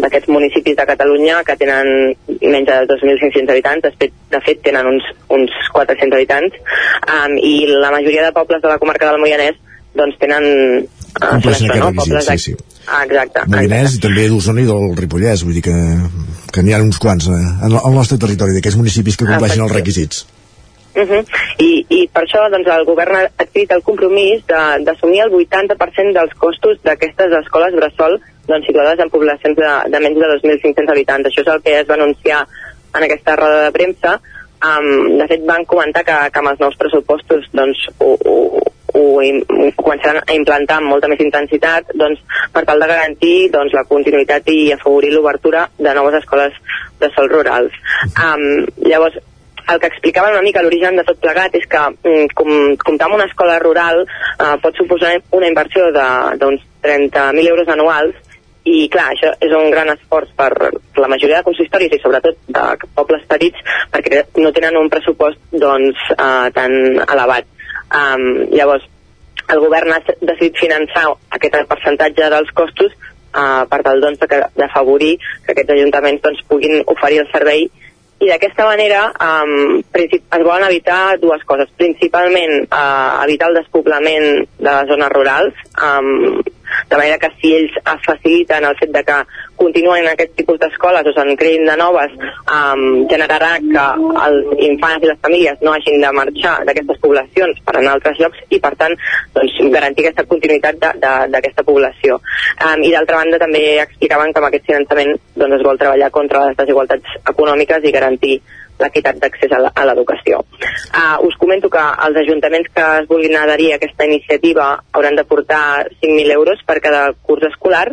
d'aquests municipis de Catalunya que tenen menys de 2.500 habitants, de fet, de fet tenen uns, uns 400 habitants, um, i la majoria de pobles de la comarca del Moianès doncs tenen uh, això, no? pobles sí, sí. Ah, exacte. Moianès i també d'Osona i del Ripollès, vull dir que, que n'hi ha uns quants eh, en el nostre territori, d'aquests municipis que compleixen els requisits. Uh -huh. I, I per això doncs, el govern ha adquirit el compromís d'assumir el 80% dels costos d'aquestes escoles bressol doncs, situades en poblacions de, de menys de 2.500 habitants. Això és el que es va anunciar en aquesta roda de premsa. Um, de fet, van comentar que, que amb els nous pressupostos doncs, ho, ho, ho, ho començaran a implantar amb molta més intensitat doncs, per tal de garantir doncs, la continuïtat i afavorir l'obertura de noves escoles de sol rurals. Um, llavors, el que explicaven una mica l'origen de tot plegat és que mm, com, comptar amb una escola rural eh, pot suposar una inversió d'uns 30.000 euros anuals i clar, això és un gran esforç per la majoria de consistoris i sobretot de pobles petits perquè no tenen un pressupost doncs, eh, tan elevat. Um, llavors, el govern ha decidit finançar aquest percentatge dels costos uh, per tal doncs, d'afavorir que aquests ajuntaments doncs, puguin oferir el servei i d'aquesta manera um, es volen evitar dues coses. Principalment uh, evitar el despoblament de les zones rurals, um, de manera que si ells faciliten el fet de que continuen en aquest tipus d'escoles o se'n creïn de noves, um, generarà que els infants i les famílies no hagin de marxar d'aquestes poblacions per anar a altres llocs i, per tant, doncs, garantir aquesta continuïtat d'aquesta població. Um, I, d'altra banda, també explicaven que amb aquest finançament doncs, es vol treballar contra les desigualtats econòmiques i garantir l'equitat d'accés a l'educació. Uh, us comento que els ajuntaments que es vulguin adherir a aquesta iniciativa hauran de portar 5.000 euros per cada curs escolar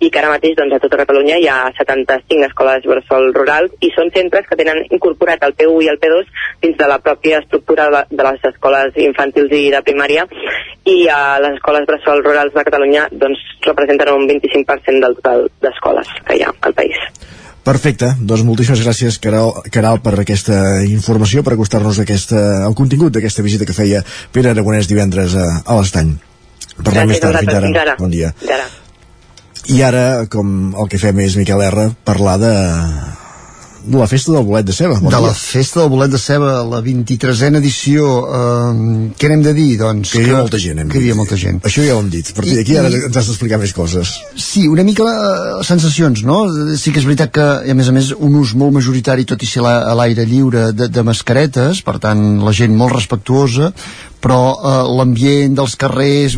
i que ara mateix doncs, a tota Catalunya hi ha 75 escoles bressol rurals i són centres que tenen incorporat el P1 i el P2 dins de la pròpia estructura de les escoles infantils i de primària i uh, les escoles bressol rurals de Catalunya doncs, representen un 25% del total d'escoles que hi ha al país. Perfecte, doncs moltíssimes gràcies Caral, Caral per aquesta informació, per acostar-nos el contingut d'aquesta visita que feia Pere Aragonès divendres a, a l'Estany. Parlem més tard, fins ara. Fins ara. Bon dia. Fins ara. I ara, com el que fem és Miquel R, parlar de de la festa del bolet de ceba. Bon de dia. la festa del bolet de ceba, la 23a edició, eh, què n'hem de dir? Doncs que, que hi havia molta gent, hem que hi havia molta gent. Això ja ho hem dit. A partir d'aquí ara ens has d'explicar més coses. Sí, una mica les sensacions, no? Sí que és veritat que, a més a més, un ús molt majoritari, tot i ser a l'aire lliure, de, de mascaretes, per tant, la gent molt respectuosa, però eh, l'ambient dels carrers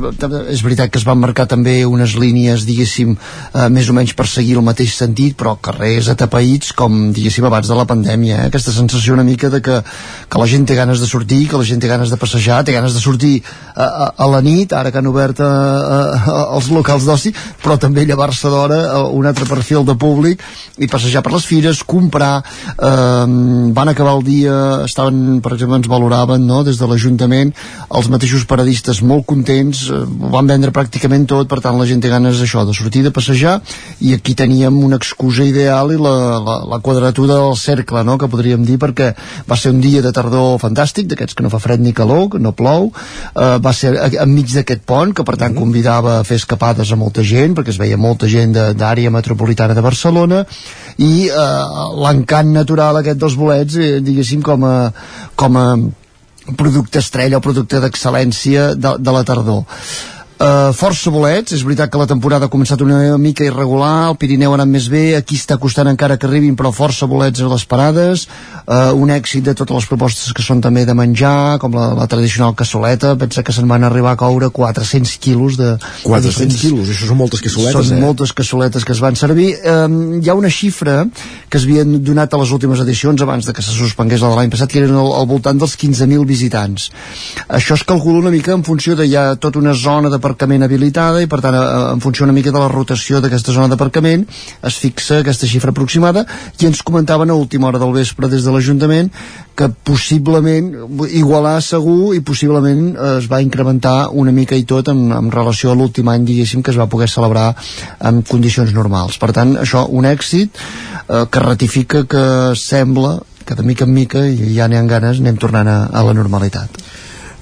és veritat que es van marcar també unes línies diguéssim eh, més o menys per seguir el mateix sentit però carrers atapeïts com diguéssim abans de la pandèmia eh? aquesta sensació una mica de que, que la gent té ganes de sortir que la gent té ganes de passejar té ganes de sortir a, a, a la nit ara que han obert a, a, a, els locals d'oci però també llevar-se d'hora un altre perfil de públic i passejar per les fires, comprar eh, van acabar el dia estaven, per exemple, ens valoraven no? des de l'Ajuntament els mateixos paradistes molt contents, eh, ho van vendre pràcticament tot, per tant la gent té ganes això, de sortir de passejar, i aquí teníem una excusa ideal i la, la, la quadratura del cercle, no?, que podríem dir, perquè va ser un dia de tardor fantàstic, d'aquests que no fa fred ni calor, que no plou, eh, va ser enmig d'aquest pont, que per tant convidava a fer escapades a molta gent, perquè es veia molta gent d'àrea metropolitana de Barcelona, i eh, l'encant natural aquest dels bolets, eh, diguéssim, com a, com a producte estrella o producte d'excel·lència de, de la tardor Uh, força bolets, és veritat que la temporada ha començat una mica irregular, el Pirineu ha anat més bé, aquí està costant encara que arribin, però força bolets a les parades, uh, un èxit de totes les propostes que són també de menjar, com la, la tradicional cassoleta, pensa que se'n van arribar a coure 400 quilos de... 400 quilos, això són moltes cassoletes, són eh? moltes cassoletes que es van servir. Um, hi ha una xifra que es havien donat a les últimes edicions, abans de que se suspengués la de l'any passat, que eren al, al voltant dels 15.000 visitants. Això es calcula una mica en funció de ja tota una zona d'aparcament habilitada i per tant en funció una mica de la rotació d'aquesta zona d'aparcament es fixa aquesta xifra aproximada i ens comentaven a última hora del vespre des de l'Ajuntament que possiblement igualar segur i possiblement eh, es va incrementar una mica i tot en, en relació a l'últim any diguéssim que es va poder celebrar en condicions normals. Per tant això un èxit eh, que ratifica que sembla que de mica en mica i ja n'hi ha ganes anem tornant a, a la normalitat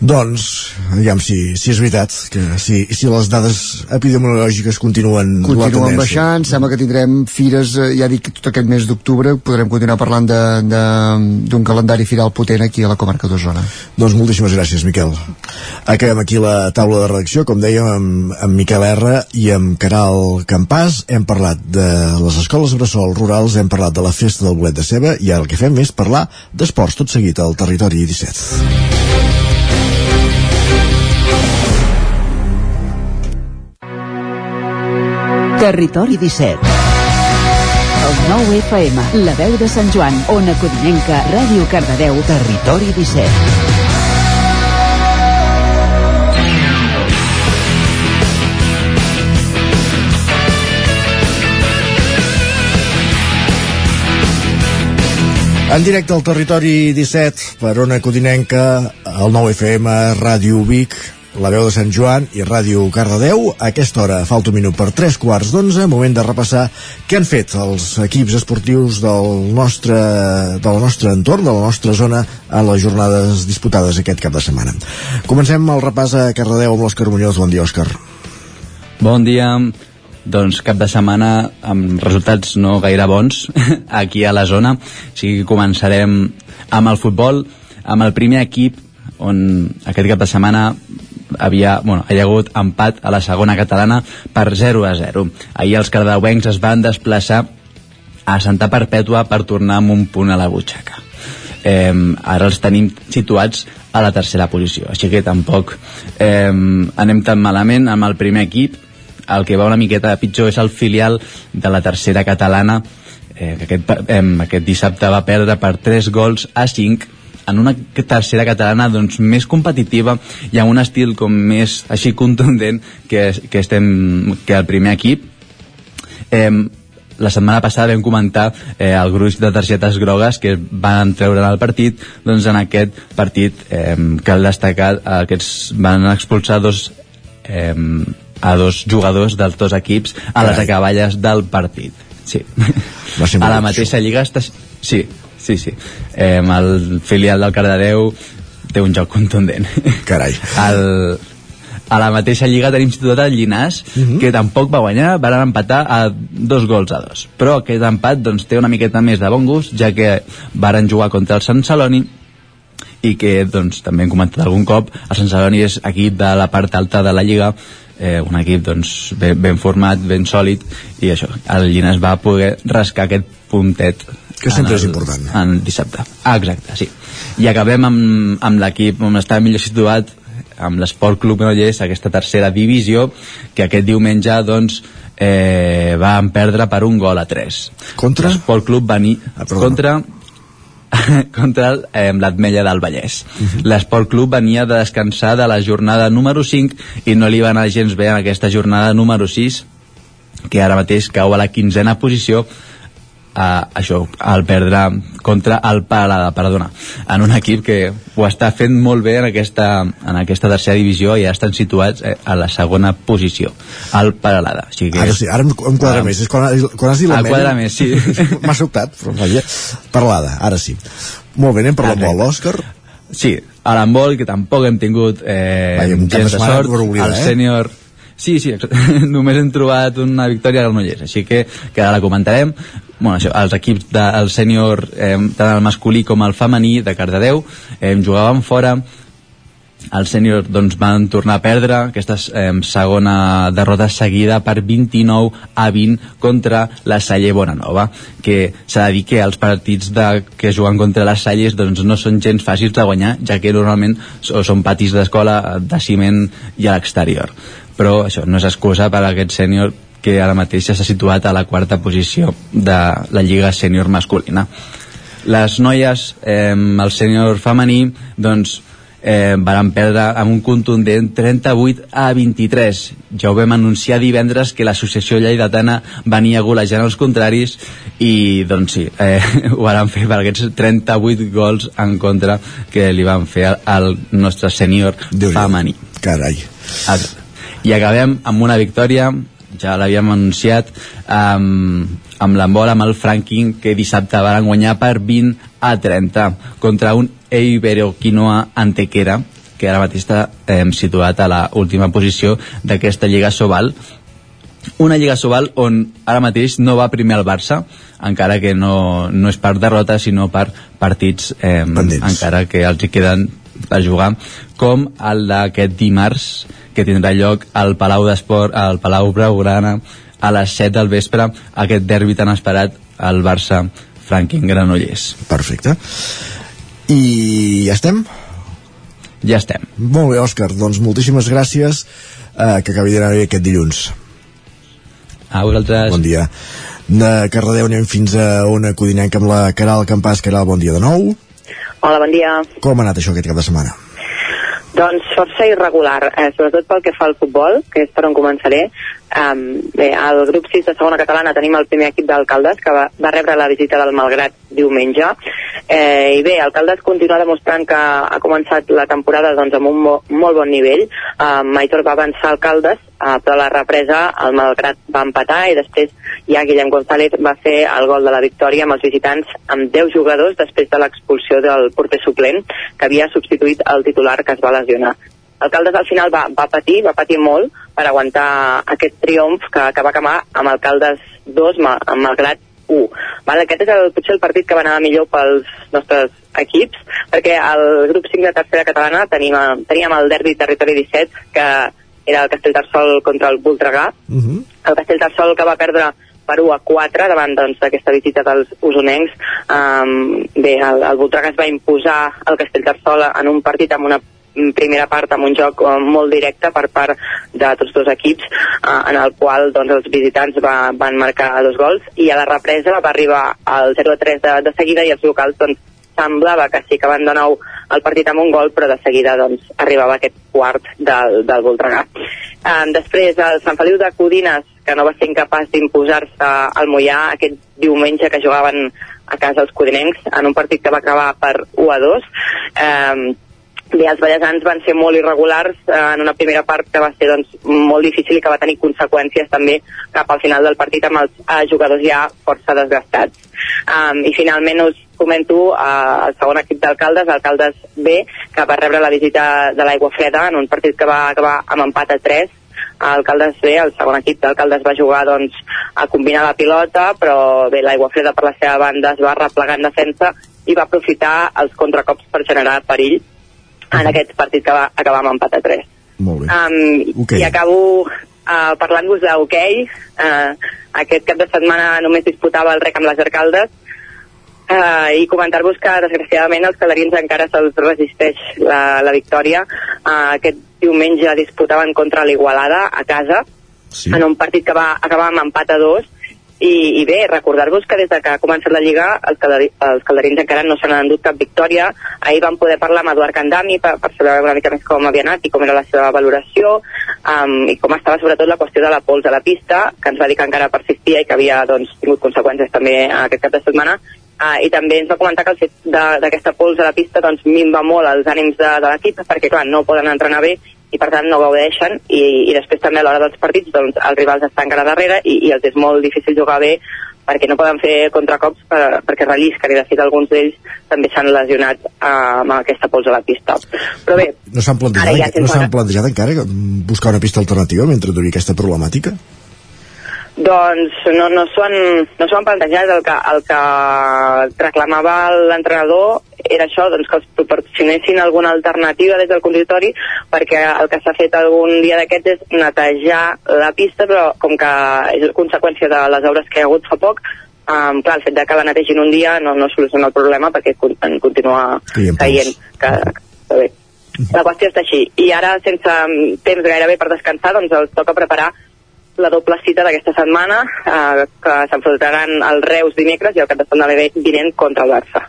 Doncs, aviam si, si és veritat, que si, si les dades epidemiològiques continuen, continuen baixant, sembla que tindrem fires, eh, ja dic, tot aquest mes d'octubre podrem continuar parlant d'un calendari firal potent aquí a la comarca d'Osona. Doncs moltíssimes gràcies, Miquel. Acabem aquí la taula de redacció, com dèiem, amb, amb Miquel R i amb Caral Campàs. Hem parlat de les escoles bressol rurals, hem parlat de la festa del bolet de ceba i ara el que fem és parlar d'esports tot seguit al territori 17. Territori 17. El 9 FM, la veu de Sant Joan, Ona Codinenca, Ràdio Cardedeu, Territori 17. En directe al territori 17 per Ona Codinenca, el 9 FM, Ràdio Vic, la veu de Sant Joan i Ràdio Cardedeu. A aquesta hora falta un minut per tres quarts d'onze, moment de repassar què han fet els equips esportius del nostre, del nostre entorn, de la nostra zona, en les jornades disputades aquest cap de setmana. Comencem el repàs a Cardedeu amb l'Òscar Muñoz. Bon dia, Òscar. Bon dia. Doncs cap de setmana amb resultats no gaire bons <laughs> aquí a la zona. O sigui, començarem amb el futbol, amb el primer equip on aquest cap de setmana havia, bueno, hi ha hagut empat a la segona catalana per 0 a 0. Ahir els cardauencs es van desplaçar a Santa Perpètua per tornar amb un punt a la butxaca. Eh, ara els tenim situats a la tercera posició, així que tampoc eh, anem tan malament amb el primer equip. El que va una miqueta pitjor és el filial de la tercera catalana, eh, que aquest, eh, aquest dissabte va perdre per 3 gols a 5 en una tercera catalana doncs, més competitiva i amb un estil com més així contundent que, que, estem, que el primer equip. Eh, la setmana passada vam comentar eh, el gruix de targetes grogues que van treure en el partit. Doncs en aquest partit eh, cal destacar eh, que van expulsar dos eh, a dos jugadors dels dos equips a les acaballes del partit. Sí. Ser <laughs> a la mateixa lliga està... sí, sí, sí eh, el filial del Cardedeu té un joc contundent Carai. el, a la mateixa lliga tenim situat el Llinàs uh -huh. que tampoc va guanyar, van empatar a dos gols a dos però aquest empat doncs, té una miqueta més de bon gust ja que varen jugar contra el Sant Celoni i que doncs, també hem comentat algun cop el Sant Celoni és equip de la part alta de la Lliga eh, un equip doncs, ben, ben format, ben sòlid i això, el Llinàs va poder rascar aquest puntet Que sempre en és important. en dissabte, ah, exacte, sí i acabem amb, amb l'equip on està millor situat amb l'Esport Club Granollers aquesta tercera divisió que aquest diumenge doncs eh, van perdre per un gol a 3 Contra? l'Esport Club veni Ah, perdona. contra <laughs> contra eh, l'Atmella del Vallès. Uh -huh. L'Esport Club venia de descansar de la jornada número 5 i no li va anar gens bé en aquesta jornada número 6 que ara mateix cau a la quinzena posició a, això, al perdre contra el Paralada, perdona, en un equip que ho està fent molt bé en aquesta, en aquesta tercera divisió i ja estan situats eh, a la segona posició, al Paralada. Així que, Ara sí, ara em, em quadra Ah. més. És quan, quan has dit la quadra més, sí. <laughs> M'ha sobtat, però vaja, ara sí. Molt bé, anem per la Perfecte. molt, Òscar. Sí, a l'handbol, que tampoc hem tingut eh, de gens de sort. oblidar, el eh? sènior... Sí, sí, <laughs> només hem trobat una victòria a Granollers, així que, que ara la comentarem. Bueno, això, els equips del sènior, eh, tant el masculí com el femení de Cardedeu, eh, jugaven fora els sèniors doncs, van tornar a perdre aquesta eh, segona derrota seguida per 29 a 20 contra la Salle Bonanova que s'ha de dir que els partits de, que juguen contra les Salles doncs, no són gens fàcils de guanyar ja que normalment són patis d'escola de ciment i a l'exterior. Però això no és excusa per a aquest sènior que ara mateix s'ha situat a la quarta posició de la Lliga Sènior masculina. Les noies, eh, el sènior femení doncs eh, van perdre amb un contundent 38 a 23. Ja ho vam anunciar divendres que l'associació lleidatana venia golejant els contraris i doncs sí, eh, <laughs> ho van fer per aquests 38 gols en contra que li van fer al, nostre sènior femení. Carai. I acabem amb una victòria ja l'havíem anunciat um, amb l'embol amb el Franking que dissabte van guanyar per 20 a 30 contra un Eibero Quinoa Antequera que ara mateix està eh, situat a la última posició d'aquesta Lliga Sobal. Una Lliga Sobal on ara mateix no va primer el Barça encara que no, no és per derrota sinó per partits eh, encara que els hi queden a jugar com el d'aquest dimarts que tindrà lloc al Palau d'Esport al Palau Blaugrana a les 7 del vespre aquest derbi tan esperat al Barça Franklin Granollers. Perfecte i ja estem? Ja estem. Molt bé, Òscar, doncs moltíssimes gràcies eh, que acabi d'anar bé aquest dilluns. A vosaltres. Bon dia. De Cardedeu anem fins a Ona Codinenca amb la Caral Campàs. Caral, bon dia de nou. Hola, bon dia. Com ha anat això aquest cap de setmana? Doncs força irregular, eh, sobretot pel que fa al futbol, que és per on començaré. Um, bé, al grup 6 de segona catalana tenim el primer equip d'alcaldes que va, va rebre la visita del Malgrat diumenge. Eh, i bé, Alcaldes continua demostrant que ha començat la temporada doncs, amb un mo molt bon nivell. Um, Aitor va avançar Alcaldes uh, però la represa el Malgrat va empatar i després ja Guillem González va fer el gol de la victòria amb els visitants amb 10 jugadors després de l'expulsió del porter suplent que havia substituït el titular que es va lesionar. Alcaldes al final va, va patir, va patir molt per aguantar aquest triomf que, que va acabar amb Alcaldes 2, malgrat 1. Vale, aquest és el, potser el partit que va anar millor pels nostres equips, perquè al grup 5 de tercera catalana tenim, teníem el derbi territori 17, que era el Castellterçol contra el Voltregà. Uh -huh. El Castellterçol que va perdre per 1 a 4 davant doncs, d'aquesta doncs, visita dels usonencs. Um, bé, el, el Voltregà es va imposar el Castellterçol en un partit amb una primera part amb un joc uh, molt directe per part de tots dos equips uh, en el qual doncs, els visitants va, van marcar dos gols i a la represa va arribar al 0-3 de, de seguida i els locals doncs, semblava que sí que van de nou el partit amb un gol però de seguida doncs, arribava aquest quart del, del Voltregà. Uh, després el Sant Feliu de Codines que no va ser incapaç d'imposar-se al Mollà aquest diumenge que jugaven a casa els codinencs en un partit que va acabar per 1 a 2 eh, Bé, els ballesans van ser molt irregulars eh, en una primera part que va ser doncs, molt difícil i que va tenir conseqüències també cap al final del partit amb els eh, jugadors ja força desgastats. Um, I finalment us comento eh, el segon equip d'alcaldes, Alcaldes B, que va rebre la visita de l'Aigua Freda en un partit que va acabar amb empat a 3 Alcaldes B, el segon equip d'Alcaldes va jugar doncs, a combinar la pilota, però bé, l'Aigua Freda per la seva banda es va replegar en defensa i va aprofitar els contracops per generar perill en aquest partit que va acabar amb empat a 3. Molt bé. Um, okay. I acabo uh, parlant-vos d'hoquei. Uh, aquest cap de setmana només disputava el rec amb les arcaldes uh, i comentar-vos que desgraciadament els calarins encara se'ls resisteix la, la victòria. Uh, aquest diumenge disputaven contra l'Igualada a casa sí. en un partit que va acabar amb empat a 2 i, i bé, recordar-vos que des de que ha començat la Lliga els, calderi, els calderins encara no s'han endut cap victòria. Ahir vam poder parlar amb Eduard Candami per, per saber una mica més com havia anat i com era la seva valoració um, i com estava sobretot la qüestió de la pols a la pista, que ens va dir que encara persistia i que havia doncs, tingut conseqüències també aquest cap de setmana Uh, I també ens va comentar que el fet d'aquesta pols a la pista doncs, minva molt els ànims de, de l'equip perquè, clar, no poden entrenar bé i per tant no gaudeixen. I, i després també a l'hora dels partits doncs, els rivals estan encara darrere i, i els és molt difícil jugar bé perquè no poden fer contracops per, perquè rellisquen i de fet alguns d'ells també s'han lesionat uh, amb aquesta pols a la pista. Però bé no s'han plantejat, ja no s'han plantejat encara buscar una pista alternativa mentre duri aquesta problemàtica? Doncs no, no s'ho han, no han plantejat. El que, el que reclamava l'entrenador era això, doncs, que els proporcionessin alguna alternativa des del consistori perquè el que s'ha fet algun dia d'aquests és netejar la pista, però com que és conseqüència de les obres que hi ha hagut fa poc, um, clar, el fet de que la netegin un dia no, no soluciona el problema perquè en continua caient. Que, que bé. La qüestió està així. I ara, sense temps gairebé per descansar, doncs els toca preparar la doble cita d'aquesta setmana, eh, que s'enfrontaran el Reus dimecres i el cap de setmana vinent contra el Barça.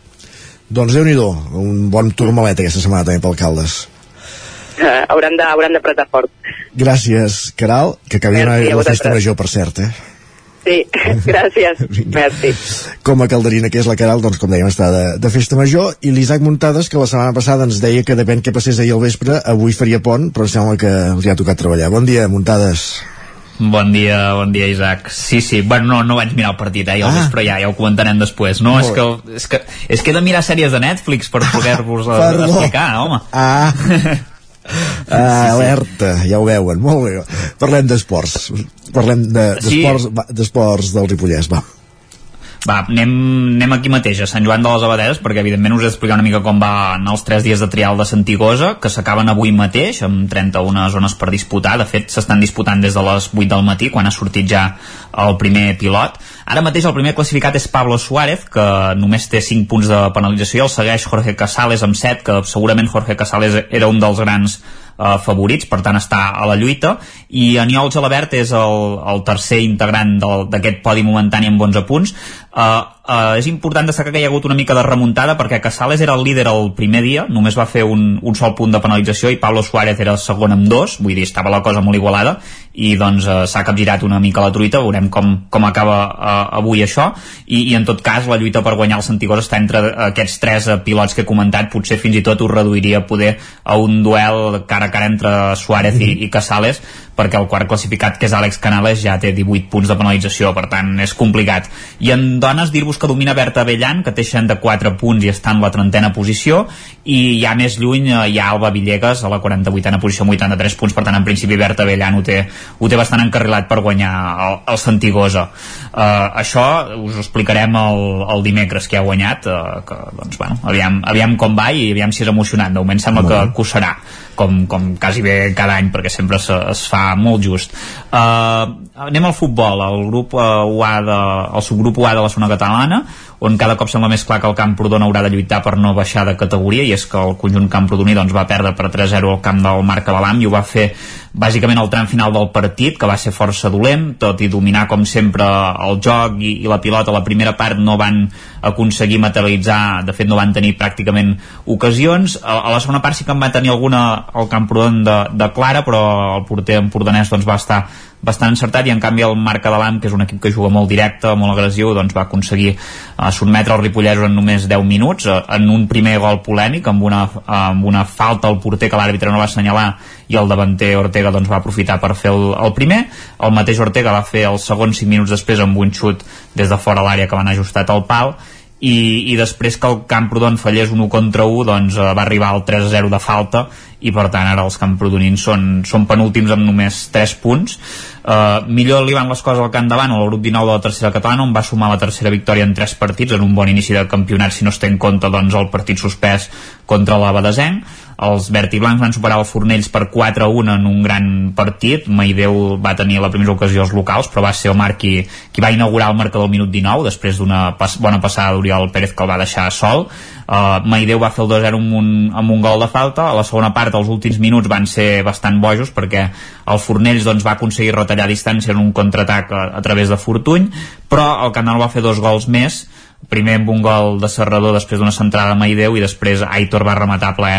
Doncs déu nhi un bon turmalet aquesta setmana també pel Caldes. Uh, hauran de, hauran d'apretar fort. Gràcies, Caral, que acabem la festa major, per cert, eh? Sí, <laughs> gràcies. Merci. Com a calderina que és la Caral, doncs com dèiem està de, de festa major i l'Isaac Muntades que la setmana passada ens deia que depèn què passés ahir al vespre avui faria pont, però sembla que li ha tocat treballar. Bon dia, Muntades. Bon dia, bon dia Isaac. Sí, sí, bueno, no, no vaig mirar el partit eh, ah. vespre ja, ja ho comentarem després. No, és que, és, que, és que he de mirar sèries de Netflix per poder-vos <laughs> explicar, home. Ah. <laughs> Ah, alerta, ja ho veuen, molt bé. Parlem d'esports. Parlem d'esports de, d'esports del Ripollès, va. Va, anem, anem aquí mateix, a Sant Joan de les Abadeses, perquè evidentment us he d'explicar una mica com van els 3 dies de trial de Santigosa, que s'acaben avui mateix, amb 31 zones per disputar. De fet, s'estan disputant des de les 8 del matí, quan ha sortit ja el primer pilot. Ara mateix el primer classificat és Pablo Suárez, que només té 5 punts de penalització, el segueix Jorge Casales amb 7, que segurament Jorge Casales era un dels grans eh, favorits, per tant està a la lluita. I Aniol Gelabert és el, el tercer integrant d'aquest podi momentani amb 11 punts. Uh, uh, és important destacar que hi ha hagut una mica de remuntada perquè Casales era el líder el primer dia, només va fer un, un sol punt de penalització i Pablo Suárez era el segon amb dos, vull dir, estava la cosa molt igualada i doncs uh, s'ha capgirat una mica la truita, veurem com, com acaba uh, avui això i, i en tot cas la lluita per guanyar el Santigós està entre aquests tres uh, pilots que he comentat, potser fins i tot ho reduiria poder a un duel cara a cara entre Suárez mm -hmm. i, i Casales perquè el quart classificat, que és Àlex Canales, ja té 18 punts de penalització, per tant és complicat. I en dones, dir-vos que domina Berta Avellan, que té 64 punts i està en la trentena posició, i ja més lluny eh, hi ha Alba Villegas a la 48a posició amb 83 punts, per tant en principi Berta Avellan ho té, ho té bastant encarrilat per guanyar el, el Santigosa. Uh, això us ho explicarem el, el dimecres que ha guanyat, uh, que doncs bueno, aviam, aviam com va i aviam si és emocionant. De moment sembla que, que ho serà com, com quasi bé cada any perquè sempre es, es fa molt just. Uh, anem al futbol el grup uh, UA de, el subgrup UA de la zona catalana on cada cop sembla més clar que el Camprodon haurà de lluitar per no baixar de categoria i és que el conjunt Camprodoní doncs, va perdre per 3-0 al camp del Marc Abalam i ho va fer bàsicament al tram final del partit que va ser força dolent, tot i dominar com sempre el joc i, i la pilota. A la primera part no van aconseguir materialitzar, de fet no van tenir pràcticament ocasions, a, a la segona part sí que en va tenir alguna al Camprodon de, de Clara, però el porter empordanès doncs, va estar bastant encertat i en canvi el Marc Adalant, que és un equip que juga molt directe, molt agressiu, doncs va aconseguir uh, sotmetre els ripollesos en només 10 minuts, uh, en un primer gol polèmic, amb una, uh, amb una falta al porter que l'àrbitre no va assenyalar i el davanter Ortega doncs, va aprofitar per fer el, el primer. El mateix Ortega va fer el segon 5 minuts després amb un xut des de fora l'àrea que van ajustat al pal i, i després que el Camprodon fallés un 1 contra 1 doncs uh, va arribar al 3-0 de falta i per tant ara els camprodonins són, són penúltims amb només 3 punts. Uh, millor li van les coses al camp davant al grup 19 de la tercera catalana on va sumar la tercera victòria en tres partits en un bon inici de campionat si no es té en compte doncs, el partit suspès contra la Badesenc els verd i blancs van superar el Fornells per 4-1 en un gran partit. Maideu va tenir la primera ocasió als locals però va ser Omar qui, qui va inaugurar el marcador al minut 19 després d'una pas bona passada d'Oriol Pérez que el va deixar sol. Uh, Maideu va fer el 2-0 amb, un, amb un gol de falta. A la segona part els últims minuts van ser bastant bojos perquè el Fornells doncs, va aconseguir retallar distància en un contraatac a, a través de Fortuny però el Canal va fer dos gols més. Primer amb un gol de Serrador després d'una centrada a Maideu i després Aitor va rematar ple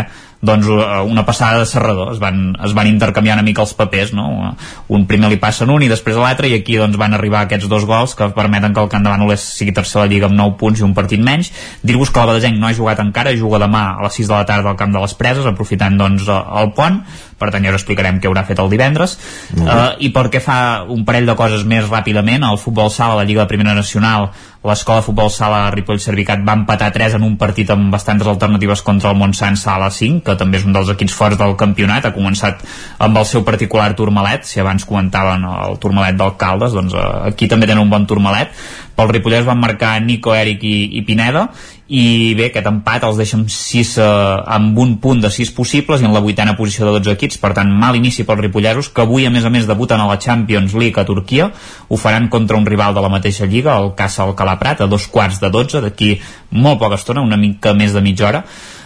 doncs eh, una passada de Serrador. Es van, es van intercanviar una mica els papers no? un primer li passen un i després l'altre i aquí doncs van arribar aquests dos gols que permeten que el Camp de Bànoles sigui tercer de la Lliga amb 9 punts i un partit menys. Dir-vos que el Badesenc no ha jugat encara juga demà a les 6 de la tarda al Camp de les Preses aprofitant doncs el pont. Per tant ja us explicarem què haurà fet el divendres. Uh, i perquè fa un parell de coses més ràpidament el futbol sala, la Lliga de Primera Nacional l'escola de futbol sala Ripoll Servicat va empatar 3 en un partit amb bastantes alternatives contra el Montsant Sala 5 que també és un dels equips forts del campionat. Ha començat amb el seu particular turmalet. Si abans comentaven el turmalet d'alcaldes doncs eh, aquí també tenen un bon turmalet pel Ripollès van marcar Nico, Eric i, i Pineda i bé, aquest empat els deixa amb, 6, eh, amb un punt de 6 possibles i en la vuitena posició de 12 equips, per tant mal inici pels ripollesos, que avui a més a més debuten a la Champions League a Turquia. Ho faran contra un rival de la mateixa lliga el Casa Alcalà Prat, a dos quarts de 12 d'aquí molt poca estona, una mica més de mitja hora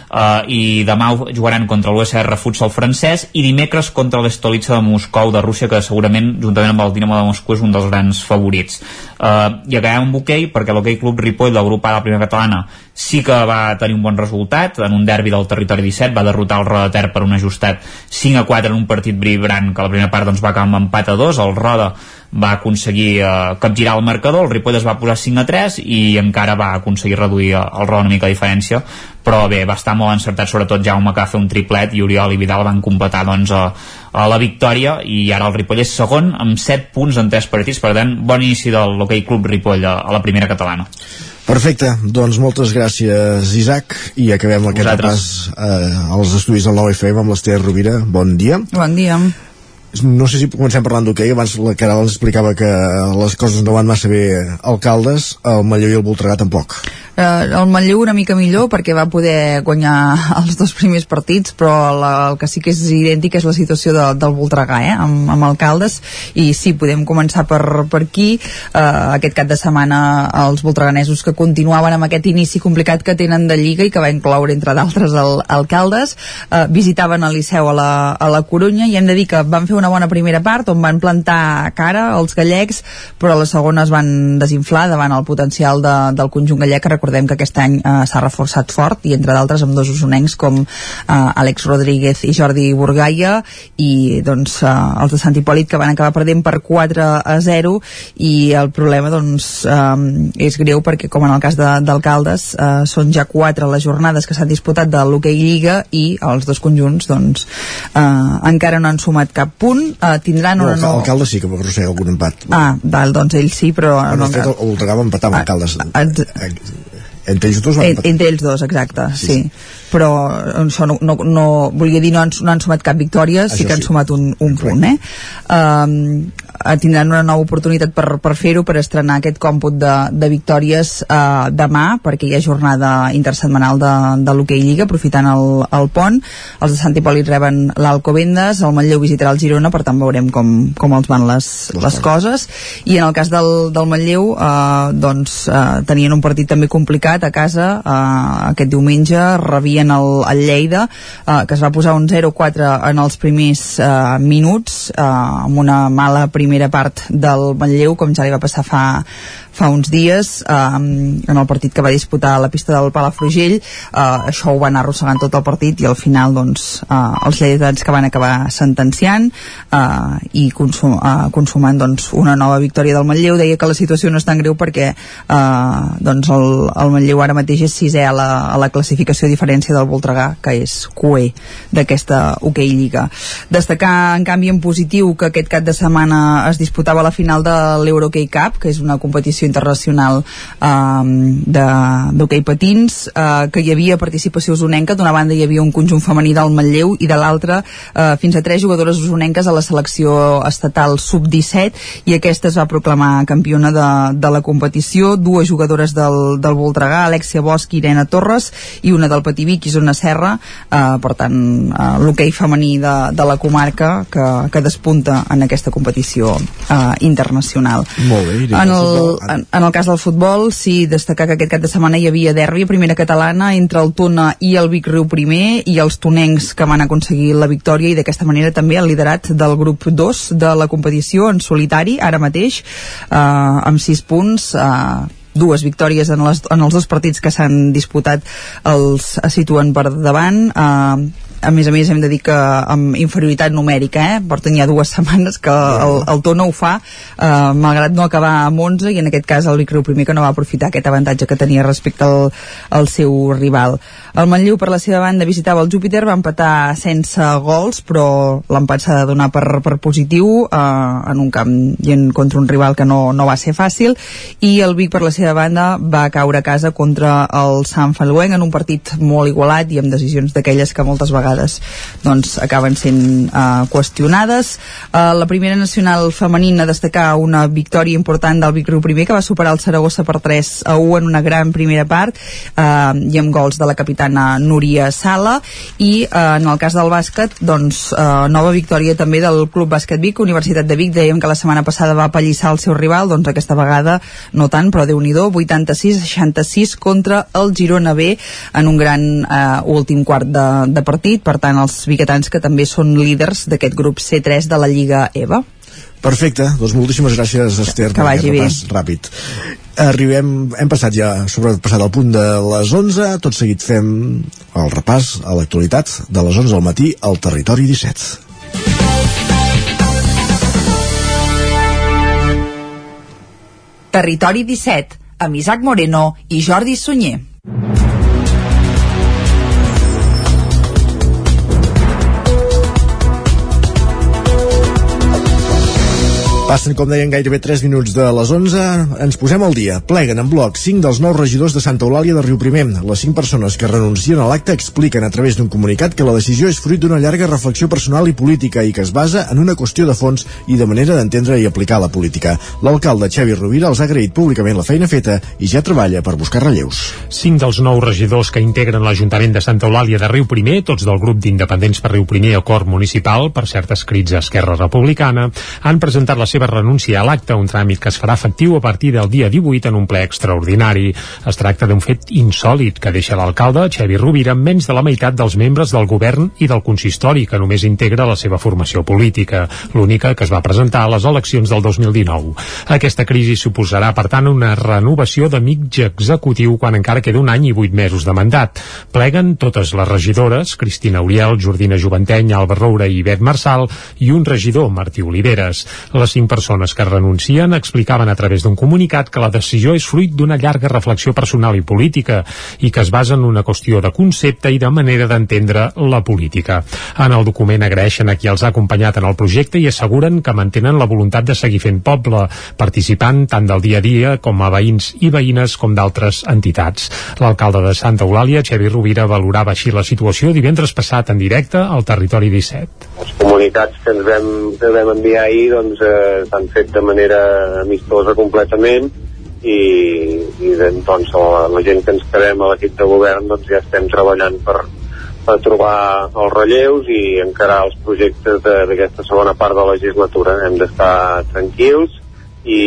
uh, i demà jugaran contra l'USR Futsal francès i dimecres contra l'Estolitza de Moscou de Rússia que segurament juntament amb el Dinamo de Moscou és un dels grans favorits. Uh, i acabem amb hoquei perquè l'hoquei Club Ripoll del grup A de la primera catalana sí que va tenir un bon resultat. En un derbi del territori 17 va derrotar el Roda Ter per un ajustat 5 a 4 en un partit vibrant que la primera part doncs, va acabar amb empat a 2 el Roda va aconseguir eh, capgirar el marcador, el Ripoll es va posar 5 a 3 i encara va aconseguir reduir el Roda una mica de diferència però bé, va estar molt encertat sobretot Jaume que va fer un triplet i Oriol i Vidal van completar doncs, a, a la victòria i ara el Ripoll és segon amb 7 punts en 3 partits, per tant bon inici del l'Hockey Club Ripoll a, a la primera catalana. Perfecte, doncs moltes gràcies Isaac i acabem aquest repàs eh, als estudis del 9FM amb l'Ester Rovira, bon dia. Bon dia no sé si comencem parlant d'hoquei, abans la Caral ens explicava que les coses no van massa bé alcaldes, el Malleu i el Voltregà tampoc. Eh, el Manlleu una mica millor perquè va poder guanyar <laughs> els dos primers partits però la, el que sí que és idèntic és la situació de, del Voltregà eh, amb, amb alcaldes. I sí, podem començar per, per aquí. Eh, aquest cap de setmana els voltreganesos que continuaven amb aquest inici complicat que tenen de Lliga i que va incloure entre d'altres el, alcaldes eh, visitaven el Liceu a la, a la Corunya i hem de dir que van fer una bona primera part on van plantar cara als gallecs però la segona es van desinflar davant el potencial de, del conjunt gallec que recordem que aquest any eh, s'ha reforçat fort i entre d'altres amb dos usonencs com eh, Àlex Rodríguez i Jordi Burgaia i doncs eh, els de Sant Hipòlit que van acabar perdent per 4 a 0 i el problema doncs eh, és greu perquè com en el cas d'alcaldes eh, són ja 4 les jornades que s'han disputat de l'Hockey Lliga i els dos conjunts doncs eh, encara no han sumat cap punt eh, tindran no, una no... Alcalde sí que va arrossegar algun empat ah, val, doncs ell sí però bueno, no, el, el Voltregà va empatar amb alcaldes entre ells dos van en, entre ells dos, exacte, sí, sí. sí. Però això no, no, no volia dir no han, no han sumat cap victòria, sí que han sí. sumat un, un punt eh? Um, tindran una nova oportunitat per, per fer-ho, per estrenar aquest còmput de, de victòries uh, demà, perquè hi ha jornada intersetmanal de, de l'Hockey Lliga, aprofitant el, el pont. Els de Sant Hipòlit reben l'Alcobendes, el Manlleu visitarà el Girona, per tant veurem com, com els van les, les coses. I en el cas del, del Manlleu, uh, doncs uh, tenien un partit també complicat a casa, uh, aquest diumenge rebien el, el Lleida, uh, que es va posar un 0-4 en els primers uh, minuts, uh, amb una mala primera part del Manlleu, com ja li va passar fa, fa uns dies eh, en el partit que va disputar a la pista del Palafrugell. Eh, això ho van arrossegant tot el partit i al final doncs eh, els lleidatans que van acabar sentenciant eh, i consum, eh, consumant doncs una nova victòria del Manlleu. Deia que la situació no és tan greu perquè eh, doncs el, el Manlleu ara mateix és sisè a la, a la classificació a diferència del Voltregà que és QE d'aquesta hoquei Lliga. Destacar en canvi en positiu que aquest cap de setmana es disputava la final de l'Euroquei Cup que és una competició internacional eh, d'hoquei patins eh, que hi havia participació usonenca. D'una banda hi havia un conjunt femení del Manlleu i de l'altra eh, fins a tres jugadores usonenques a la selecció estatal sub-17 i aquesta es va proclamar campiona de, de la competició. Dues jugadores del, del Voltregà Alexia Bosch i Irene Torres i una del Pativic, Isona Serra eh, per tant eh, l'hoquei femení de, de la comarca que, que despunta en aquesta competició eh, internacional. Molt bé, en el, en, en el cas del futbol, sí, destacar que aquest cap de setmana hi havia derbi primera catalana entre el Tona i el Vic Riu primer i els tonencs que van aconseguir la victòria i d'aquesta manera també el liderat del grup 2 de la competició en solitari, ara mateix, eh, amb 6 punts, eh, dues victòries en, les, en els dos partits que s'han disputat els situen per davant. Eh, a més a més hem de dir que amb inferioritat numèrica eh? porten ja dues setmanes que el, el to no ho fa eh, malgrat no acabar amb 11 i en aquest cas el Vicriu primer que no va aprofitar aquest avantatge que tenia respecte al, al seu rival el Manlleu per la seva banda visitava el Júpiter va empatar sense gols però l'empat s'ha de donar per, per positiu eh, en un camp i en, contra un rival que no, no va ser fàcil i el Vic per la seva banda va caure a casa contra el Sant Faluenc en un partit molt igualat i amb decisions d'aquelles que moltes vegades vegades doncs, acaben sent uh, qüestionades. Uh, la primera nacional femenina destacar una victòria important del Vic Riu primer que va superar el Saragossa per 3 a 1 en una gran primera part uh, i amb gols de la capitana Núria Sala. I uh, en el cas del bàsquet doncs uh, nova victòria també del Club Bàsquet Vic, Universitat de Vic. Dèiem que la setmana passada va apallissar el seu rival doncs aquesta vegada no tant però déu nhi 86-66 contra el Girona B en un gran uh, últim quart de, de partit per tant els biguetans que també són líders d'aquest grup C3 de la Lliga EVA. Perfecte, doncs moltíssimes gràcies Esther que vagi bé. ràpid arribem, hem passat ja sobre passat el punt de les 11 tot seguit fem el repàs a l'actualitat de les 11 al matí al territori 17 Territori 17 amb Isaac Moreno i Jordi Sunyer Passen, com deien, gairebé 3 minuts de les 11. Ens posem al dia. Pleguen en bloc 5 dels nous regidors de Santa Eulàlia de Riu Primer. Les 5 persones que renuncien a l'acte expliquen a través d'un comunicat que la decisió és fruit d'una llarga reflexió personal i política i que es basa en una qüestió de fons i de manera d'entendre i aplicar la política. L'alcalde Xavi Rovira els ha agraït públicament la feina feta i ja treballa per buscar relleus. 5 dels nous regidors que integren l'Ajuntament de Santa Eulàlia de Riu Primer, tots del grup d'independents per Riu Primer o Cor Municipal, per cert escrits a Esquerra Republicana, han presentat la seva seva renúncia a l'acte, un tràmit que es farà efectiu a partir del dia 18 en un ple extraordinari. Es tracta d'un fet insòlid que deixa l'alcalde, Xevi Rovira, menys de la meitat dels membres del govern i del consistori, que només integra la seva formació política, l'única que es va presentar a les eleccions del 2019. Aquesta crisi suposarà, per tant, una renovació de mig executiu quan encara queda un any i vuit mesos de mandat. Pleguen totes les regidores, Cristina Uriel, Jordina Joventeny, Alba Roura i Bet Marçal, i un regidor, Martí Oliveres. Les cinc persones que renuncien explicaven a través d'un comunicat que la decisió és fruit d'una llarga reflexió personal i política i que es basa en una qüestió de concepte i de manera d'entendre la política. En el document agraeixen a qui els ha acompanyat en el projecte i asseguren que mantenen la voluntat de seguir fent poble, participant tant del dia a dia com a veïns i veïnes com d'altres entitats. L'alcalde de Santa Eulàlia, Xevi Rovira, valorava així la situació divendres passat en directe al Territori 17. Els comunicats que ens vam, que vam enviar ahir doncs, eh, s'han fet de manera amistosa completament i, i doncs la, la gent que ens quedem a l'equip de govern doncs ja estem treballant per, per trobar els relleus i encarar els projectes d'aquesta segona part de la legislatura. Hem d'estar tranquils i,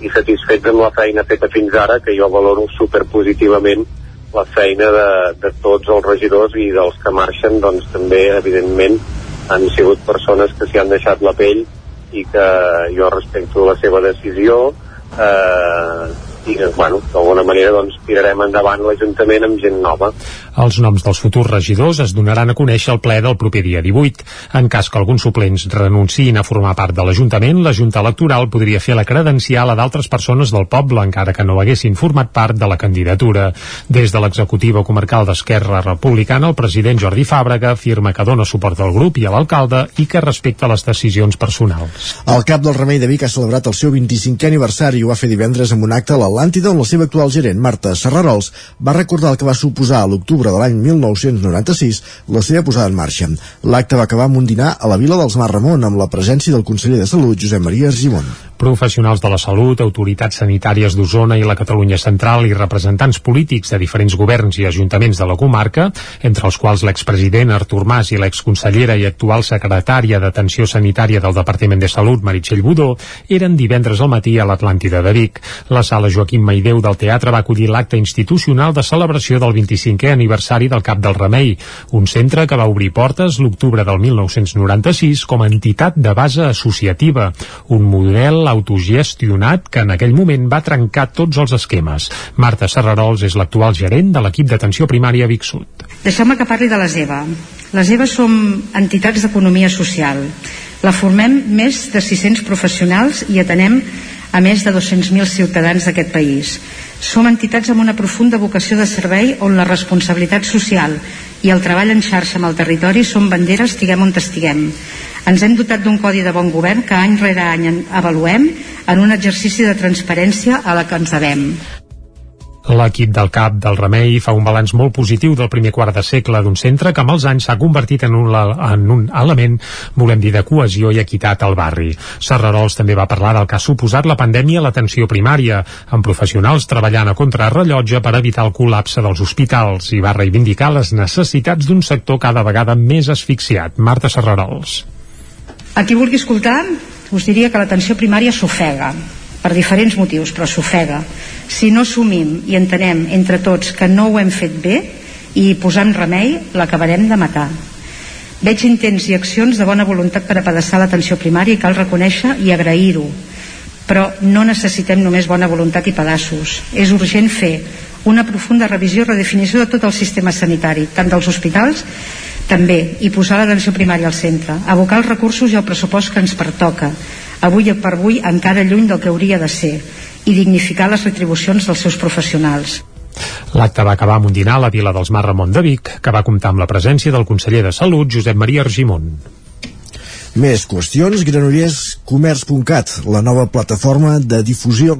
i satisfets amb la feina feta fins ara, que jo valoro superpositivament la feina de, de tots els regidors i dels que marxen, doncs també, evidentment, han sigut persones que s'hi han deixat la pell i que jo respecto la seva decisió eh, i bueno, d'alguna manera doncs, tirarem endavant l'Ajuntament amb gent nova. Els noms dels futurs regidors es donaran a conèixer al ple del proper dia 18. En cas que alguns suplents renunciïn a formar part de l'Ajuntament, la Junta Electoral podria fer la credencial a d'altres persones del poble, encara que no haguessin format part de la candidatura. Des de l'executiva comarcal d'Esquerra Republicana, el president Jordi Fàbrega afirma que dona suport al grup i a l'alcalde i que respecta les decisions personals. El cap del Remei de Vic ha celebrat el seu 25è aniversari i ho va fer divendres amb un acte a l'Atlàntida on la seva actual gerent, Marta Serrarols, va recordar el que va suposar a l'octubre de l'any 1996 la seva posada en marxa. L'acte va acabar amb un dinar a la Vila dels Mar Ramon amb la presència del conseller de Salut, Josep Maria Argimon. Professionals de la salut, autoritats sanitàries d'Osona i la Catalunya Central i representants polítics de diferents governs i ajuntaments de la comarca, entre els quals l'expresident Artur Mas i l'exconsellera i actual secretària d'Atenció Sanitària del Departament de Salut, Meritxell Budó, eren divendres al matí a l'Atlàntida de Vic. La sala Joaquim Maideu del teatre va acollir l'acte institucional de celebració del 25è aniversari del Cap del Remei, un centre que va obrir portes l'octubre del 1996 com a entitat de base associativa, un model autogestionat que en aquell moment va trencar tots els esquemes. Marta Serrarols és l'actual gerent de l'equip d'atenció primària Vic Sud. Deixeu-me que parli de les EVA. Les EVA som entitats d'economia social. La formem més de 600 professionals i atenem a més de 200.000 ciutadans d'aquest país. Som entitats amb una profunda vocació de servei on la responsabilitat social i el treball en xarxa amb el territori són banderes estiguem on estiguem. Ens hem dotat d'un codi de bon govern que any rere any avaluem en un exercici de transparència a la que ens devem. L'equip del CAP del Remei fa un balanç molt positiu del primer quart de segle d'un centre que amb els anys s'ha convertit en un, en un element, volem dir, de cohesió i equitat al barri. Serrarols també va parlar del que ha suposat la pandèmia a l'atenció primària, amb professionals treballant a contrarrellotge per evitar el col·lapse dels hospitals i va reivindicar les necessitats d'un sector cada vegada més asfixiat. Marta Serrarols. A qui vulgui escoltar, us diria que l'atenció primària s'ofega per diferents motius, però s'ofega. Si no assumim i entenem entre tots que no ho hem fet bé i posem remei, l'acabarem de matar. Veig intents i accions de bona voluntat per apedaçar l'atenció primària i cal reconèixer i agrair-ho. Però no necessitem només bona voluntat i pedaços. És urgent fer una profunda revisió i redefinició de tot el sistema sanitari, tant dels hospitals també, i posar l'atenció primària al centre, abocar els recursos i el pressupost que ens pertoca, avui per avui encara lluny del que hauria de ser i dignificar les retribucions dels seus professionals. L'acte va acabar amb un dinar a la Vila dels Mar Ramon de Vic, que va comptar amb la presència del conseller de Salut, Josep Maria Argimon. Més qüestions, granollers.comerç.cat, la nova plataforma de difusió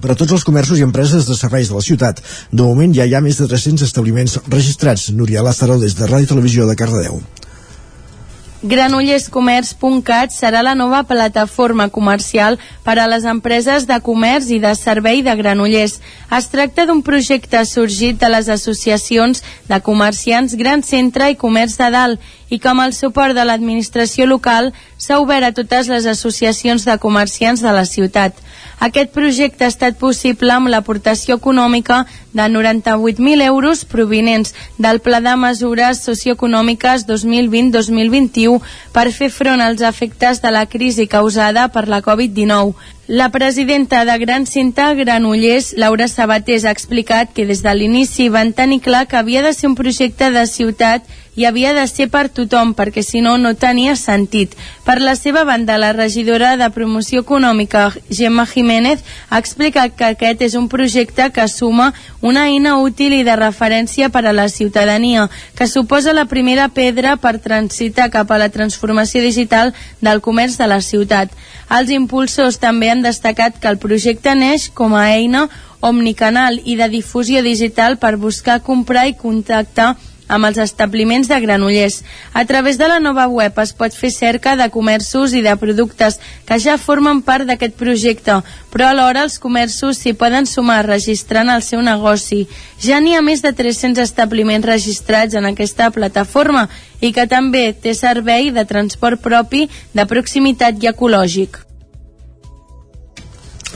per a tots els comerços i empreses de serveis de la ciutat. De moment ja hi ha més de 300 establiments registrats. Núria Lázaro des de Ràdio Televisió de Cardedeu. Granollescomerç.cat serà la nova plataforma comercial per a les empreses de comerç i de servei de Granollers. Es tracta d'un projecte sorgit de les associacions de comerciants Gran Centre i Comerç de Dalt i que amb el suport de l'administració local s'ha obert a totes les associacions de comerciants de la ciutat. Aquest projecte ha estat possible amb l'aportació econòmica de 98.000 euros provinents del Pla de Mesures Socioeconòmiques 2020-2021 per fer front als efectes de la crisi causada per la Covid-19. La presidenta de Gran Cinta Granollers, Laura Sabatés, ha explicat que des de l'inici van tenir clar que havia de ser un projecte de ciutat i havia de ser per tothom, perquè si no, no tenia sentit. Per la seva banda, la regidora de Promoció Econòmica, Gemma Jiménez, ha explicat que aquest és un projecte que suma una eina útil i de referència per a la ciutadania, que suposa la primera pedra per transitar cap a la transformació digital del comerç de la ciutat. Els impulsors també han destacat que el projecte neix com a eina omnicanal i de difusió digital per buscar comprar i contactar amb els establiments de Granollers. A través de la nova web es pot fer cerca de comerços i de productes que ja formen part d'aquest projecte, però alhora els comerços s'hi poden sumar registrant el seu negoci. Ja n'hi ha més de 300 establiments registrats en aquesta plataforma i que també té servei de transport propi de proximitat i ecològic.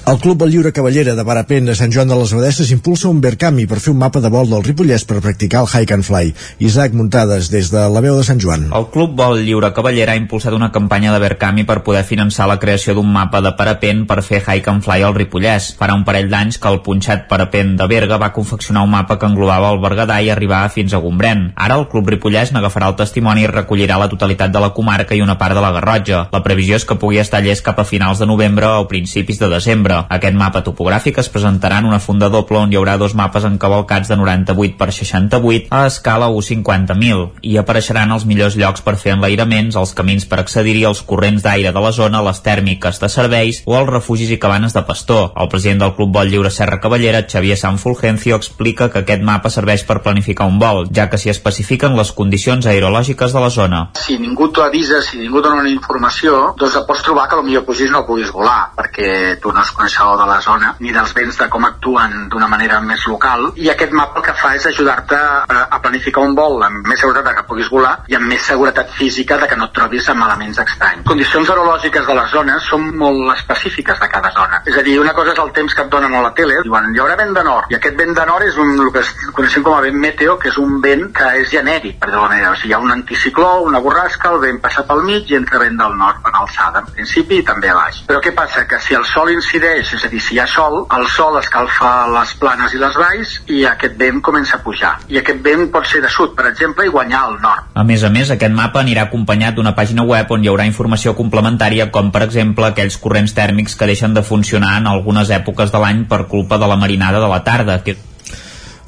El Club El Lliure Cavallera de Parapent de Sant Joan de les Abadesses impulsa un Verkami per fer un mapa de vol del Ripollès per practicar el Hike and Fly. Isaac Muntades, des de la veu de Sant Joan. El Club Vol Lliure Cavallera ha impulsat una campanya de Verkami per poder finançar la creació d'un mapa de parapent per fer Hike and Fly al Ripollès. Farà un parell d'anys que el punxat parapent de Berga va confeccionar un mapa que englobava el Berguedà i arribava fins a Gombrèn. Ara el Club Ripollès n'agafarà el testimoni i recollirà la totalitat de la comarca i una part de la Garrotja. La previsió és que pugui estar llest cap a finals de novembre o principis de desembre. Aquest mapa topogràfic es presentarà en una funda doble on hi haurà dos mapes encavalcats de 98 per 68 a escala 150.000 i apareixeran els millors llocs per fer enlairaments, els camins per accedir-hi als corrents d'aire de la zona, les tèrmiques de serveis o els refugis i cabanes de pastor. El president del Club Vol Lliure Serra Cavallera, Xavier San Fulgencio, explica que aquest mapa serveix per planificar un vol, ja que s'hi especifiquen les condicions aerològiques de la zona. Si ningú t'ho avisa, si ningú dona una informació, doncs et pots trobar que potser no puguis volar, perquè tu no has coneixedor de la zona ni dels vents de com actuen d'una manera més local i aquest mapa el que fa és ajudar-te a, planificar un vol amb més seguretat que puguis volar i amb més seguretat física de que no et trobis amb elements estranys. Condicions aerològiques de les zones són molt específiques de cada zona. És a dir, una cosa és el temps que et donen a la tele, diuen hi haurà vent de nord, i aquest vent de nord és un, el que coneixem com a vent meteo, que és un vent que és genèric, per dir-ho manera. O sigui, hi ha un anticicló, una borrasca, el vent passa pel mig i entra vent del nord en alçada, en principi i també a baix. Però què passa? Que si el sol incideix, és a dir, si hi ha sol, el sol escalfa les planes i les valls i aquest vent comença a pujar. I aquest vent pot ser de sud, per exemple, i guanyar al nord. A més a més, aquest mapa anirà acompanyat d'una pàgina web on hi haurà informació complementària com, per exemple, aquells corrents tèrmics que deixen de funcionar en algunes èpoques de l'any per culpa de la marinada de la tarda, que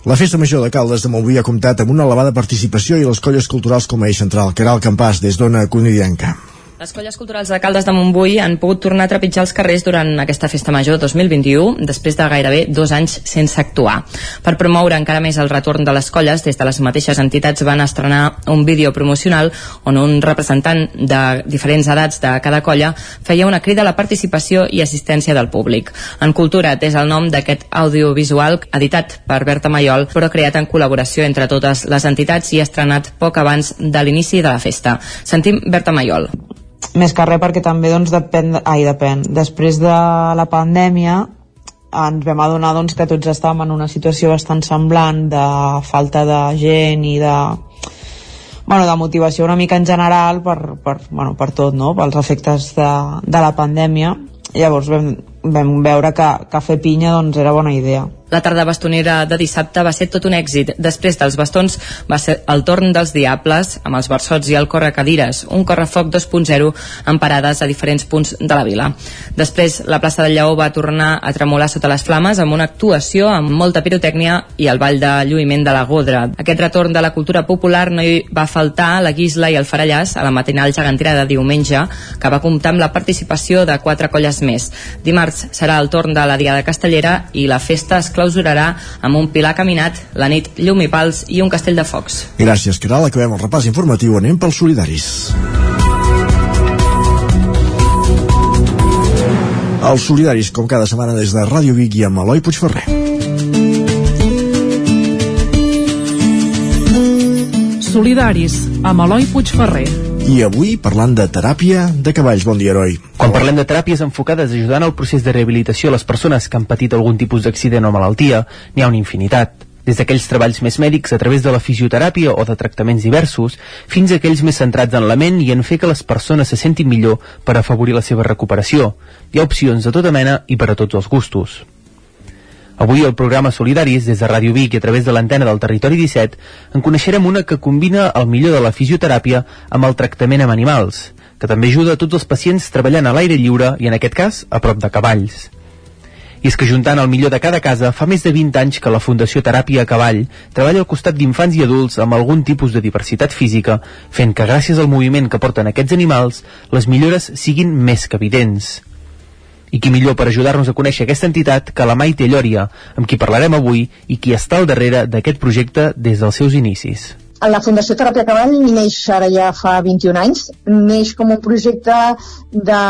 la Festa Major de Caldes de Montbui ha comptat amb una elevada participació i les colles culturals com a eix central, que era el campàs des d'Ona Conidianca. Les colles culturals de Caldes de Montbui han pogut tornar a trepitjar els carrers durant aquesta festa major 2021, després de gairebé dos anys sense actuar. Per promoure encara més el retorn de les colles, des de les mateixes entitats van estrenar un vídeo promocional on un representant de diferents edats de cada colla feia una crida a la participació i assistència del públic. En Cultura és el nom d'aquest audiovisual editat per Berta Maiol, però creat en col·laboració entre totes les entitats i estrenat poc abans de l'inici de la festa. Sentim Berta Maiol més que res perquè també doncs, depèn, ai, depèn. Després de la pandèmia ens vam adonar doncs, que tots estàvem en una situació bastant semblant de falta de gent i de bueno, de motivació una mica en general per, per, bueno, per tot, no? pels efectes de, de la pandèmia llavors vam, vam veure que, que fer pinya doncs, era bona idea la tarda bastonera de dissabte va ser tot un èxit. Després dels bastons va ser el torn dels Diables, amb els versots i el correcadires, un correfoc 2.0 amb parades a diferents punts de la vila. Després, la plaça del Lleó va tornar a tremolar sota les flames amb una actuació amb molta pirotècnia i el ball de lluïment de la Godra. Aquest retorn de la cultura popular no hi va faltar la guisla i el farallàs a la matinal gegantera de diumenge, que va comptar amb la participació de quatre colles més. Dimarts serà el torn de la Diada Castellera i la festa es clausurarà amb un pilar caminat, la nit llum i pals i un castell de focs. Gràcies, Caral. Acabem el repàs informatiu. Anem pels solidaris. Els solidaris, com cada setmana des de Ràdio Vic i amb Eloi Puigferrer. Solidaris, amb Eloi Puigferrer. I avui parlant de teràpia de cavalls. Bon dia, heroi. Quan parlem de teràpies enfocades ajudant al procés de rehabilitació a les persones que han patit algun tipus d'accident o malaltia, n'hi ha una infinitat. Des d'aquells treballs més mèdics a través de la fisioteràpia o de tractaments diversos, fins a aquells més centrats en la ment i en fer que les persones se sentin millor per afavorir la seva recuperació. Hi ha opcions de tota mena i per a tots els gustos. Avui al programa Solidaris, des de Ràdio Vic i a través de l'antena del Territori 17, en coneixerem una que combina el millor de la fisioteràpia amb el tractament amb animals, que també ajuda a tots els pacients treballant a l'aire lliure i, en aquest cas, a prop de cavalls. I és que juntant el millor de cada casa, fa més de 20 anys que la Fundació Teràpia a Cavall treballa al costat d'infants i adults amb algun tipus de diversitat física, fent que gràcies al moviment que porten aquests animals, les millores siguin més que evidents. I qui millor per ajudar-nos a conèixer aquesta entitat que la Maite Lloria, amb qui parlarem avui i qui està al darrere d'aquest projecte des dels seus inicis. La Fundació Teràpia Cavall neix ara ja fa 21 anys, neix com un projecte de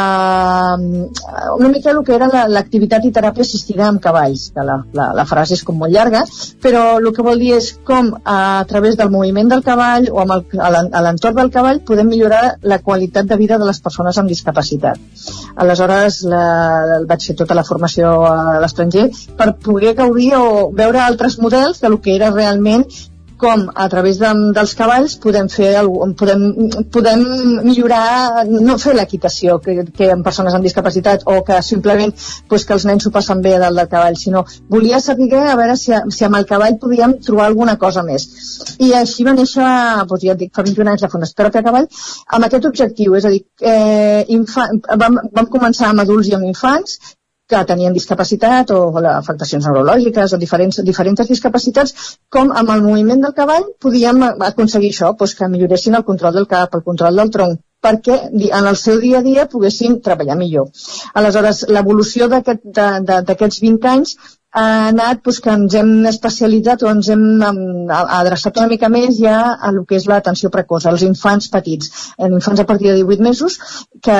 una mica el que era l'activitat i teràpia assistida amb cavalls, que la, la, la frase és com molt llarga, però el que vol dir és com a través del moviment del cavall o amb el, l'entorn del cavall podem millorar la qualitat de vida de les persones amb discapacitat. Aleshores la, vaig fer tota la formació a l'estranger per poder gaudir o veure altres models de lo que era realment com a través de, dels cavalls podem fer podem, podem millorar no fer l'equitació que, que en persones amb discapacitat o que simplement pues, que els nens s'ho passen bé dalt del cavall sinó volia saber a veure si, si amb el cavall podíem trobar alguna cosa més. I així va néixer doncs ja et dic, fa 21 anys la Fundació Teràpia Cavall amb aquest objectiu, és a dir eh, infant, vam, vam començar amb adults i amb infants que tenien discapacitat o afectacions neurològiques o diferents, diferents discapacitats, com amb el moviment del cavall podíem aconseguir això, doncs que milloressin el control del cap, el control del tronc, perquè en el seu dia a dia poguessin treballar millor. Aleshores, l'evolució d'aquests 20 anys ha anat doncs, que ens hem especialitzat o ens hem adreçat una mica més ja a lo que és l'atenció precoç, als infants petits, en infants a partir de 18 mesos que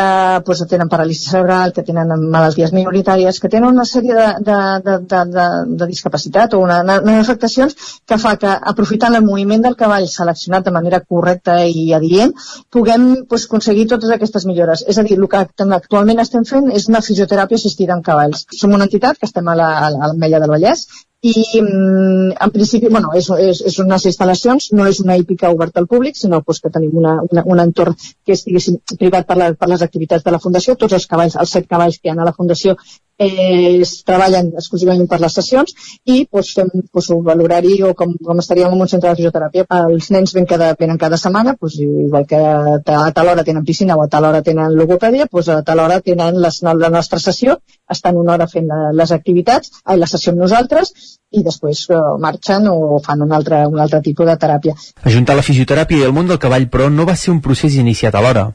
doncs, tenen paràlisi cerebral, que tenen malalties minoritàries, que tenen una sèrie de, de, de, de, de, de discapacitat o una, una afectacions que fa que aprofitant el moviment del cavall seleccionat de manera correcta i adient puguem doncs, aconseguir totes aquestes millores. És a dir, el que actualment estem fent és una fisioteràpia assistida amb cavalls. Som una entitat que estem a la, a la l'Ametlla del Vallès i mm, en principi bueno, és, és, és unes instal·lacions, no és una hípica oberta al públic, sinó pues, que tenim una, una, un entorn que és privat per, la, per les activitats de la Fundació, tots els cavalls, els set cavalls que hi ha a la Fundació eh, es treballen exclusivament per les sessions i pues, fem pues, l'horari o com, com estaríem en un centre de fisioteràpia. Els nens ven cada, venen cada setmana, pues, igual que a, a tal hora tenen piscina o a tal hora tenen logopèdia, pues, a tal hora tenen les, la nostra sessió, estan una hora fent la, les activitats, la sessió amb nosaltres i després uh, marxen o fan un altre, un altre tipus de teràpia. Ajuntar la fisioteràpia i el món del cavall, però, no va ser un procés iniciat alhora.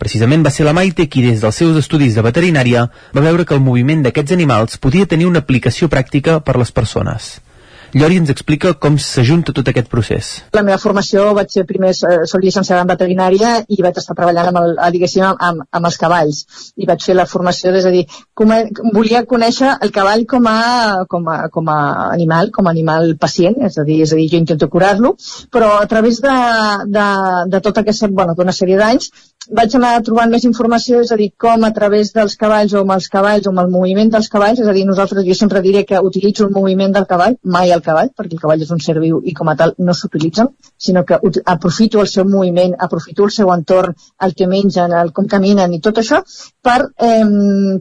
Precisament va ser la Maite qui des dels seus estudis de veterinària va veure que el moviment d'aquests animals podia tenir una aplicació pràctica per les persones. Llori ens explica com s'ajunta tot aquest procés. La meva formació vaig ser primer, eh, soc llicenciada en veterinària i vaig estar treballant amb, el, eh, amb, amb els cavalls i vaig fer la formació, és a dir, com volia conèixer el cavall com a, com a, com a animal, com a animal pacient, és a dir, és a dir jo intento curar-lo, però a través de, de, de tota aquesta, bueno, d'una sèrie d'anys vaig anar trobant més informació, és a dir, com a través dels cavalls o amb els cavalls o amb el moviment dels cavalls, és a dir, nosaltres, jo sempre diré que utilitzo el moviment del cavall, mai el cavall, perquè el cavall és un ser viu i com a tal no s'utilitzen, sinó que aprofito el seu moviment, aprofito el seu entorn, el que mengen, el com caminen i tot això, per, eh,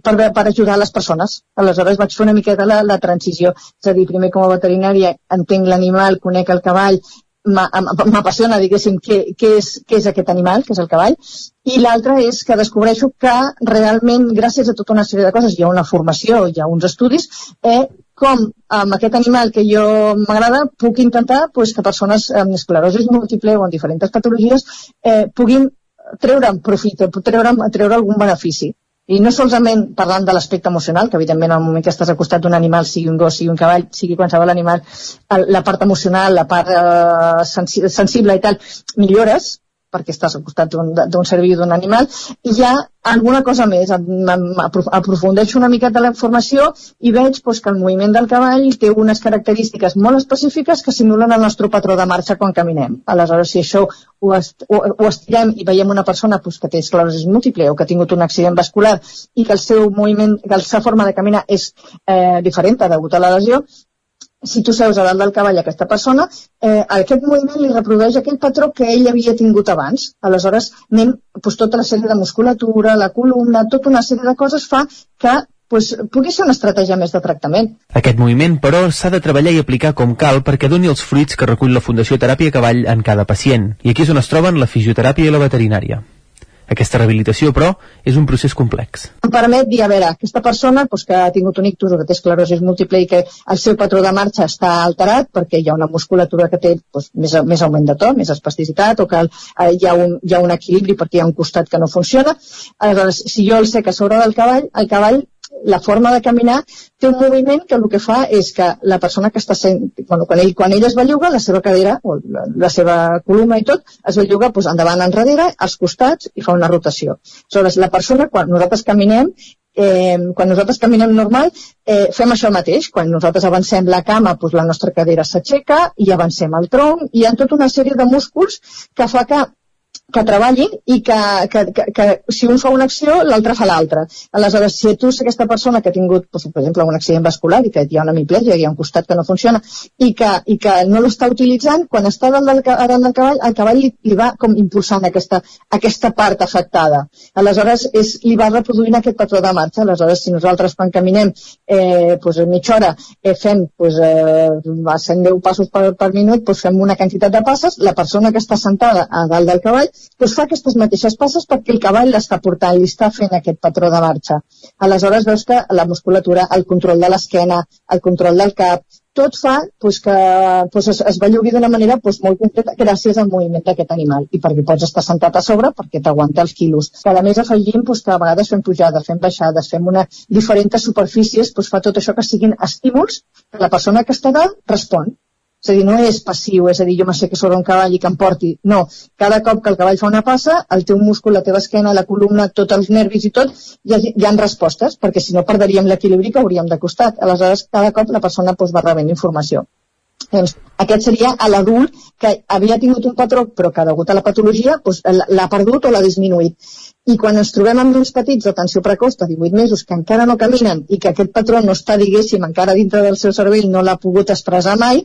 per, per ajudar les persones. Aleshores vaig fer una miqueta la, la transició, és a dir, primer com a veterinària entenc l'animal, conec el cavall, m'apassiona, diguéssim, què, què, és, què és aquest animal, que és el cavall, i l'altre és que descobreixo que realment, gràcies a tota una sèrie de coses, hi ha una formació, hi ha uns estudis, eh, com amb aquest animal que jo m'agrada puc intentar pues, que persones amb esclerosi múltiple o amb diferents patologies eh, puguin treure'n profit, treure'n treure algun benefici i no solament parlant de l'aspecte emocional, que evidentment al moment que estàs al costat d'un animal, sigui un gos, sigui un cavall, sigui qualsevol animal, la part emocional, la part eh, sensible i tal, millores, perquè estàs al costat d'un ser viu d'un animal, i hi ha alguna cosa més, aprofundeixo una miqueta la informació i veig doncs, que el moviment del cavall té unes característiques molt específiques que simulen el nostre patró de marxa quan caminem. Aleshores, si això ho, est ho, ho estirem i veiem una persona doncs, que té esclerosi múltiple o que ha tingut un accident vascular i que el seu moviment, que la seva forma de caminar és eh, diferent degut a la lesió, si tu seus a dalt del cavall aquesta persona, eh, aquest moviment li reprodueix aquell patró que ell havia tingut abans. Aleshores, anem, doncs, tota la sèrie de musculatura, la columna, tota una sèrie de coses fa que pues, pugui ser una estratègia més de tractament. Aquest moviment, però, s'ha de treballar i aplicar com cal perquè doni els fruits que recull la Fundació Teràpia Cavall en cada pacient. I aquí és on es troben la fisioteràpia i la veterinària. Aquesta rehabilitació, però, és un procés complex. Em permet dir, a veure, aquesta persona doncs, que ha tingut un ictus o que té esclerosi múltiple i que el seu patró de marxa està alterat perquè hi ha una musculatura que té doncs, més, més augment de to, més espasticitat, o que eh, hi, ha un, hi ha un equilibri perquè hi ha un costat que no funciona. Aleshores, si jo el sé que sobre del cavall, el cavall la forma de caminar té un moviment que el que fa és que la persona que està sent, bueno, quan ell, quan ell es belluga, la seva cadera, o la, la seva columna i tot, es belluga doncs, endavant, enrere, als costats i fa una rotació. Aleshores, la persona, quan nosaltres caminem, eh, quan nosaltres caminem normal, eh, fem això mateix. Quan nosaltres avancem la cama, doncs la nostra cadera s'aixeca i avancem el tronc. I hi ha tota una sèrie de músculs que fa que que treballin i que, que, que, que si un fa una acció, l'altre fa l'altra. Aleshores, si tu aquesta persona que ha tingut, doncs, per exemple, un accident vascular i que hi ha una hemiplegia, hi ha un costat que no funciona, i que, i que no l'està utilitzant, quan està dalt del, dalt del cavall, el cavall li, li va com impulsant aquesta, aquesta part afectada. Aleshores, és, li va reproduint aquest patró de marxa. Aleshores, si nosaltres quan caminem eh, doncs, mitja hora eh, fem doncs, eh, 110 passos per, per minut, doncs fem una quantitat de passes, la persona que està sentada a dalt del cavall doncs fa aquestes mateixes passes perquè el cavall l'està portant, li està fent aquest patró de marxa. Aleshores veus que la musculatura, el control de l'esquena, el control del cap, tot fa doncs, que doncs, es, es bellugui d'una manera doncs, molt concreta gràcies al moviment d'aquest animal i perquè pots estar sentat a sobre perquè t'aguanta els quilos. Que a més afegim doncs, que a vegades fem pujades, fem baixades, fem una diferents superfícies, doncs, fa tot això que siguin estímuls que la persona que està dalt respon és a dir, no és passiu, és a dir, jo m'asseco sobre un cavall i que em porti. No, cada cop que el cavall fa una passa, el teu múscul, la teva esquena, la columna, tots els nervis i tot, hi ha, hi ha respostes, perquè si no perdríem l'equilibri que hauríem de costat. Aleshores, cada cop la persona doncs, va rebent informació. Doncs aquest seria a l'adult que havia tingut un patró però que degut a la patologia doncs, l'ha perdut o l'ha disminuït. I quan ens trobem amb uns petits d'atenció precoç de 18 mesos que encara no caminen i que aquest patró no està, diguéssim, encara dintre del seu cervell, no l'ha pogut expressar mai,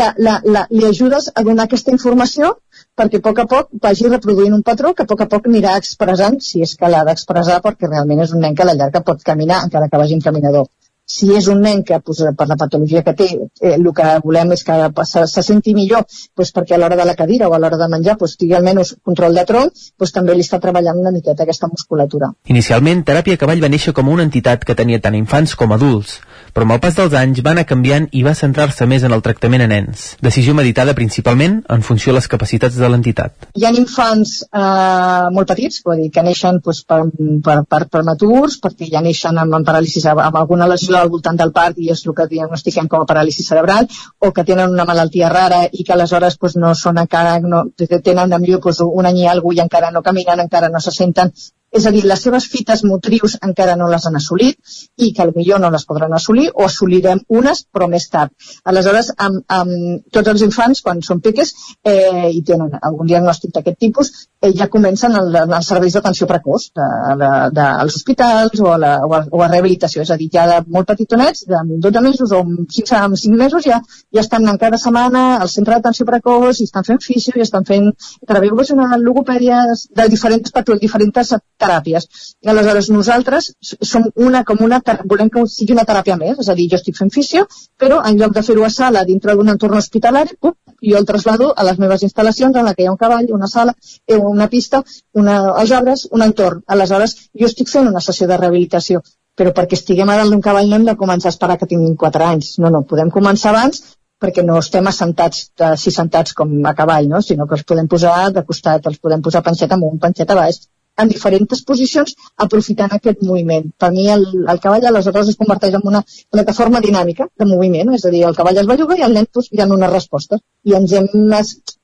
la, la, la, li ajudes a donar aquesta informació perquè a poc a poc vagi reproduint un patró que a poc a poc anirà expressant, si és que l'ha d'expressar, perquè realment és un nen que a la llarga pot caminar encara que vagi en caminador Si és un nen que pues, per la patologia que té, eh, el que volem és que se, se senti millor pues, perquè a l'hora de la cadira o a l'hora de menjar pues, tingui almenys control de tronc, pues, també li està treballant una miqueta aquesta musculatura. Inicialment, Teràpia Cavall va néixer com una entitat que tenia tant infants com adults, però amb el pas dels anys va anar canviant i va centrar-se més en el tractament a nens. Decisió meditada principalment en funció de les capacitats de l'entitat. Hi ha infants eh, molt petits, vull dir, que neixen pues, per, per, per prematurs, perquè ja neixen amb, amb paràlisi, amb alguna lesió al voltant del part i és el que diagnostiquem com a paràlisi cerebral, o que tenen una malaltia rara i que aleshores pues, no són encara, no, tenen millor pues, un any i alguna i encara no caminen, encara no se senten és a dir, les seves fites motrius encara no les han assolit i que millor no les podran assolir o assolirem unes però més tard. Aleshores, amb, amb tots els infants, quan són piques eh, i tenen algun diagnòstic d'aquest tipus, eh, ja comencen el, els serveis d'atenció precoç de, de, de, als hospitals o a, la, o, a, o a rehabilitació. És a dir, ja de molt petitonets, de 12 mesos o amb 5, amb 5 mesos, ja, ja estan en cada setmana al centre d'atenció precoç i estan fent fisio i estan fent terapia ocupacional, logopèdies, de diferents, diferents teràpies. Aleshores nosaltres som una com una, volem que sigui una teràpia més, és a dir, jo estic fent fisio, però en lloc de fer-ho a sala dintre d'un entorn hospitalari, pup, jo el traslado a les meves instal·lacions en la que hi ha un cavall, una sala, eh, una pista, una, els arbres, un entorn. Aleshores, jo estic fent una sessió de rehabilitació, però perquè estiguem a dalt d'un cavall no hem de començar a esperar que tinguin 4 anys. No, no, podem començar abans perquè no estem assentats, així sentats com a cavall, no? sinó que els podem posar de costat, els podem posar panxeta amunt, panxeta baix, en diferents posicions aprofitant aquest moviment. Per mi el, el cavall aleshores es converteix en una plataforma dinàmica de moviment, és a dir, el cavall es belluga i el nen doncs, hi ha una resposta. I ens hem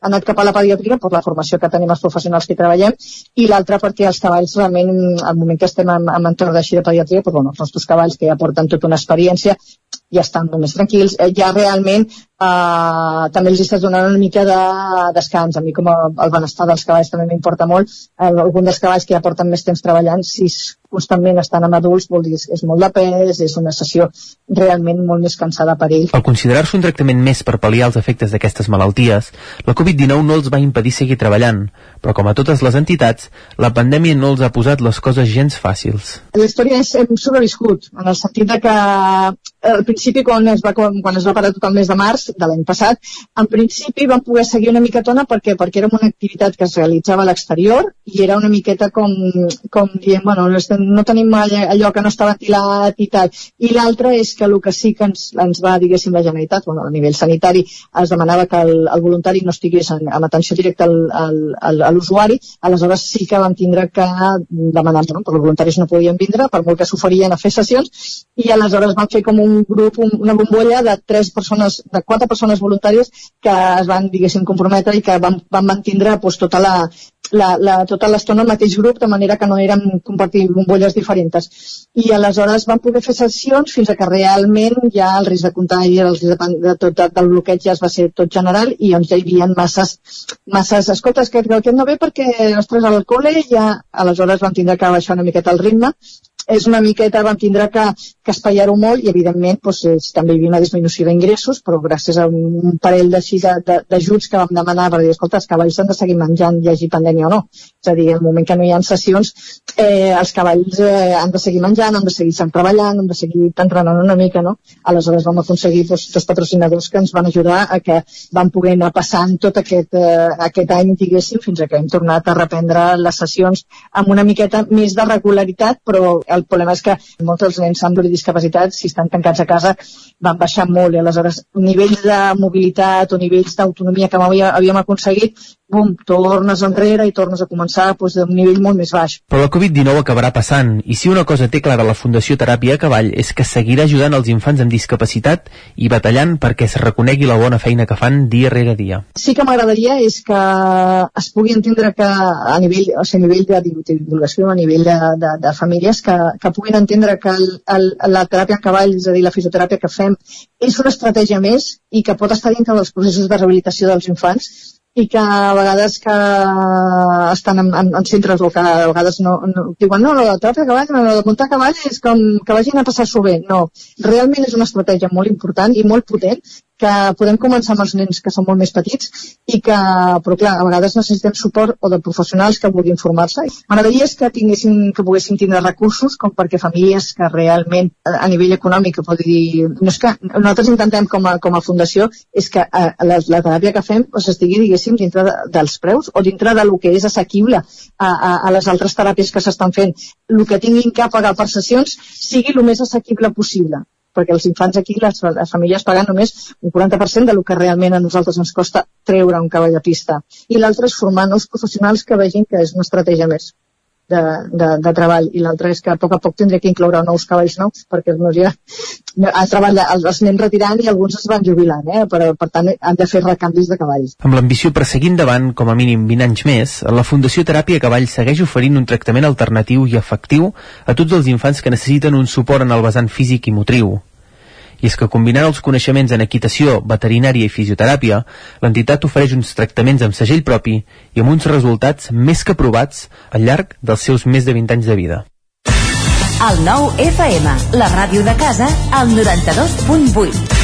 anat cap a la pediatria per la formació que tenim els professionals que treballem i l'altra perquè els cavalls realment, al moment que estem en, en entorn d'així de pediatria, doncs, bueno, els nostres cavalls que ja porten tota una experiència ja estan molt més tranquils, eh, ja realment eh, també els estàs donant una mica de descans. A mi com a, el benestar dels cavalls també m'importa molt. Eh, algun dels cavalls que ja porten més temps treballant, si constantment estan amb adults, vol dir és molt de pes, és una sessió realment molt més cansada per ell. Al considerar-se un tractament més per pal·liar els efectes d'aquestes malalties, la Covid-19 no els va impedir seguir treballant, però com a totes les entitats, la pandèmia no els ha posat les coses gens fàcils. La història és, hem sobreviscut, en el sentit de que al principi quan es va, quan es va parar tot el mes de març de l'any passat, en principi vam poder seguir una miquetona perquè perquè era una activitat que es realitzava a l'exterior i era una miqueta com, com dient, bueno, no tenim allò que no està ventilat i tal. I l'altre és que el que sí que ens, ens va, diguéssim, la Generalitat, bueno, a nivell sanitari, es demanava que el, el voluntari no estigués en, amb atenció directa al, al, al, a l'usuari, aleshores sí que vam tindre que demanar, no? perquè els voluntaris no podien vindre, per molt que s'oferien a fer sessions, i aleshores vam fer com un grup, un, una bombolla de tres persones, de quatre persones voluntàries que es van, diguéssim, comprometre i que van, van mantindre pues, tota la, la, la, tota l'estona el mateix grup, de manera que no érem compartir bombolles diferents. I aleshores vam poder fer sessions fins a que realment ja el risc de contagi, el risc de, de tot, de, del bloqueig ja es va ser tot general i on ja hi havia masses, masses escoltes, que, que no ve perquè, ostres, al col·le ja aleshores vam tindre que baixar una miqueta el ritme és una miqueta, vam tindre que, que espaiar-ho molt i evidentment doncs, és, també hi havia una disminució d'ingressos però gràcies a un parell d'ajuts que vam demanar per dir, escolta, els cavalls han de seguir menjant, hi hagi pandèmia o no és a dir, el moment que no hi ha sessions eh, els cavalls eh, han de seguir menjant han de seguir treballant, han de seguir entrenant una mica, no? Aleshores vam aconseguir doncs, dos patrocinadors que ens van ajudar a que vam poder anar passant tot aquest, eh, aquest any, diguéssim, fins a que hem tornat a reprendre les sessions amb una miqueta més de regularitat, però el problema és que molts dels nens amb discapacitats, si estan tancats a casa, van baixar molt i aleshores nivells de mobilitat o nivells d'autonomia que havíem aconseguit bum, tornes enrere i tornes a començar doncs, d'un nivell molt més baix. Però la Covid-19 acabarà passant i si una cosa té clara la Fundació Teràpia a Cavall és que seguirà ajudant els infants amb discapacitat i batallant perquè es reconegui la bona feina que fan dia rere dia. Sí que m'agradaria és que es pugui entendre que a nivell, o sigui, a nivell de divulgació, a nivell de, de, de famílies, que, que puguin entendre que el, el, la teràpia a cavall, és a dir, la fisioteràpia que fem, és una estratègia més i que pot estar dintre dels processos de rehabilitació dels infants i que a vegades que estan en, en, en centres o que a vegades no, no diuen no, no, la teràpia de cavall, no, de muntar cavall és com que vagin a passar-s'ho bé. No, realment és una estratègia molt important i molt potent que podem començar amb els nens que són molt més petits i que, però clar, a vegades necessitem suport o de professionals que vulguin formar-se. M'agradaria que tinguessin, que poguessin tindre recursos com perquè famílies que realment a nivell econòmic pot dir, no és que nosaltres intentem com a, com a fundació és que a, eh, la, la teràpia que fem doncs, estigui, diguéssim, dintre de, dels preus o dintre de lo que és assequible a, a, a les altres teràpies que s'estan fent. El que tinguin que pagar per sessions sigui el més assequible possible perquè els infants aquí, les, les famílies paguen només un 40% de lo que realment a nosaltres ens costa treure un cavall a pista. I l'altre és formar nous professionals que vegin que és una estratègia més de, de, de treball. I l'altre és que a poc a poc tindré que incloure nous cavalls nous perquè no hi ha, a treballar, els anem retirant i alguns es van jubilant eh? però per tant han de fer recanvis de cavalls. Amb l'ambició per seguir endavant com a mínim 20 anys més la Fundació Teràpia Cavall segueix oferint un tractament alternatiu i efectiu a tots els infants que necessiten un suport en el vessant físic i motriu i és que combinant els coneixements en equitació, veterinària i fisioteràpia, l'entitat ofereix uns tractaments amb segell propi i amb uns resultats més que provats al llarg dels seus més de 20 anys de vida. El nou FM, la ràdio de casa, al 92.8.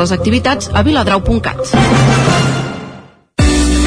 les activitats a viladrau.cat.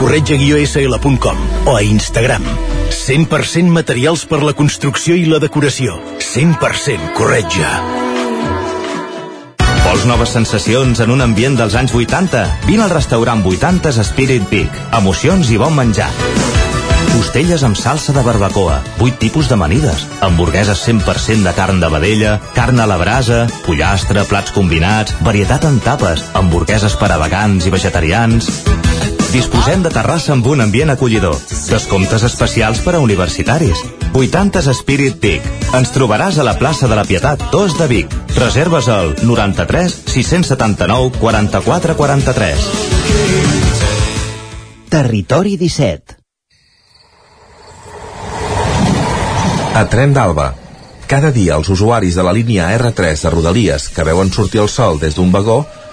corretja-sl.com o a Instagram. 100% materials per la construcció i la decoració. 100% corretja. Vols noves sensacions en un ambient dels anys 80? Vine al restaurant 80 Spirit Peak. Emocions i bon menjar. Costelles amb salsa de barbacoa, 8 tipus d'amanides, hamburgueses 100% de carn de vedella, carn a la brasa, pollastre, plats combinats, varietat en tapes, hamburgueses per a vegans i vegetarians... Disposem de terrassa amb un ambient acollidor. Descomptes especials per a universitaris. 80 Spirit Peak. Ens trobaràs a la plaça de la Pietat 2 de Vic. Reserves al 93 679 44 43. Territori 17 A Tren d'Alba. Cada dia els usuaris de la línia R3 de Rodalies que veuen sortir el sol des d'un vagó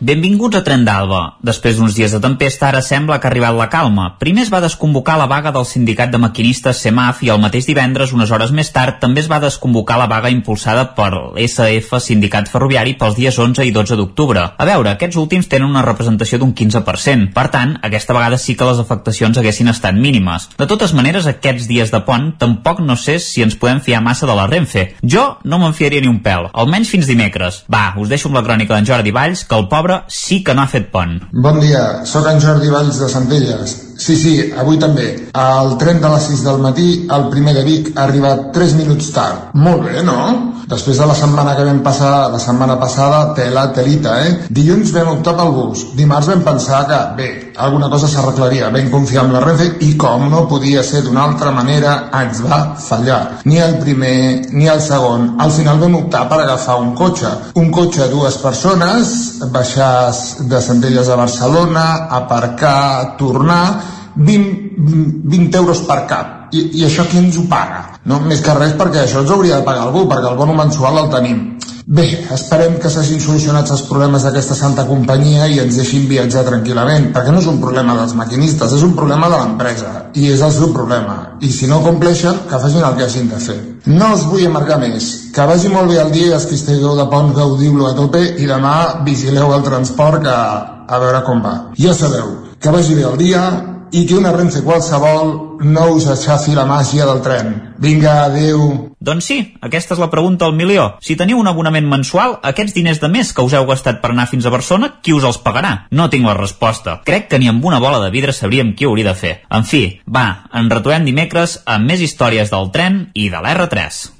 Benvinguts a Tren d'Alba. Després d'uns dies de tempesta, ara sembla que ha arribat la calma. Primer es va desconvocar la vaga del sindicat de maquinistes SEMAF i el mateix divendres, unes hores més tard, també es va desconvocar la vaga impulsada per l'SF Sindicat Ferroviari pels dies 11 i 12 d'octubre. A veure, aquests últims tenen una representació d'un 15%. Per tant, aquesta vegada sí que les afectacions haguessin estat mínimes. De totes maneres, aquests dies de pont tampoc no sé si ens podem fiar massa de la Renfe. Jo no me'n fiaria ni un pèl, almenys fins dimecres. Va, us deixo amb la crònica d'en Jordi Valls, que el pobre sí que no ha fet pont. Bon dia, sóc en Jordi Valls de Centelles. Sí, sí, avui també. El tren de les 6 del matí, el primer de Vic, ha arribat 3 minuts tard. Molt bé, no? Després de la setmana que vam passar, la setmana passada, tela, telita, eh? Dilluns vam optar pel bus. Dimarts vam pensar que, bé, alguna cosa s'arreglaria. Vam confiar en la Renfe i, com no podia ser d'una altra manera, ens va fallar. Ni el primer ni el segon. Al final vam optar per agafar un cotxe. Un cotxe a dues persones, baixar de Centelles a Barcelona, aparcar, tornar, 20, 20 euros per cap. I, I això qui ens ho paga? No? Més que res perquè això ens hauria de pagar algú, perquè el bono mensual el tenim. Bé, esperem que s'hagin solucionat els problemes d'aquesta santa companyia i ens deixin viatjar tranquil·lament, perquè no és un problema dels maquinistes, és un problema de l'empresa, i és el seu problema. I si no compleixen, que facin el que hagin de fer. No us vull amargar més. Que vagi molt bé el dia i els que estigueu de pont gaudiu-lo a tope i demà vigileu el transport que a veure com va. Ja sabeu, que vagi bé el dia i que una Renfe qualsevol no us aixafi la màgia del tren. Vinga, adeu. Doncs sí, aquesta és la pregunta al milió. Si teniu un abonament mensual, aquests diners de més que us heu gastat per anar fins a Barcelona, qui us els pagarà? No tinc la resposta. Crec que ni amb una bola de vidre sabríem qui ho hauria de fer. En fi, va, ens retrobem dimecres amb més històries del tren i de l'R3.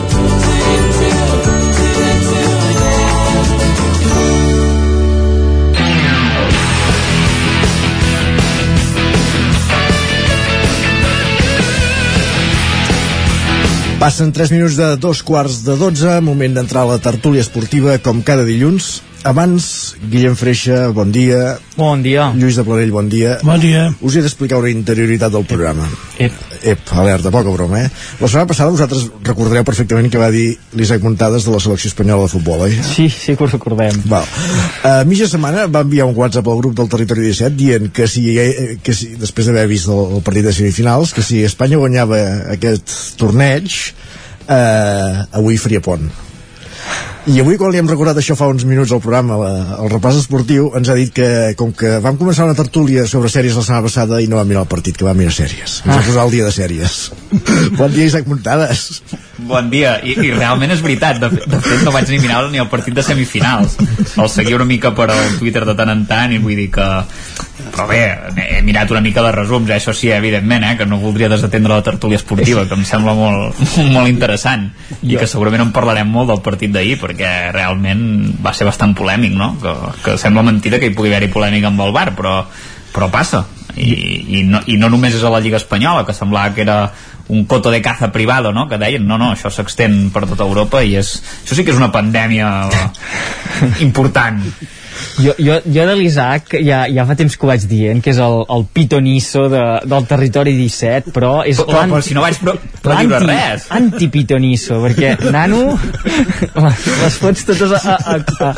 Passen 3 minuts de dos quarts de 12, moment d'entrar a la tertúlia esportiva com cada dilluns. Abans, Guillem Freixa, bon dia. Bon dia. Lluís de Planell, bon dia. Bon dia. Us he d'explicar una interioritat del programa. Ep. Ep, alerta, poca broma, eh? La setmana passada vosaltres recordareu perfectament que va dir l'Isaac Muntades de la selecció espanyola de futbol, oi? Sí, sí que ho recordem. Val. A mitja setmana va enviar un WhatsApp al grup del Territori 17 dient que si, eh, que si després d'haver vist el, el partit de semifinals, que si Espanya guanyava aquest torneig, eh, avui faria pont. I avui, quan li hem recordat això fa uns minuts al programa, la, el repàs esportiu, ens ha dit que, com que vam començar una tertúlia sobre sèries la setmana passada i no vam mirar el partit, que vam mirar sèries. Ens ah. va posar el dia de sèries. <laughs> bon dia, Isaac Muntades. Bon dia, I, i realment és veritat de, fet- de fet no vaig ni mirar ni el partit de semifinals el seguia una mica per al Twitter de tant en tant i vull dir que però bé, he mirat una mica de resums eh? això sí, evidentment, eh? que no voldria desatendre la tertúlia esportiva, que em sembla molt, <laughs> molt interessant i que segurament en parlarem molt del partit d'ahir perquè realment va ser bastant polèmic no? que, que sembla mentida que hi pugui haver-hi polèmica amb el bar però, però passa I, i, no, i no només és a la Lliga Espanyola que semblava que era un coto de caza privado, no? que deien, no, no, això s'extén per tota Europa i és, això sí que és una pandèmia <laughs> important Jo, jo, jo de l'Isaac ja, ja fa temps que ho vaig dient, que és el, el pitonisso de, del territori 17, però és Però- però- però si no vaig pro- predir res. Anti-pitonisso, perquè nano <laughs> les, fots totes a, a, a,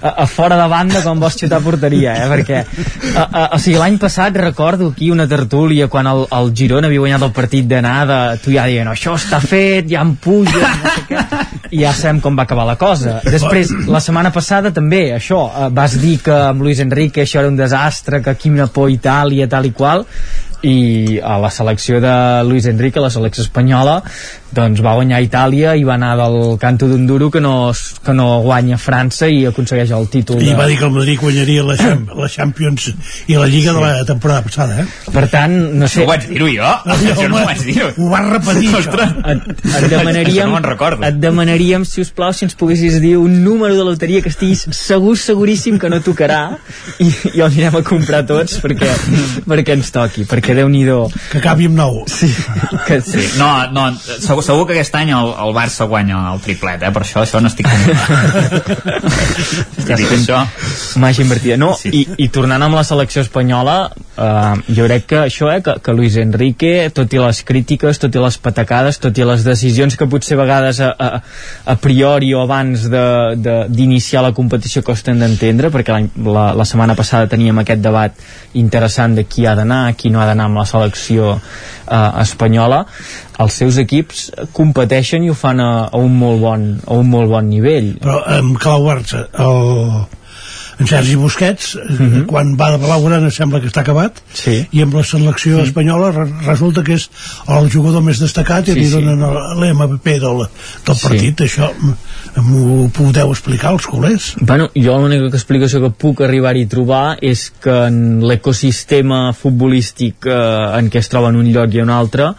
a, a fora de banda quan vols xutar porteria, eh? perquè a, a, o sigui, l'any passat recordo aquí una tertúlia quan el, el Girona havia guanyat el partit d'anada, tu ja dient això està fet, ja em puja, no sé què i ja sabem com va acabar la cosa. Després, la setmana passada també, això, eh, vas dir que amb Luis Enrique això era un desastre, que quina por Itàlia, tal i qual, i a la selecció de Luis Enrique, la selecció espanyola, doncs va guanyar Itàlia i va anar del canto d'Unduro que, no, que no guanya França i aconsegueix el títol I de... va dir que el Madrid guanyaria la, Cham la Champions i la Lliga sí. de la temporada passada, eh? Per tant, no sé... Ho vaig dir-ho jo? Ah, Això no ho vaig dir Ho vas repetir, això. Et, et demanaríem, Això no et demanaríem, si us plau, si ens poguessis dir un número de loteria que estiguis segur, seguríssim que no tocarà i, i el anirem a comprar tots perquè, perquè ens toqui, perquè déu nhi Que acabi amb nou. Sí, que, Sí, no, no, segur, segur que aquest any el, el Barça guanya el triplet, eh? per això això n'estic estic <laughs> dit això Màgia invertida. No, sí. i, i tornant amb la selecció espanyola, eh, jo crec que això, eh, que, que Luis Enrique, tot i les crítiques, tot i les patacades, tot i les decisions que potser a vegades a, a, a priori o abans d'iniciar la competició costen d'entendre, perquè la, la, la setmana passada teníem aquest debat interessant de qui ha d'anar, qui no ha d'anar amb la selecció eh, espanyola, els seus equips competeixen i ho fan a, a, un, molt bon, a un molt bon nivell. Però amb Clau Barça, el, en Sergi Busquets, uh Mhm. -huh. quan va de Blaugrana sembla que està acabat, sí. i amb la selecció Mhm. espanyola re resulta que és el jugador més destacat i Sí, li sí. donen l'MVP del, del Sí. partit. Això m'ho podeu explicar, els culers? Bueno, jo l'única explicació que puc arribar-hi a trobar és que en l'ecosistema futbolístic eh, en què es troba en un lloc i en un altre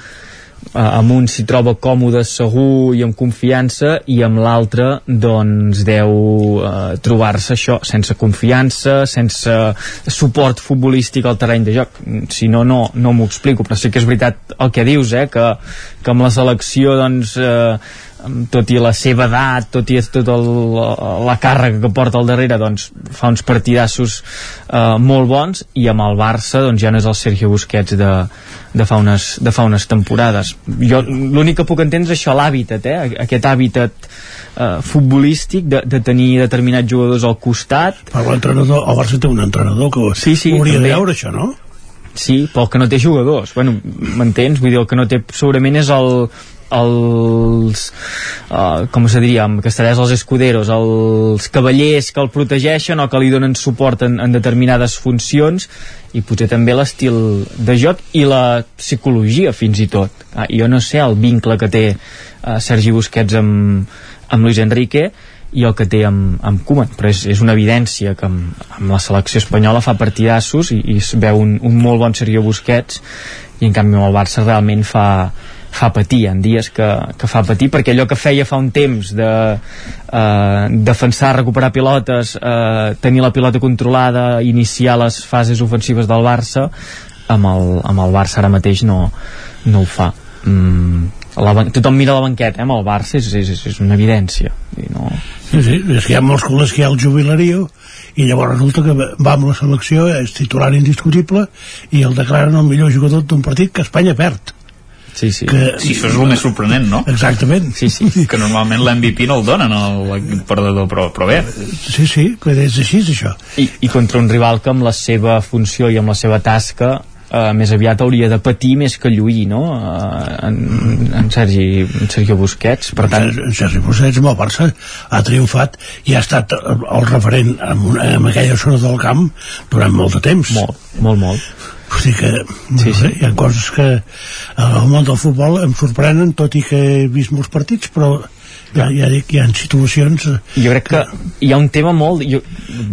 eh, amb un s'hi troba còmode, segur i amb confiança i amb l'altre doncs deu eh, trobar-se això sense confiança, sense suport futbolístic al terreny de joc. Si no, no, no m'ho explico però sí que és veritat el que dius, eh, que, que amb la selecció doncs eh, tot i la seva edat, tot i tot el, la càrrega que porta al darrere doncs fa uns partidassos eh, molt bons i amb el Barça doncs ja no és el Sergio Busquets de, de, fa, unes, de fa unes temporades jo l'únic que puc entendre és això l'hàbitat, eh? aquest hàbitat eh, futbolístic de, de tenir determinats jugadors al costat Però l'entrenador, el Barça té un entrenador que ho, sí, sí, ho hauria de també. veure, això, no? Sí, però el que no té jugadors. Bueno, m'entens? Vull dir, el que no té segurament és el els uh, com se diria, en castellà els escuderos els cavallers que el protegeixen o que li donen suport en, en determinades funcions i potser també l'estil de joc i la psicologia fins i tot. Ah, jo no sé el vincle que té uh, Sergi Busquets amb, amb Luis Enrique i el que té amb, amb Koeman però és, és una evidència que amb, amb la selecció espanyola fa partidassos i, i es veu un, un molt bon Sergio Busquets i en canvi amb el Barça realment fa, fa patir en dies que, que fa patir perquè allò que feia fa un temps de eh, defensar, recuperar pilotes eh, tenir la pilota controlada iniciar les fases ofensives del Barça amb el, amb el Barça ara mateix no, no ho fa mm, la, tothom mira la banqueta eh, amb el Barça és, és, és una evidència I no... Sí, sí, és que hi ha molts culers que hi ha el jubilario i llavors resulta que va amb la selecció, és titular indiscutible i el declaren el millor jugador d'un partit que Espanya perd. Sí, sí. Que, Sí, això és el més sorprenent, no? Exactament. Sí, sí. Que normalment l'MVP no el donen al perdedor, però, però bé. Sí, sí, que és així, això. I, i contra un rival que amb la seva funció i amb la seva tasca eh, més aviat hauria de patir més que lluir no? eh, en, en, Sergi, en Sergio Busquets per tant, En Sergi Busquets amb el Barça ha triomfat i ha estat el referent en, una, en aquella zona del camp durant molt de temps. Molt, molt, molt. O sigui que sí, sí. hi ha coses que al món del futbol em sorprenen, tot i que he vist molts partits, però ja, ja dic, hi ha situacions... jo crec que hi ha un tema molt jo,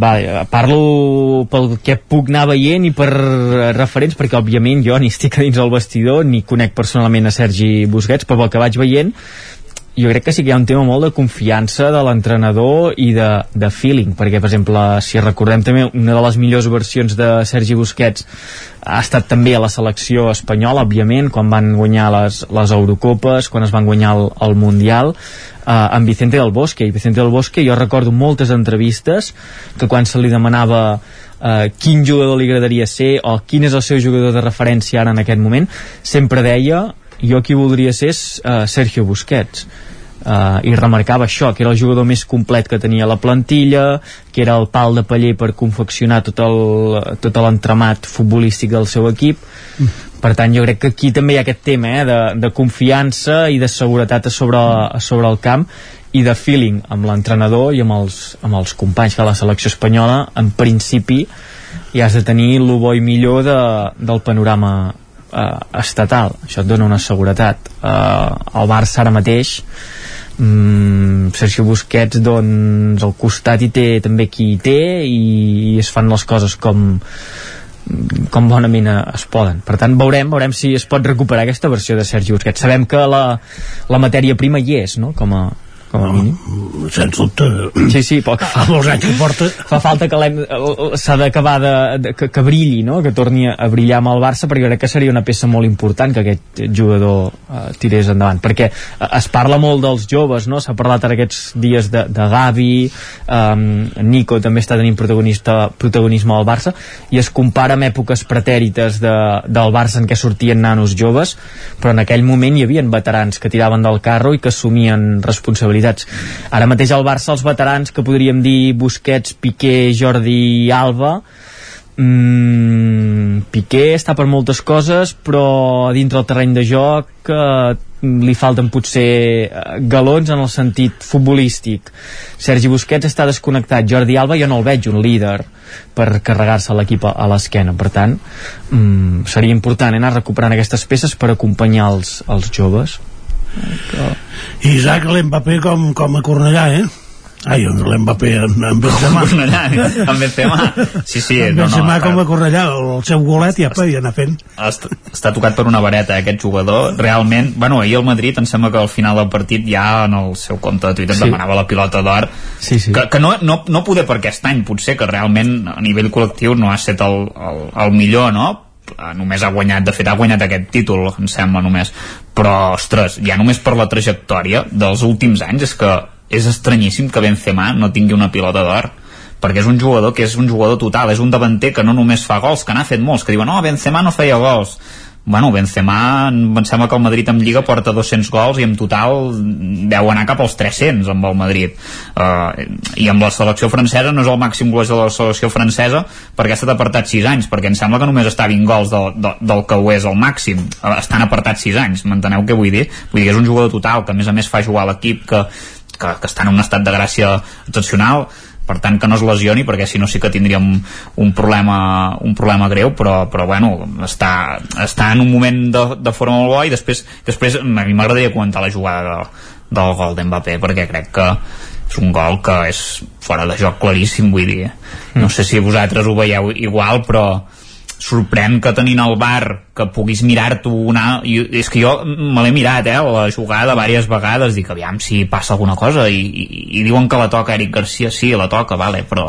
va, parlo pel que puc anar veient i per eh, referents perquè òbviament jo ni estic dins del vestidor ni conec personalment a Sergi Busquets però pel que vaig veient jo crec que sí que hi ha un tema molt de confiança de l'entrenador i de, de feeling perquè per exemple si recordem també una de les millors versions de Sergi Busquets ha estat també a la selecció espanyola òbviament quan van guanyar les, les Eurocopes quan es van guanyar el, el Mundial eh, amb Vicente del Bosque. I Vicente del Bosque jo recordo moltes entrevistes que quan se li demanava eh, quin jugador li agradaria ser o quin és el seu jugador de referència ara en aquest moment sempre deia jo qui voldria ser és uh, Sergio Busquets uh, i remarcava això, que era el jugador més complet que tenia la plantilla, que era el pal de paller per confeccionar tot el, tot l'entramat futbolístic del seu equip. Per tant jo crec que aquí també hi ha aquest tema eh, de, de confiança i de seguretat a sobre, a sobre el camp i de feeling amb l'entrenador i amb els, amb els companys que la selecció espanyola. En principi ja has de tenir el bo i millor de, del panorama eh, estatal això et dona una seguretat eh, el Barça ara mateix mm, Sergio Busquets doncs al costat hi té també qui hi té i, i es fan les coses com com bonament es poden. Per tant, veurem, veurem si es pot recuperar aquesta versió de Sergi Busquets. Sabem que la, la matèria prima hi és, no?, com a, com a mínim. Sens dubte. Sí, sí, poc. A molts anys que porta. Fa falta que eh, s'ha d'acabar de, de, que, que brilli, no? que torni a brillar amb el Barça, perquè crec que seria una peça molt important que aquest jugador eh, tirés endavant, perquè eh, es parla molt dels joves, no? s'ha parlat ara aquests dies de, de Gavi, um, Nico també està tenint protagonista, protagonisme al Barça, i es compara amb èpoques pretèrites de, del Barça en què sortien nanos joves, però en aquell moment hi havia veterans que tiraven del carro i que assumien responsabilitats. Ara mateix al Barça els veterans que podríem dir Busquets, Piqué, Jordi Alba mm, Piqué està per moltes coses però dintre el terreny de joc eh, li falten potser eh, galons en el sentit futbolístic. Sergi Busquets està desconnectat Jordi Alba jo no el veig un líder per carregar-se l'equip a l'esquena. Per tant mm, seria important anar recuperant aquestes peces per acompanyar els, els joves I Isaac l'Mbappé com, com a Cornellà, eh? Ai, l'Mbappé en, en Benzema. Cornellà, <laughs> en Benzema. Sí, sí, en no, no, Benzema està- com a Cornellà, el seu golet i apa, i anar fent. està, està tocat per una vareta eh, aquest jugador realment, bueno, ahir el Madrid em sembla que al final del partit ja en el seu compte de Twitter sí. demanava la pilota d'or sí, sí. que, que no, no, no poder per aquest any potser que realment a nivell col·lectiu no ha estat el, el, el millor no? Eh, només ha guanyat, de fet ha guanyat aquest títol em sembla només però ostres, ja només per la trajectòria dels últims anys és que és estranyíssim que Benzema no tingui una pilota d'or perquè és un jugador que és un jugador total, és un davanter que no només fa gols, que n'ha fet molts, que diuen, no, Benzema no feia gols. Bueno, Benzema, em sembla que el Madrid en Lliga porta 200 gols i en total deu anar cap als 300 amb el Madrid. Uh, I amb la selecció francesa no és el màxim golejador de la selecció francesa perquè ha estat apartat 6 anys, perquè em sembla que només està a 20 gols del, del, del que ho és el màxim. Uh, estan apartats 6 anys, m'enteneu què vull dir? Vull dir que és un jugador total, que a més a més fa jugar l'equip que, que, que està en un estat de gràcia excepcional per tant que no es lesioni perquè si no sí que tindríem un problema, un problema greu però, però bueno, està, està en un moment de, de forma molt bo i després, després a mi m'agradaria comentar la jugada de, del gol d'Mbappé perquè crec que és un gol que és fora de joc claríssim vull dir, no sé si vosaltres ho veieu igual però sorprèn que tenint el bar que puguis mirar-t'ho una... I, és que jo me l'he mirat, eh, la jugada diverses vegades, dic, aviam si passa alguna cosa i, i, i diuen que la toca Eric Garcia, sí, la toca, vale, però,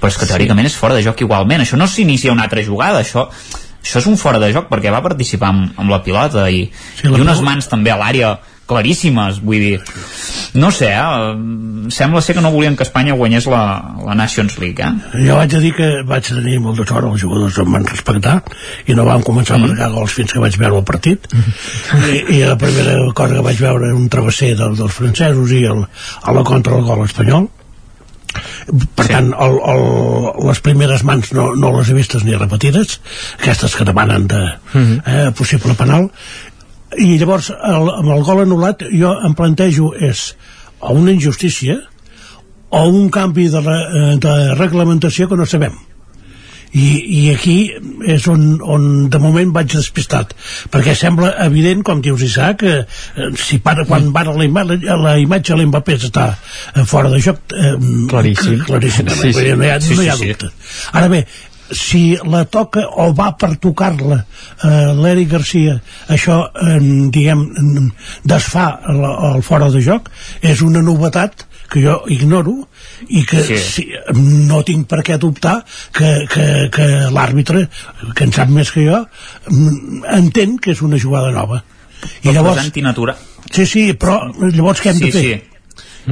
però és que teòricament és fora de joc igualment, això no s'inicia una altra jugada, això, això és un fora de joc perquè va participar amb, amb la pilota i, Sí, i la unes pilota- mans també a l'àrea claríssimes, vull dir no sé, eh? sembla ser que no volien que Espanya guanyés la, la Nations League eh? Jo vaig a dir que vaig tenir molta sort, els jugadors em van respectar i no van començar a marcar gols fins que vaig veure el partit I, i la primera cosa que vaig veure era un travesser del, dels francesos i el, a la contra del gol espanyol per sí. tant el, el, les primeres mans no, no les he vistes ni repetides aquestes que demanen de eh, possible penal i llavors el, amb el gol anul·lat jo em plantejo és o una injustícia o un canvi de, re, eh, de reglamentació que no sabem i, i aquí és on, on de moment vaig despistat perquè sembla evident, com dius Isaac que eh, si para, quan va la, ima la imatge de l'Mbappé està eh, fora de joc eh, Claríssim. claríssim Sí, sí. no hi ha, Sí, no hi ha sí, sí. dubte ara bé si la toca o va per tocar-la eh, l'Eric Garcia això eh, diguem desfà el, el fora de joc és una novetat que jo ignoro i que Sí. si, no tinc per què dubtar que, que, que l'àrbitre que en sap més que jo mm, entén que és una jugada nova i Però llavors és antinatural sí, sí, però llavors què hem sí, de fer? Sí.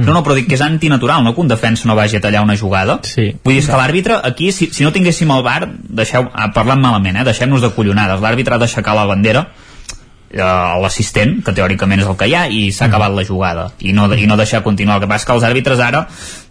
No, no, però dic que és antinatural, no? Que un defensa no vagi a tallar una jugada. Sí. Vull dir, és que l'àrbitre, aquí, si, si no tinguéssim el bar, deixeu, ah, parlant malament, eh? deixem-nos de collonades. L'àrbitre ha d'aixecar la bandera eh, l'assistent, que teòricament és el que hi ha, i s'ha acabat la jugada. I no, I no deixar continuar. El que passa que els àrbitres ara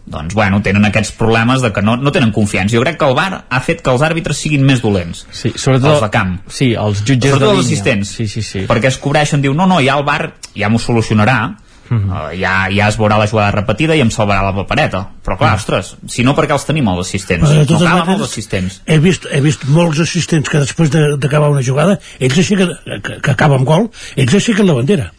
doncs, bueno, tenen aquests problemes de que no, no tenen confiança. Jo crec que el VAR ha fet que els àrbitres siguin més dolents. Sí, sobretot- els de camp. Sí, els jutges sobretot de els línia. assistents. Sí, sí, sí. Perquè es cobreixen, diu, no, no, ja el VAR ja m'ho solucionarà, Mm -hmm. uh, ja, ja es veurà la jugada repetida i em salvarà la papereta. Però clar, mm. ostres, si no perquè els tenim els assistents? Però de no calen maneres, els assistents. he vist, he vist molts assistents que després de- d'acabar una jugada ells aixequen, que, que acaba amb gol ells aixequen la bandera.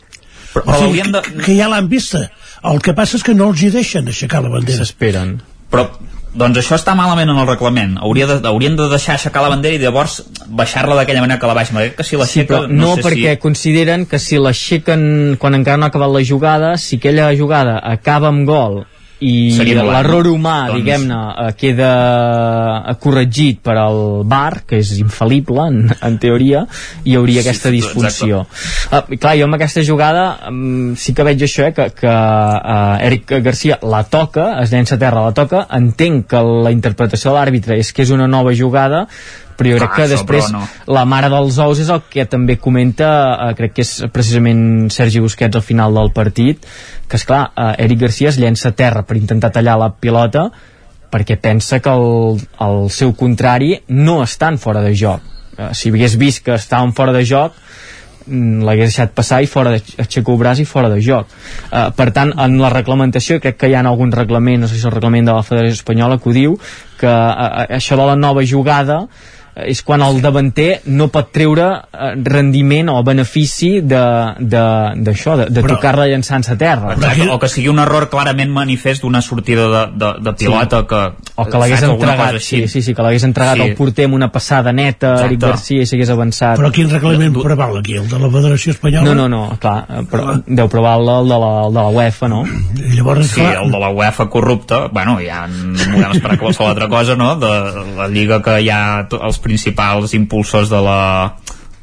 Però, o sigui, que, que ja l'han vista. El que passa és que no els hi deixen aixecar la bandera. S'esperen. Però doncs això està malament en el reglament. Hauria de, haurien de deixar aixecar la bandera i llavors baixar-la d'aquella manera que la baixen. Que si Sí, però no, sé perquè si... consideren que si l'aixequen quan encara no ha acabat la jugada, si aquella jugada acaba amb gol i l'error humà, Doncs- diguem-ne, eh, queda eh, corregit per al VAR, que és infal·lible en, en teoria, hi hauria Sí, aquesta disfunció. Uh, clar, jo amb aquesta jugada um, sí que veig això, eh, que, que uh, Eric Garcia la toca, es llença a terra, la toca, entenc que la interpretació de l'àrbitre és que és una nova jugada, però jo crec Clar, que després no. la mare dels ous és el que també comenta eh, crec que és precisament Sergi Busquets al final del partit que és clar, eh, Eric Garcia es llença a terra per intentar tallar la pilota perquè pensa que el, el seu contrari no estan fora de joc eh, si hagués vist que estaven fora de joc mm, l'hagués deixat passar i fora de, aixecar el braç i fora de joc uh, per tant en la reglamentació crec que hi ha algun reglament, no sé si és el reglament de la Federació Espanyola que ho diu que uh, això de la nova jugada és quan el davanter no pot treure eh, rendiment o benefici d'això, de, de, de Però- tocar-la llançant-se a terra Exacte, o que sigui un error clarament manifest d'una sortida de, de, de pilota que, o que l'hagués entregat sí, sí, sí, que l'hagués entregat Sí. al porter amb una passada neta Exacte. Eric Garcia i s'hagués avançat però quin reglament preval aquí? el de la Federació Espanyola? no, no, no, clar, eh, però deu provar el de la, el de la UEFA, no? I llavors, Sí, el de la UEFA corrupta, bueno, ja en podem esperar qualsevol altra cosa, no? De la lliga que hi ha to- els principals impulsors de la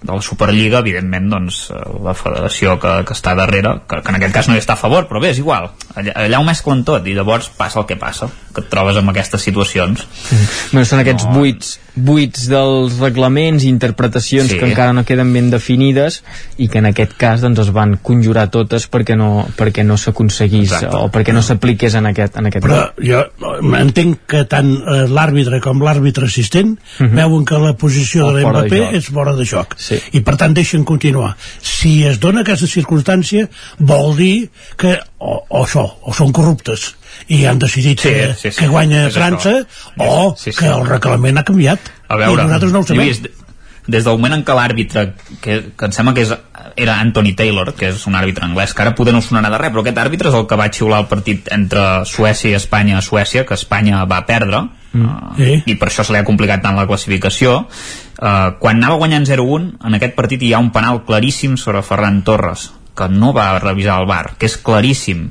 de la Superliga, evidentment, doncs, la federació que, que està darrere, que, que en aquest cas no hi està a favor, però bé, és igual. Allà, allà ho mesclen tot i llavors passa el que passa, que et trobes amb aquestes situacions. <laughs> Bueno, són aquests buits, buits dels reglaments i interpretacions Sí. que encara no queden ben definides i que en aquest cas doncs, es van conjurar totes perquè no, perquè no s'aconseguís o perquè no s'apliqués en aquest, en aquest però gol. jo entenc que tant eh, l'àrbitre com l'àrbitre assistent veuen que la posició O de joc. és fora de joc Sí. I per tant deixen continuar si es dona aquesta circumstància vol dir que o, o això, o són corruptes i han decidit Sí, que, sí, sí. que guanya És França això. o Sí, sí. que el reglament ha canviat A veure, i nosaltres no ho sabem Lluís, des del moment en què l'àrbitre, que, que em sembla que és, era Anthony Taylor, que és un àrbitre anglès, que ara poder no sonarà de res, però aquest àrbitre és el que va xiular el partit entre Suècia i Espanya a Suècia, que Espanya va perdre, uh, Sí. i per això se li ha complicat tant la classificació. Uh, quan anava guanyant 0-1, en aquest partit hi ha un penal claríssim sobre Ferran Torres, que no va revisar el bar, que és claríssim.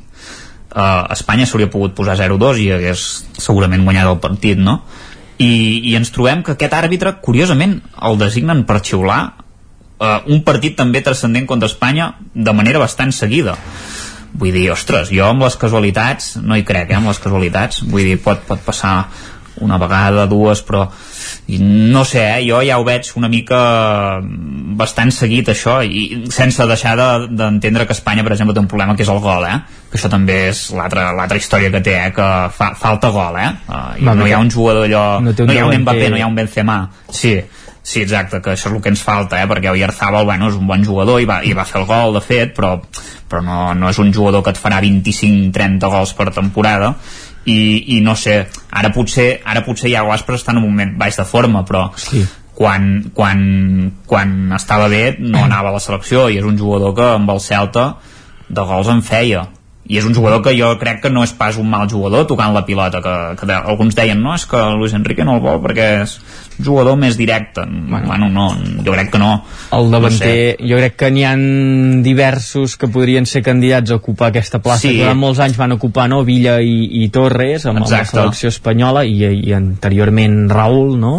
Uh, Espanya s'hauria pogut posar 0-2 i hagués segurament guanyat el partit, no? I, i ens trobem que aquest àrbitre, curiosament, el designen per xiular uh, un partit també transcendent contra Espanya de manera bastant seguida. Vull dir, ostres, jo amb les casualitats, no hi crec, eh, amb les casualitats, vull dir, pot, pot passar una vegada, dues, però i no sé, eh, jo ja ho veig una mica mm, bastant seguit això i sense deixar de- d'entendre que Espanya per exemple té un problema que és el gol eh? que això també és l'altra història que té, eh? que fa, falta gol eh? Uh, Va, no hi ha un jugador allò no no, hi ha un. Mbappé, no hi ha un Benzema sí, sí, exacte, que això és el que ens falta eh? perquè Oyarzabal, bueno, és un bon jugador i va, i va fer el gol, de fet, però, però no, no és un jugador que et farà 25-30 gols per temporada i, i no sé, ara potser ara potser ja Aspas està en un moment baix de forma però Sí. quan, quan, quan estava bé no anava a la selecció i és un jugador que amb el Celta de gols en feia i és un jugador que jo crec que no és pas un mal jugador tocant la pilota que, que de, alguns deien no, és que Luis Enrique no el vol perquè és un jugador més directe bueno, bueno no, jo crec que no el davanter, no sé. jo crec que n'hi han diversos que podrien ser candidats a ocupar aquesta plaça Sí. que durant molts anys van ocupar no? Villa i, i Torres amb, amb la Exacte. selecció espanyola i, i anteriorment Raúl no?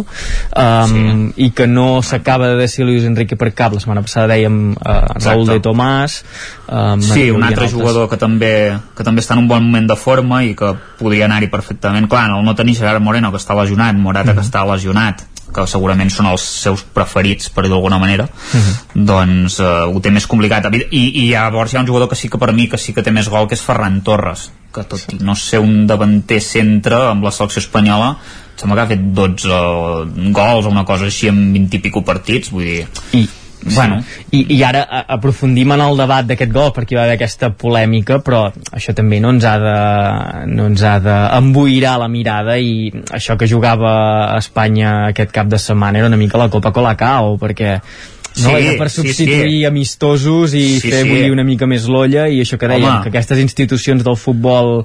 um, i que no s'acaba de decidir Luis Enrique per cap la setmana passada dèiem uh, Raúl de Tomàs um, Sí, un altre jugador que també, que també està en un bon moment de forma i que podria anar-hi perfectament. Clar, el no tenir Gerard Moreno, que està lesionat, Morata, que està lesionat, que segurament són els seus preferits, per dir d'alguna manera, doncs eh, ho té més complicat. I, I llavors hi ha un jugador que sí que per mi que sí que té més gol, que és Ferran Torres, que tot i no ser un davanter centre amb la selecció espanyola, em sembla que ha fet 12 gols o una cosa així en 20 i pico partits, vull dir... I, Bueno. I, I ara aprofundim en el debat d'aquest gol perquè hi va haver aquesta polèmica però això també no ens ha de no ens ha d'emboirar la mirada i això que jugava a Espanya aquest cap de setmana era una mica la Copa Colacao perquè no? Sí, Era per sí, substituir sí. amistosos i Sí, fer sí. bullir una mica més l'olla i això que dèiem, Home. que aquestes institucions del futbol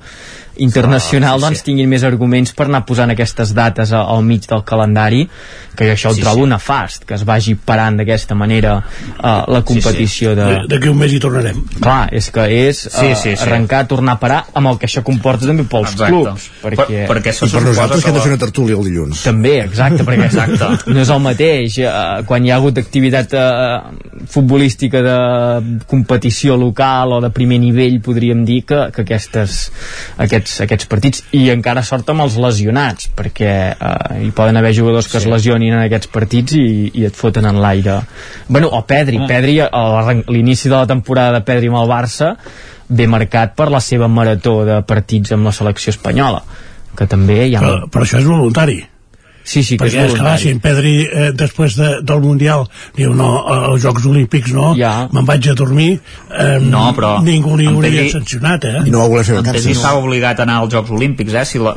internacional Ah, sí, doncs tinguin més arguments per anar posant aquestes dates a- al mig del calendari que jo això ho Sí, trobo sí. nefast que es vagi parant d'aquesta manera uh, la competició de... D'aquí un mes hi tornarem. Clar, és que és uh, Sí, sí, sí. arrencar, tornar a parar amb el que això comporta també pels Exacte. clubs perquè... Per- perquè això I per nosaltres que hem de fer una tertúlia el dilluns. També, exacte, perquè Exacte. no és el mateix. Eh, quan hi ha hagut activitat eh, futbolística de competició local o de primer nivell, podríem dir que, que aquestes, aquests, aquests partits, i encara sort amb els lesionats, perquè eh, hi poden haver jugadors que sí. es lesionin en aquests partits i, i et foten en l'aire. Bueno, o Pedri, Home. Pedri, l'inici de la temporada de Pedri amb el Barça ve marcat per la seva marató de partits amb la selecció espanyola que també hi ha... Però, però això és voluntari. Sí, sí, que Perquè és clar, si en Pedri eh, després de, del Mundial diu no, als Jocs Olímpics no, Ja. me'n vaig a dormir eh, No, però ningú li hauria Pedri- sancionat eh? I no va voler fer En Pedri vacances. estava obligat a anar als Jocs Olímpics, eh? Si la,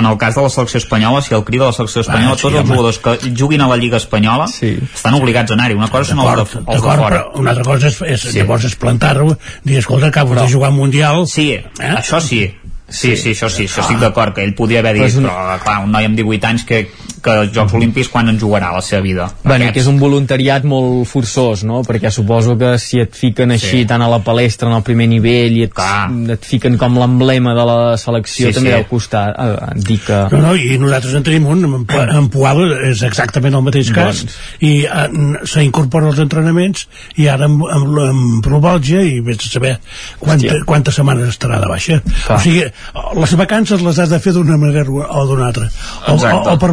en el cas de la selecció espanyola, si el crida la selecció espanyola, Ah, sí, tots els home. jugadors que juguin a la Lliga Espanyola Sí. estan obligats a anar-hi. Una cosa són els de, els de D'acord, fora. però una altra cosa és, és Sí. llavors és plantar-ho dir, escolta, acabo de jugar un Mundial Sí, Eh? això sí. Sí, sí, això sí, això estic d'acord, que ell podia haver Però dit, és un- però clar, un noi amb 18 anys que, que als Jocs Olímpics quan en jugarà a la seva vida? Bueno, i que és un voluntariat molt forçós, no? Perquè suposo que si et fiquen així Sí. tant a la palestra en el primer nivell i et, Clar. et fiquen com l'emblema de la selecció, Sí, també sí. deu costar eh, dir que... No, no, i nosaltres en tenim un, en, en Pual és exactament el mateix cas, Doncs. i eh, s'incorpora als entrenaments, i ara amb, amb, amb Provalgia, i vés a saber quanta, Hòstia. quantes setmanes estarà de baixa. Clar. O sigui, les vacances les has de fer d'una manera o d'una altra. O, o, o per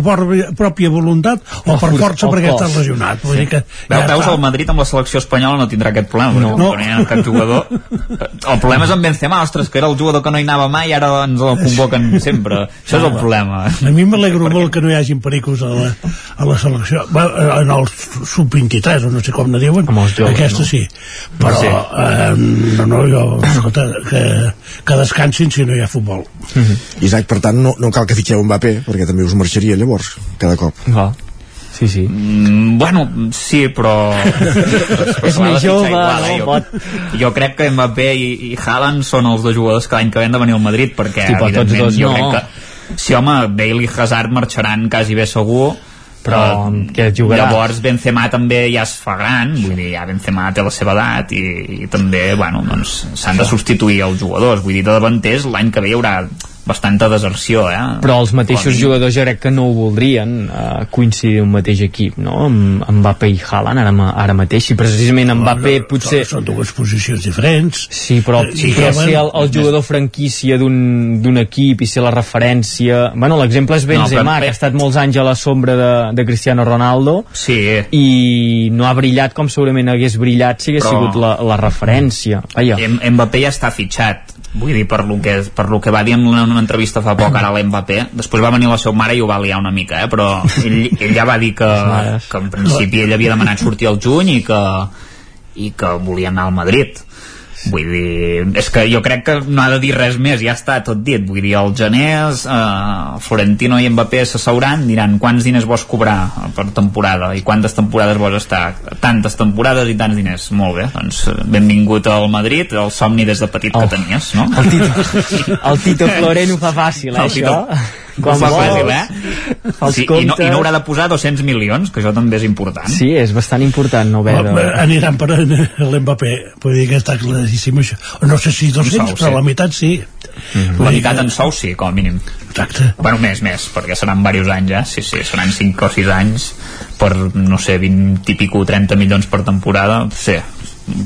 pròpia voluntat, o, O per for- força o perquè estàs lesionat. Vull dir que Veu, ja veus, està. el Madrid amb la selecció espanyola no tindrà aquest problema, No. perquè no, no <laughs> cap jugador. El problema és amb Benzema, ostres, que era el jugador que no hi anava mai i ara ens el convoquen sempre. Això és el problema. A mi m'alegro molt que no hi hagin pericos a la, a la selecció. Va, en el sub-23, o no sé com ne diuen. Joves, Aquesta no? sí. Però, Sí. eh, no, no, jo, escolta, que, que descansin si no hi ha futbol. Isaac, per tant, no, no cal que fitxeu Mbappé, perquè també us marxaria llavors, cada cop. Va. Sí, sí. Mm, bueno, sí, però... <laughs> És més jove, igual, no? eh? Pot... Jo, jo crec que Mbappé i, i Haaland són els dos jugadors que l'any que ve han de venir al Madrid, perquè, Sí, però tots evidentment, dos jo no. crec que... Sí, home, Bale i Hazard marxaran quasi bé segur, Però Eh, què jugarà? Llavors Benzema també ja es fa gran, vull dir, ja Benzema té la seva edat i, i també, bueno, doncs s'han de substituir els jugadors, vull dir, de davanters l'any que ve hi haurà bastanta deserció, eh? Però els mateixos Com jugadors jo crec que no ho voldrien eh, coincidir un mateix equip, no? Amb, amb Mbappé i Haaland ara, ara mateix. Si precisament Mbappé No, potser... Són, són dues posicions diferents. Sí, però, Eh, sí, i però ser el, el jugador franquícia d'un d'un equip i ser la referència... Bueno, l'exemple és Benzema, No, però- que ha estat molts anys a la sombra de, de Cristiano Ronaldo Sí, i no ha brillat com segurament hagués brillat si hagués Però- sigut la, la referència. Vaja, Mbappé ja està fitxat vull dir, per lo que, per lo que va dir en una, en una entrevista fa poc ara a l'Mbappé després va venir la seva mare i ho va liar una mica eh? però ell, ell ja va dir que, que en principi ell havia demanat sortir al juny i que, i que volia anar al Madrid vull dir, és que jo crec que no ha de dir res més, ja està tot dit vull dir, el gener eh, Florentino i Mbappé s'asseuran, diran quants diners vols cobrar per temporada i quantes temporades vols estar tantes temporades i tants diners, molt bé doncs benvingut al Madrid, el somni des de petit Oh. que tenies, no? el Tito, el Tito ho fa fàcil, eh, El Tito- això? Quan Quan fa vols, fàcil, eh? els Sí, i, no, I no comptes. haurà de posar 200 milions, que això també és important. Sí, és bastant important no de... Eh, Aniran per l'Mbappé, vull dir que està claríssim això. No sé si 200, sou, però sí. la meitat sí. La meitat en sou sí, com a mínim. Exacte. Bueno, més, més, perquè seran diversos anys, eh? Sí, sí, seran 5 o 6 anys per, no sé, 20 i pico, 30 milions per temporada, sí,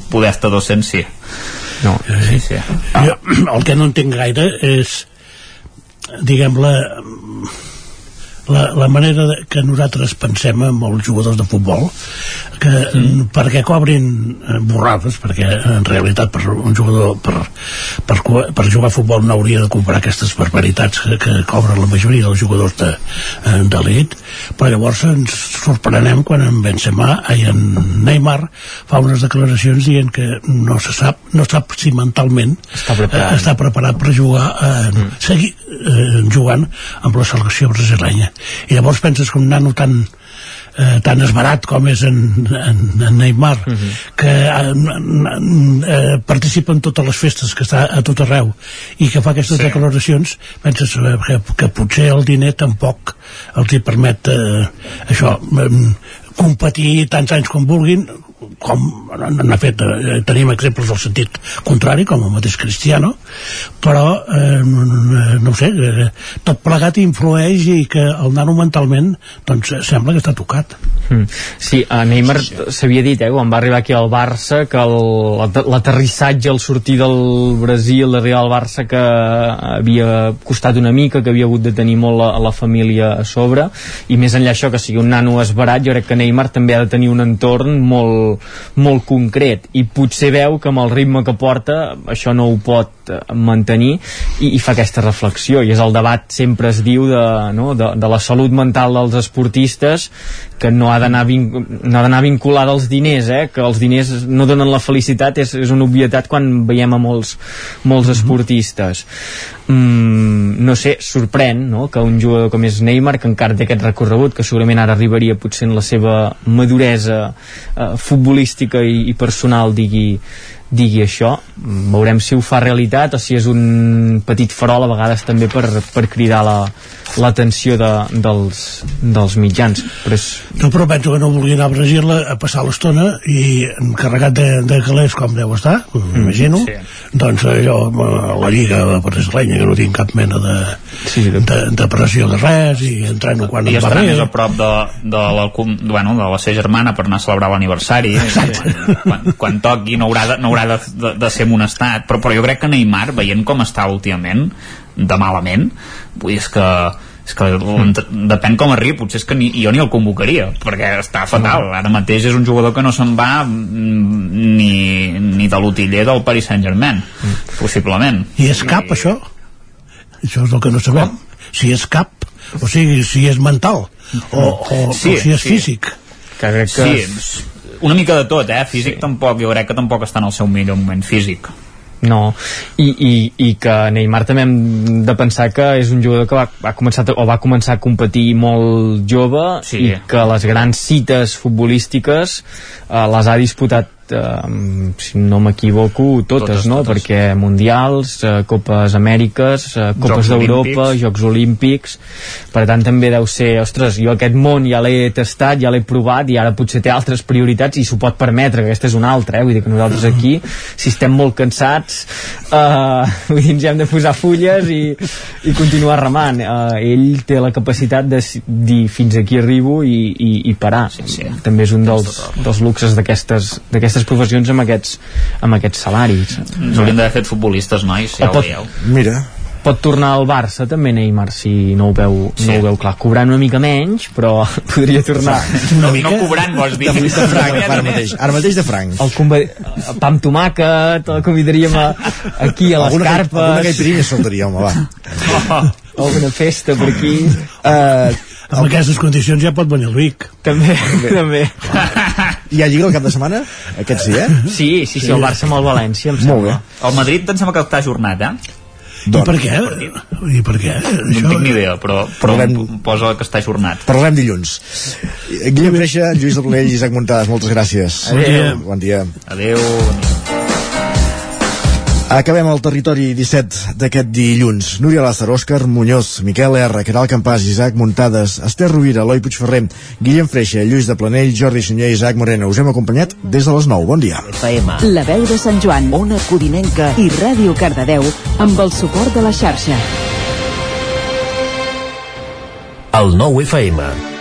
poder estar 200, sí. No. Sí, sí. Jo, el que no entenc gaire és diguem-la la, la manera de, que nosaltres pensem amb els jugadors de futbol que mm. perquè cobrin eh, borrades perquè en realitat per un jugador per, per, per jugar a futbol no hauria de comprar aquestes barbaritats que, que cobren la majoria dels jugadors de, eh, d'elit però llavors ens sorprenem quan en Benzema i en Neymar fa unes declaracions dient que no se sap, no sap si mentalment està preparat, eh, està preparat per jugar eh, mm. seguir eh, jugant amb la selecció brasilenya i llavors penses que un nano tan eh, tan esbarat com és en, en, en Neymar uh -huh. que eh, eh, participa en totes les festes que està a tot arreu i que fa aquestes sí. declaracions penses eh, que, que potser el diner tampoc els hi permet eh, això eh, competir tants anys com vulguin com n'ha fet, eh, tenim exemples del sentit contrari, com el mateix Cristiano, però eh, no ho sé, eh, tot plegat influeix i que el nano mentalment doncs sembla que està tocat. Mm. Sí, a Neymar s'havia dit, eh, quan va arribar aquí al Barça, que l'aterrissatge al sortir del Brasil, d'arribar al Barça, que havia costat una mica, que havia hagut de tenir molt la, la família a sobre, i més enllà això, que sigui un nano esbarat, jo crec que Neymar també ha de tenir un entorn molt, molt, concret i potser veu que amb el ritme que porta això no ho pot eh, mantenir i, i fa aquesta reflexió. I és el debat sempre es diu de, no, de, de la salut mental dels esportistes que no ha d'anar no vinculada als diners eh? que els diners no donen la felicitat és, és una obvietat quan veiem a molts, molts mhm. esportistes mm, no sé, sorprèn no? que un jugador com és Neymar que encara té aquest recorregut que segurament ara arribaria potser en la seva maduresa eh, futbolística i, i personal digui, digui això. Veurem si ho fa realitat o si és un petit farol a vegades també per, per cridar la, l'atenció de, dels, dels mitjans. Però, és... no, però penso que no vulgui anar a Brasil a passar l'estona i carregat de, de calés com deu estar m'imagino mm, sí. doncs allò, la lliga brasileña que no tinc cap mena de, sí, de... de, de pressió de res i entreno quan I estarà més a prop de, de, la, bueno, de la seva germana per anar a celebrar l'aniversari. Quan, quan, quan toqui no haurà no haurà de, de, de ser amonestat però, però jo crec que Neymar veient com està últimament de malament vull dir, és que és que mm. depèn com arribi potser és que ni, jo ni el convocaria perquè està fatal, ara mateix és un jugador que no se'n va ni, ni de l'utiller del Paris Saint-Germain mm. possiblement i és cap I... això? això és el que no sabem com? si és cap, o sigui, si és mental o, o, sí, o si és sí. físic que crec que sí, una mica de tot, eh? Físic sí. tampoc, jo crec que tampoc està en el seu millor moment físic. No, I, i, i que Neymar també hem de pensar que és un jugador que va, va començar, o va començar a competir molt jove sí. i que les grans cites futbolístiques eh, les ha disputat eh, si no m'equivoco, totes, totes, no? Totes. Perquè Mundials, eh, Copes Amèriques, eh, Copes d'Europa, Jocs Olímpics, per tant també deu ser, ostres, jo aquest món ja l'he tastat, ja l'he provat i ara potser té altres prioritats i s'ho pot permetre, que aquesta és una altra, eh? vull dir que nosaltres aquí, si estem molt cansats, eh, <laughs> vull dir, ens hem de posar fulles i, i continuar remant. Eh, ell té la capacitat de dir fins aquí arribo i, i, i parar. Sí, sí. També és un dels, dels luxes d'aquestes aquestes professions amb aquests, amb aquests salaris. Ens hauríem d'haver fet futbolistes, nois, ja pot, ho veieu. Mira, pot tornar al Barça també Neymar si no ho veu, sí. no ho veu clar cobrant una mica menys però <laughs> podria tornar una mica? no cobrant vols dir de, franc, ara mateix, ara mateix de franc el conva... pa amb tomàquet el convidaríem a, aquí a les alguna carpes alguna caipirinha soltaria home va oh. <laughs> alguna festa per aquí uh, amb aquestes condicions ja pot venir el Vic. També, també. Hi ha lliga el cap de setmana? Aquest sí, eh? Sí, sí, sí, el Barça amb el València, em sembla. Molt bé. El Madrid em sembla que està ajornat, eh? Doncs, I per què? I per què? No Això... tinc ni idea, però, però Parlem... posa que està ajornat. Parlem dilluns. Guillem Freixa, Lluís de Planell i Isaac Montades, moltes gràcies. Adéu. Bon dia. Adéu. Adéu. Acabem el territori 17 d'aquest dilluns. Núria Lázaro, Òscar Muñoz, Miquel R, Caral Campàs, Isaac Muntades, Esther Rovira, Eloi Puigferrer, Guillem Freixa, Lluís de Planell, Jordi Sunyer i Isaac Moreno. Us hem acompanyat des de les 9. Bon dia. FM. La veu de Sant Joan, Ona Codinenca i Ràdio Cardedeu amb el suport de la xarxa. El nou FM.